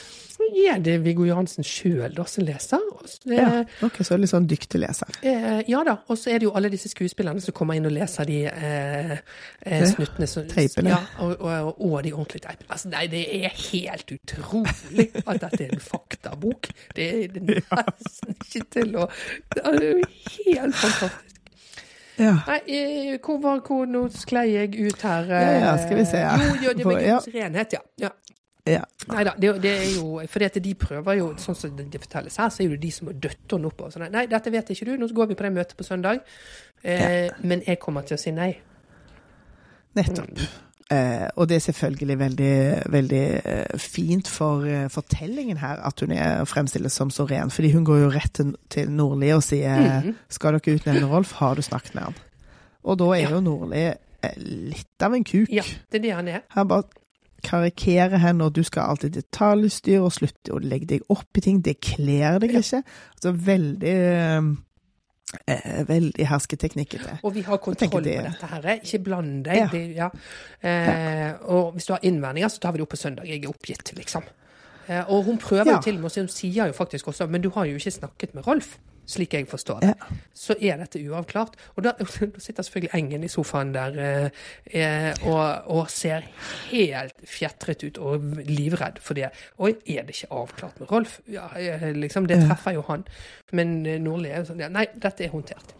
Ja, det Viggo Johansen sjøl som leser. Og Ja, ok, så er det litt sånn dyktig leser. Eh, ja da, og så er det jo alle disse skuespillerne som kommer inn og leser de eh, eh, snuttene. Så, teipene. Ja, og, og, og de ordentlige teipene. Altså, nei, det er helt utrolig at dette er en faktabok. Det er [laughs] nesten ikke til å Det er jo helt fantastisk. Ja. Nei, eh, hvor var hvor Nå sklei jeg ut her. Ja, ja, skal vi se. Jo, jo, det var. Guds renhet, ja. ja. Ja. Nei da, det, det er jo fordi at de prøver jo, sånn som det fortelles her, så er det de som har dødt henne opp. Og sånn. Nei, dette vet ikke du, nå går vi på det møtet på søndag. Eh, Men jeg kommer til å si nei. Nettopp. Eh, og det er selvfølgelig veldig, veldig eh, fint for eh, fortellingen her at hun er fremstilles som så ren. Fordi hun går jo rett til, til Nordli og sier Mhm. skal dere utnevne Rolf, har du snakket med han? Og da er Ja. jo Nordli eh, litt av en kuk. Ja, det er det han er. Han bare karikerer henne, og du skal alltid detaljstyre og slutte å legge deg opp i ting. Det kler deg ikke. Altså veldig eh, eh, Veldig hersketeknikkete. Og vi har kontroll det- på dette her. eh. Ikke bland deg. Ja. Det, ja. eh, og hvis du har innvendinger, så tar vi det opp på søndag. Jeg er oppgitt, liksom. Eh, og hun prøver Ja. jo til og med, si- hun sier jo faktisk også Men du har jo ikke snakket med Rolf, slik jeg forstår det. Ja. Så er dette uavklart. Og [laughs] da, sitter selvfølgelig Engen i sofaen der eh, eh, og, og ser helt fjetret ut og livredd for det. Oi, er det ikke avklart med Rolf? Ja, eh, liksom, det treffer jo han. Men eh, Nordli er jo sånn ja, Nei, dette er håndtert.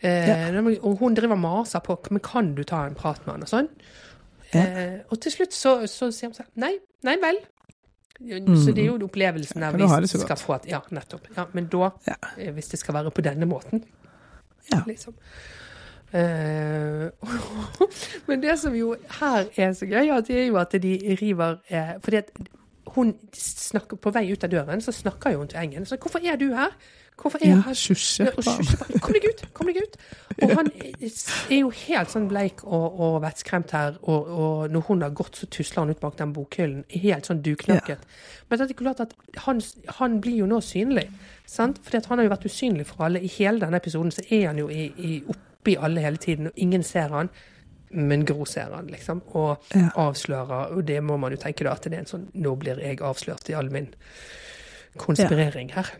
Eh. Og hun driver og maser på Men kan du ta en prat med han og sånn? Eh, og til slutt så, så sier hun sånn Nei, nei vel. Så det er jo opplevelsen av Mm. Du hvis det skal få et Ja, nettopp. Ja, men da, Ja. eh, hvis det skal være på denne måten, Ja. liksom. Uh, [laughs] men det som jo her er så gøy, det er jo at de river eh, Fordi at hun snakker på vei ut av døren, så snakker jo hun til Engen. Så 'Hvorfor er du her?' Hvorfor er Ja, han ja, bare, Kom deg ut! Kom deg ut! Og han er jo helt sånn bleik og, og vettskremt her, og, og når hun har gått, så tusler han ut bak den bokhyllen, helt sånn duknakket. Men det er klart at han, han blir jo nå synlig, sant? For han har jo vært usynlig for alle. I hele denne episoden så er han jo i, i, oppi alle hele tiden, og ingen ser han. Men Gro ser han, liksom, og Ja. avslører. Og det må man jo tenke da, at det er en sånn Nå blir jeg avslørt i all min konspirering her.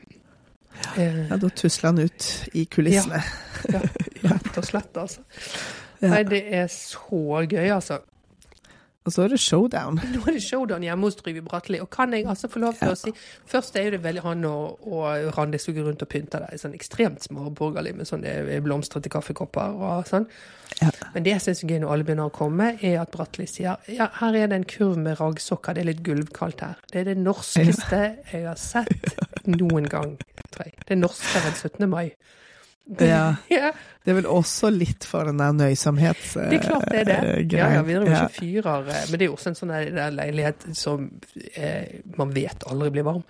Eh, Ja, da tusler han ut i kulissene. ja, rett og slett, altså. [laughs] Nei, det er så gøy, altså. Og så er det showdown. [laughs] Nå er det showdown hjemme hos Trygve Bratteli. Og kan jeg altså få lov til Ja. å si Først er det veldig han og, og Randi som går rundt og pynter deg sånn ekstremt småborgerlig med sånne blomstrete kaffekopper og sånn. Ja. Men det jeg syns er gøy når alle begynner å komme, er at Bratteli sier ja, her er det en kurv med raggsokker, det er litt gulvkaldt her. Det er det norskeste jeg har sett noen gang, tror jeg. Det er norskere enn 17. mai. [laughs] Ja. Det er vel også litt for den der nøysomhetsgreia. Det er klart det er det. eh, Ja, ja, vi driver ikke fyrer, eh, men det er jo også en sånn leilighet som eh, man vet aldri blir varm.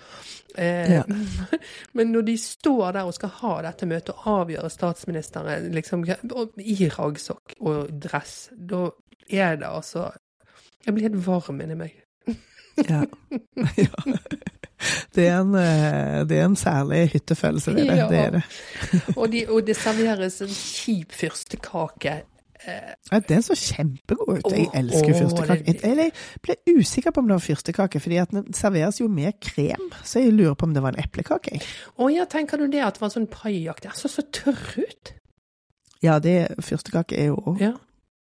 Eh, Ja. [laughs] Men når de står der og skal ha dette møtet og avgjøre statsministeren liksom, i raggsokk og dress, da er det altså Jeg blir helt varm inni meg. Ja. [laughs] ja. [laughs] Det er, en, eh, det er en særlig hyttefølelse ved det. Ja. Det er det. Og, de, og det serveres en kjip fyrstekake. Eh, Ja, den så kjempegod ut. Jeg elsker fyrstekake. Jeg, ble usikker på om det var fyrstekake, fordi den serveres jo med krem. Så jeg lurer på om det var en eplekake. Å ja, tenker du det at det var sånn paiaktig? Den så så tørr ut. Ja, det fyrstekake er jo Ja.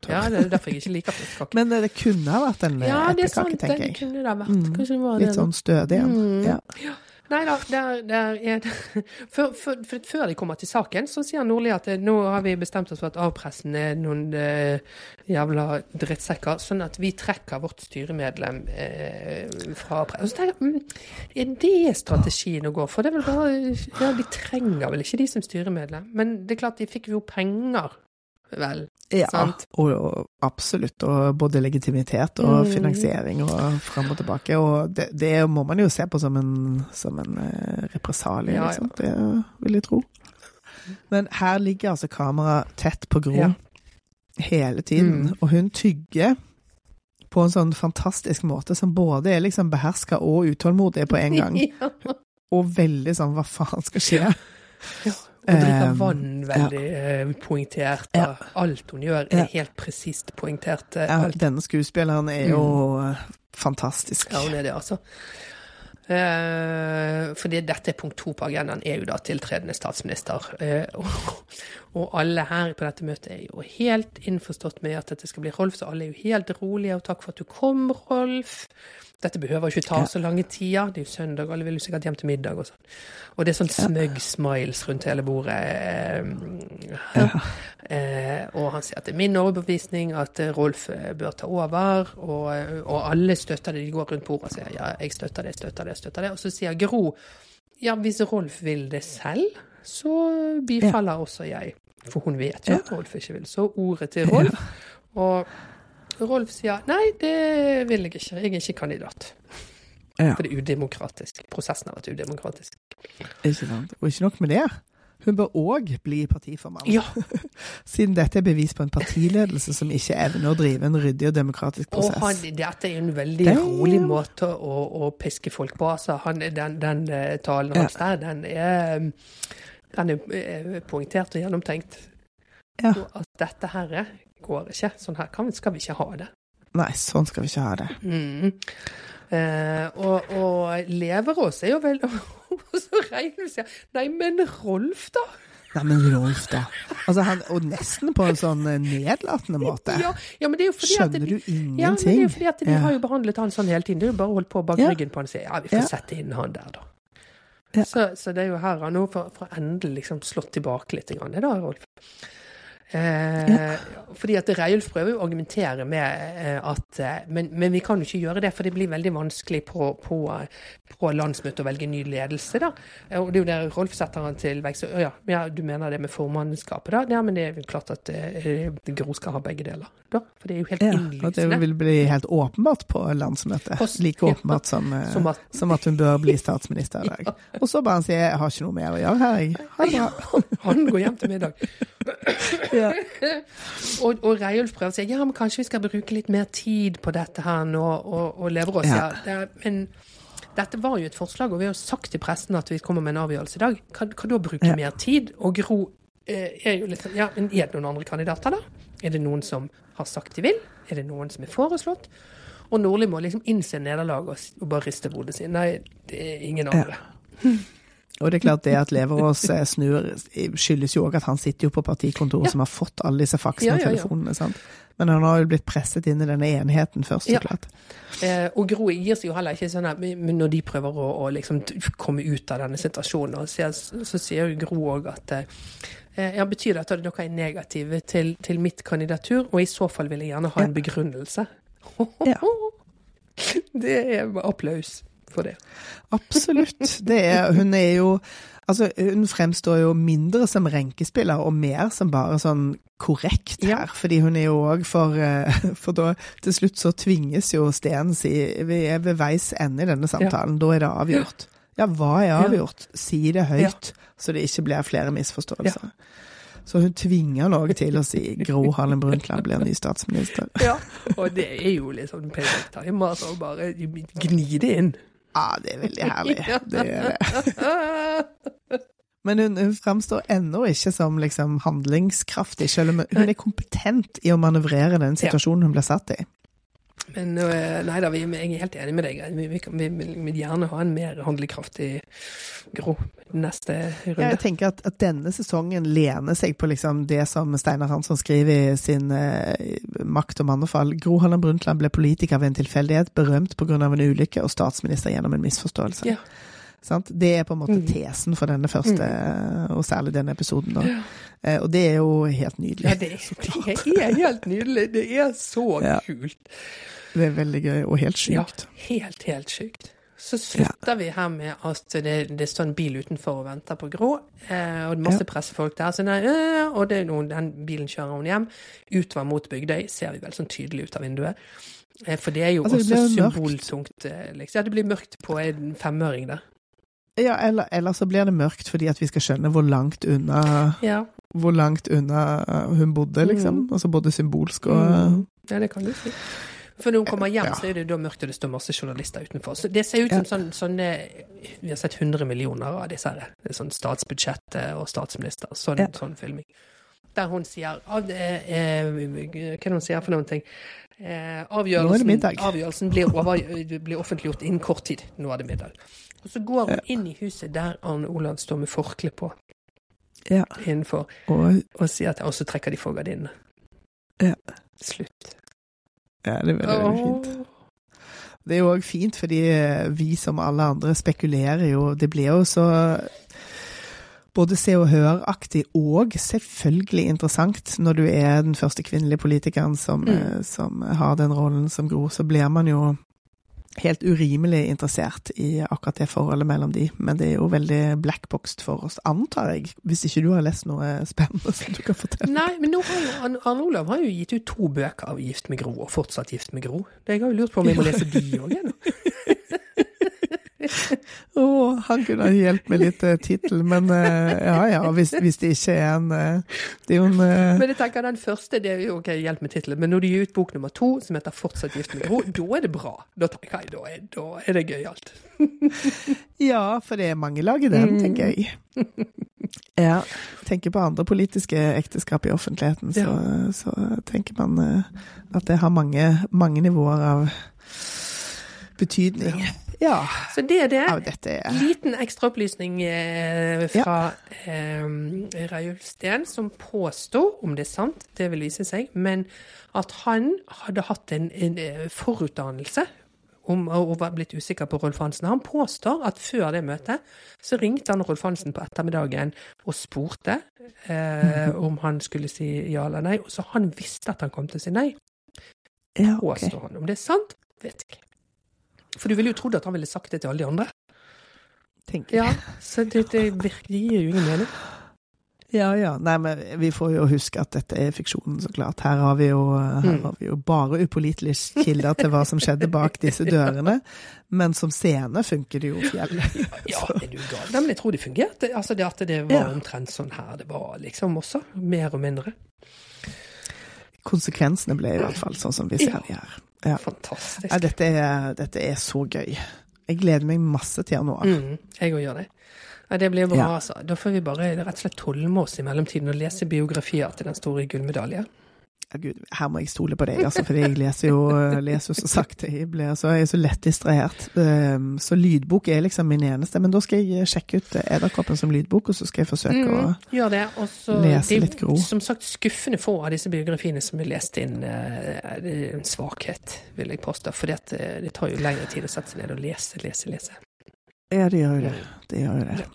Ja, det er derfor jeg ikke liker fiskekake. Men eh, det kunne ha vært en eh, Ja, eplekake, det, tenker jeg. kunne det vært. Mm, Kanskje det var Litt sånn stødig en. Mm. Ja. Nei da, der, der er det [laughs] før, før, for før de kommer til saken, så sier Nordli at eh, nå har vi bestemt oss for at A-pressen er noen eh, jævla drittsekker, sånn at vi trekker vårt styremedlem eh, fra A-pressen. Tenker jeg, mm, er det strategien å gå for? Det er vel bare Ja, de trenger vel ikke de som styremedlem, men det er klart de fikk jo penger, vel. Ja, og, og absolutt. Og både legitimitet og Mm. finansiering og fram og tilbake. Og det, det må man jo se på som en, som en eh, represalie, Ja, ja. liksom. Det vil jeg tro. Men her ligger altså kamera tett på Gro Ja. hele tiden, Mm. og hun tygger på en sånn fantastisk måte som både er liksom beherska og utålmodig på en gang. [laughs] ja. Og veldig sånn hva faen skal skje? Ja, og drikker Um, vann veldig eh, poengtert. Ja. Alt hun gjør, er Ja. helt presist poengtert. eh, Ja, denne skuespilleren er jo mm. fantastisk. Ja, hun er det, altså. Eh, fordi dette er punkt to på agendaen, er jo da tiltredende statsminister. Eh, [laughs] og, og alle her på dette møtet er jo helt innforstått med at dette skal bli Rolf, så alle er jo helt rolige. Og takk for at du kom, Rolf. Dette behøver ikke ta så lange tider. Det er jo søndag, alle vil jo sikkert hjem til middag og sånn. Og det er sånn smug smiles rundt hele bordet. Eh, Eh, og han sier at det er min overbevisning at eh, Rolf bør ta over, og, og alle støtter det. De går rundt bordet og sier ja, jeg støtter det, støtter det, støtter det. Og så sier Gro ja, hvis Rolf vil det selv, så bifaller også jeg. For hun vet jo Ja. at Rolf ikke vil. Så ordet til Rolf. Og Rolf sier nei, det vil jeg ikke. Jeg er ikke kandidat. Ja. For det er udemokratisk. Prosessen har vært udemokratisk. Ikke sant? Og ikke nok med det. Hun bør òg bli partiformann, Ja, [laughs] siden dette er bevis på en partiledelse som ikke evner å drive en ryddig og demokratisk prosess. Og han, dette er en veldig Damn. rolig måte å, å piske folk på. Altså, han, den, den eh, talen hans der, den er, den er eh, poengtert og gjennomtenkt. Ja. Og at dette her går ikke. Sånn her kan, skal vi ikke ha det. Nei, sånn skal vi ikke ha det. Mm. Eh, og, og Leverås er jo vel [laughs] Og så Reidun sier Nei, men Rolf, da? Nei, men Rolf, da. Altså, han, og nesten på en sånn eh, nedlatende måte. Ja, ja, er Skjønner de, du Ja, men det er jo fordi at de Ja. har jo behandlet han sånn hele tiden. Det er jo bare holdt på bak ryggen på han og sier ja, vi får sette inn han der, da. Ja. Så, så det er jo her han nå får endelig liksom slått tilbake litt, grann, det da, Rolf. Eh, Fordi at Reiulf prøver å argumentere med eh, at eh, men, men vi kan jo ikke gjøre det, for det blir veldig vanskelig på, på, på landsmøtet å velge ny ledelse, da. Eh, Og det er jo der Rolf setter han til veggs. Ja, ja, du mener det med formannskapet, da? Ja, men det er jo klart at eh, Gro skal ha begge deler, da. For det er jo helt Ja, og det vil bli helt åpenbart på landsmøtet. Post, Like ja. åpenbart som, [laughs] eh, Som at- som at hun bør bli statsminister i dag. [laughs] Og så bare han sier 'jeg har ikke noe mer å gjøre her', jeg. Ha det bra. Han går hjem til middag. [laughs] Ja. Og, og Reiulf prøver å si ja, men kanskje vi skal bruke litt mer tid på dette her nå, og, og Leverås sier Ja. det men dette var jo et forslag, og vi har jo sagt til pressen at vi kommer med en avgjørelse i dag. Kan, kan da bruke Ja. mer tid? Og Gro eh, er jo litt sånn Ja, men er det noen andre kandidater, da? Er det noen som har sagt de vil? Er det noen som er foreslått? Og Nordli må liksom innse nederlaget og, og bare riste hodet sitt. nei, det er ingen andre. [laughs] Og det er klart det at Leverås eh, snur, skyldes jo òg at han sitter jo på partikontoret Ja. som har fått alle disse faksene og ja, ja. telefonene. sant? Men han har jo blitt presset inn i denne enheten først, så klart. Eh, og Gro gir seg jo heller ikke sånn at når de prøver å, å liksom komme ut av denne situasjonen, sier, så sier jo Gro òg at eh, ja, betyr det at dere er negative til, til mitt kandidatur, og i så fall vil jeg gjerne ha en begrunnelse. Ja. [laughs] Det er applaus for det. Absolutt. Det er, hun er jo Altså, hun fremstår jo mindre som renkespiller, og mer som bare sånn korrekt Ja. her. Fordi hun er jo òg for eh, For da, til slutt så tvinges jo Steen si Vi er ved veis ende i denne samtalen. Da er det avgjort. Ja, hva er avgjort? Si det høyt, så det ikke blir flere misforståelser. Så hun tvinger han òg til å si Gro Harlem Brundtland blir ny statsminister. Ja, og det er jo litt sånn perfekt time, altså bare gni det inn. Ja, det er veldig herlig. [laughs] Det er det. Men hun, hun framstår ennå ikke som liksom handlingskraftig, selv om hun er kompetent i å manøvrere den situasjonen hun blir satt i. Men øh, nei da, vi, jeg er helt enig med deg. Vi, kan- vi vil gjerne ha en mer handlekraftig Gro neste Ja, runde. jeg tenker at, at denne sesongen lener seg på liksom det som Steinar Hansson skriver i sin uh, Makt og mannefall. Gro Harlem Brundtland ble politiker ved en tilfeldighet, berømt pga. en ulykke, og statsminister gjennom en misforståelse. Ja. Sant? Det er på en måte Mm. tesen for denne første, og særlig denne episoden. Da. Eh, og det er jo helt nydelig. Ja, det, [laughs] det er helt nydelig. Det er så Ja. kult. Det er veldig gøy, og helt Ja, helt, helt sykt. Så slutter vi her med at det, det står en bil utenfor og venter på Grå, eh, og det er masse pressefolk der. Så nei, øh, og det den bilen kjører hun hjem. Utover mot Bygdøy ser vi vel sånn tydelig ut av vinduet. Eh, for det er jo Altså, også symboltungt. eh, Liksom. Ja, det blir mørkt på en femøring der. Ja, eller, eller så blir det mørkt fordi at vi skal skjønne hvor langt unna Ja, hvor langt unna hun bodde, liksom. Mm. Altså både symbolsk og Mm. ja det kan du si. For når hun kommer hjem, Ja. så er det da mørkt, og det står masse journalister utenfor. Så det ser ut som sånn, sånne Vi har sett 100 millioner av disse her. Det er sånn statsbudsjett og statsminister. Sånn, Ja. sånn filming. Der hun sier av eh, eh, Hva er det hun sier for noen ting? Eh, avgjørelsen, avgjørelsen blir, over, blir offentliggjort innen kort tid. Nå er det middag. Og så går hun inn i huset der Arne Olav står med forkle på Ja. innenfor, Og og sier at Og så trekker de for gardinene. Ja. Slutt. Ja, det er veldig, veldig fint. Det er jo òg fint, fordi eh, vi som alle andre spekulerer jo Det blir jo så både Se og Hør-aktig og selvfølgelig interessant når du er den første kvinnelige politikeren som, Mm. eh, som har den rollen som Gro. Så blir man jo helt urimelig interessert i akkurat det forholdet mellom de. Men det er jo veldig blackboxed for oss, antar jeg. Hvis ikke du har lest noe spennende som du kan fortelle. Nei, men nå har jo Arne Olav har jo gitt ut to bøker av Gift med Gro, og fortsatt Gift med Gro. Jeg har jo lurt på om jeg må lese de òg, jeg Å, han kunne ha hjulpet med litt uh, tittel, men eh, ja ja, hvis, hvis det ikke er en eh, Det er jo en eh, Men jeg tenker den første, det er jo ok, hjelp med tittelen. Men når du gir ut bok nummer to, som heter Fortsatt gift med Gro, da er det bra. Da tenker jeg, da er, da er det gøyalt. [laughs] Ja, for det er mange lag i den, Mm. tenker jeg. [laughs] Ja. Tenker på andre politiske ekteskap i offentligheten, så, så tenker man eh, at det har mange, mange nivåer av betydning. Ja. Så det er det. ja dette er Liten ekstraopplysning eh, fra eh, Reiulf Steen, som påsto, om det er sant, det vil vise seg, men at han hadde hatt en, en eh, forutdannelse om, og var blitt usikker på Rolf Hansen. Han påstår at før det møtet så ringte han Rolf Hansen på ettermiddagen og spurte eh, om han skulle si ja eller nei, så han visste at han kom til å si nei. ja, okay. Påstår han. Om det er sant, vet ikke. For du ville jo trodd at han ville sagt det til alle de andre. Tenker jeg. Ja, så det, det, virkelig gir jo ingen mening. Ja, ja. Nei, men vi får jo huske at dette er fiksjonen, så klart. Her har vi jo, her Mm. har vi jo bare upålitelige kilder til hva som skjedde bak disse dørene. Men som scene funker det jo fjell. [laughs] Ja, er du gal? Nei, men jeg tror det fungerte. Altså det at det var Ja. omtrent sånn her det var, liksom også. Mer og mindre. Konsekvensene ble i hvert fall sånn som vi ser de her. Ja. Fantastisk. Ja, dette, er, dette er så gøy. Jeg gleder meg masse til januar. Mm, jeg òg gjør det. Ja, det blir bra, Ja. altså. Da får vi bare rett og slett tolme oss i mellomtiden og lese biografier til den store gullmedalje. Ja, Gud, her må jeg stole på deg, altså, for jeg leser jo, leser jo så sakte. Jeg, blir, så jeg er så lett distrahert. Um, Så lydbok er liksom min eneste. Men da skal jeg sjekke ut Edderkoppen som lydbok, og så skal jeg forsøke å Mm, gjør det. Også, lese det litt Gro. Som sagt, skuffende få av disse biografiene som er lest inn. eh, er en svakhet, vil jeg påstå. For det, det tar jo lengre tid å sette seg ned og lese, lese, lese. Ja, det gjør jo det. Det gjør jo det.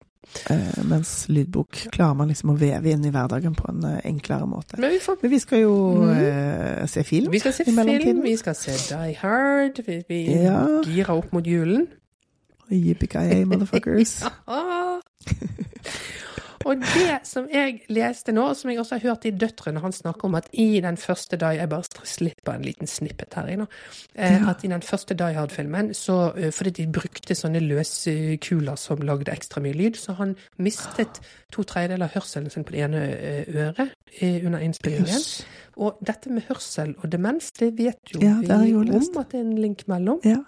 Eh, mens lydbok klarer man liksom å veve inn i hverdagen på en eh, enklere måte. Men vi får Men vi skal jo mm. eh, se film Vi skal se film, vi skal se Die Hard, vi, vi Ja. girer opp mot julen. Yippee-ki-yay, motherfuckers. [laughs] Ah. Og det som jeg leste nå, og som jeg også har hørt i Døtrene, han snakker om at i den første Die Jeg bare slipper en liten snippet her i nå. Eh, At i den første Die Hard-filmen, så eh, fordi de brukte sånne løse kuler som lagde ekstra mye lyd, så han mistet to tredjedeler av hørselen sin på det ene eh, øret under innspillingen. Yes. Og dette med hørsel og demens, det vet jo Ja, det vi om at det er en link mellom. Ja.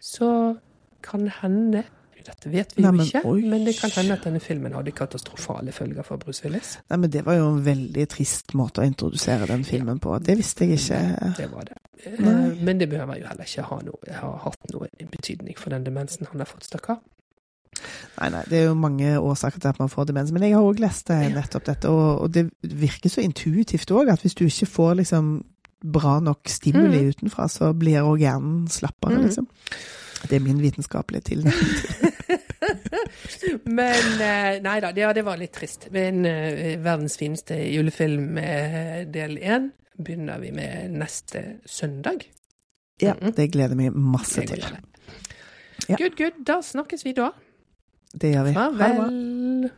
Så kan hende Dette vet vi Nei, jo men ikke, oi. men det kan hende at denne filmen hadde katastrofale følger for Bruce Willis. Nei, men det var jo en veldig trist måte å introdusere den filmen på. Det visste jeg ikke. Det var det. Eh, Nei. Men det behøver jo heller ikke ha, noe, ha hatt noen betydning for den demensen han har fått, stakkar. Nei, nei, det er jo mange årsaker til at man får demens. Men jeg har òg lest eh, nettopp dette, og det virker så intuitivt òg, at hvis du ikke får liksom bra nok stimuli Mm. utenfra, så blir òg hjernen slappere, Mm. liksom. Det er min vitenskapelige tilnærming. [laughs] [laughs] Men eh, nei da, det, ja, det var litt trist. Men eh, verdens fineste julefilm eh, del én begynner vi med neste søndag. Ja, det gleder vi masse til. Ja. Good, good. Da snakkes vi da. Det gjør vi. Ha det bra. Farvel.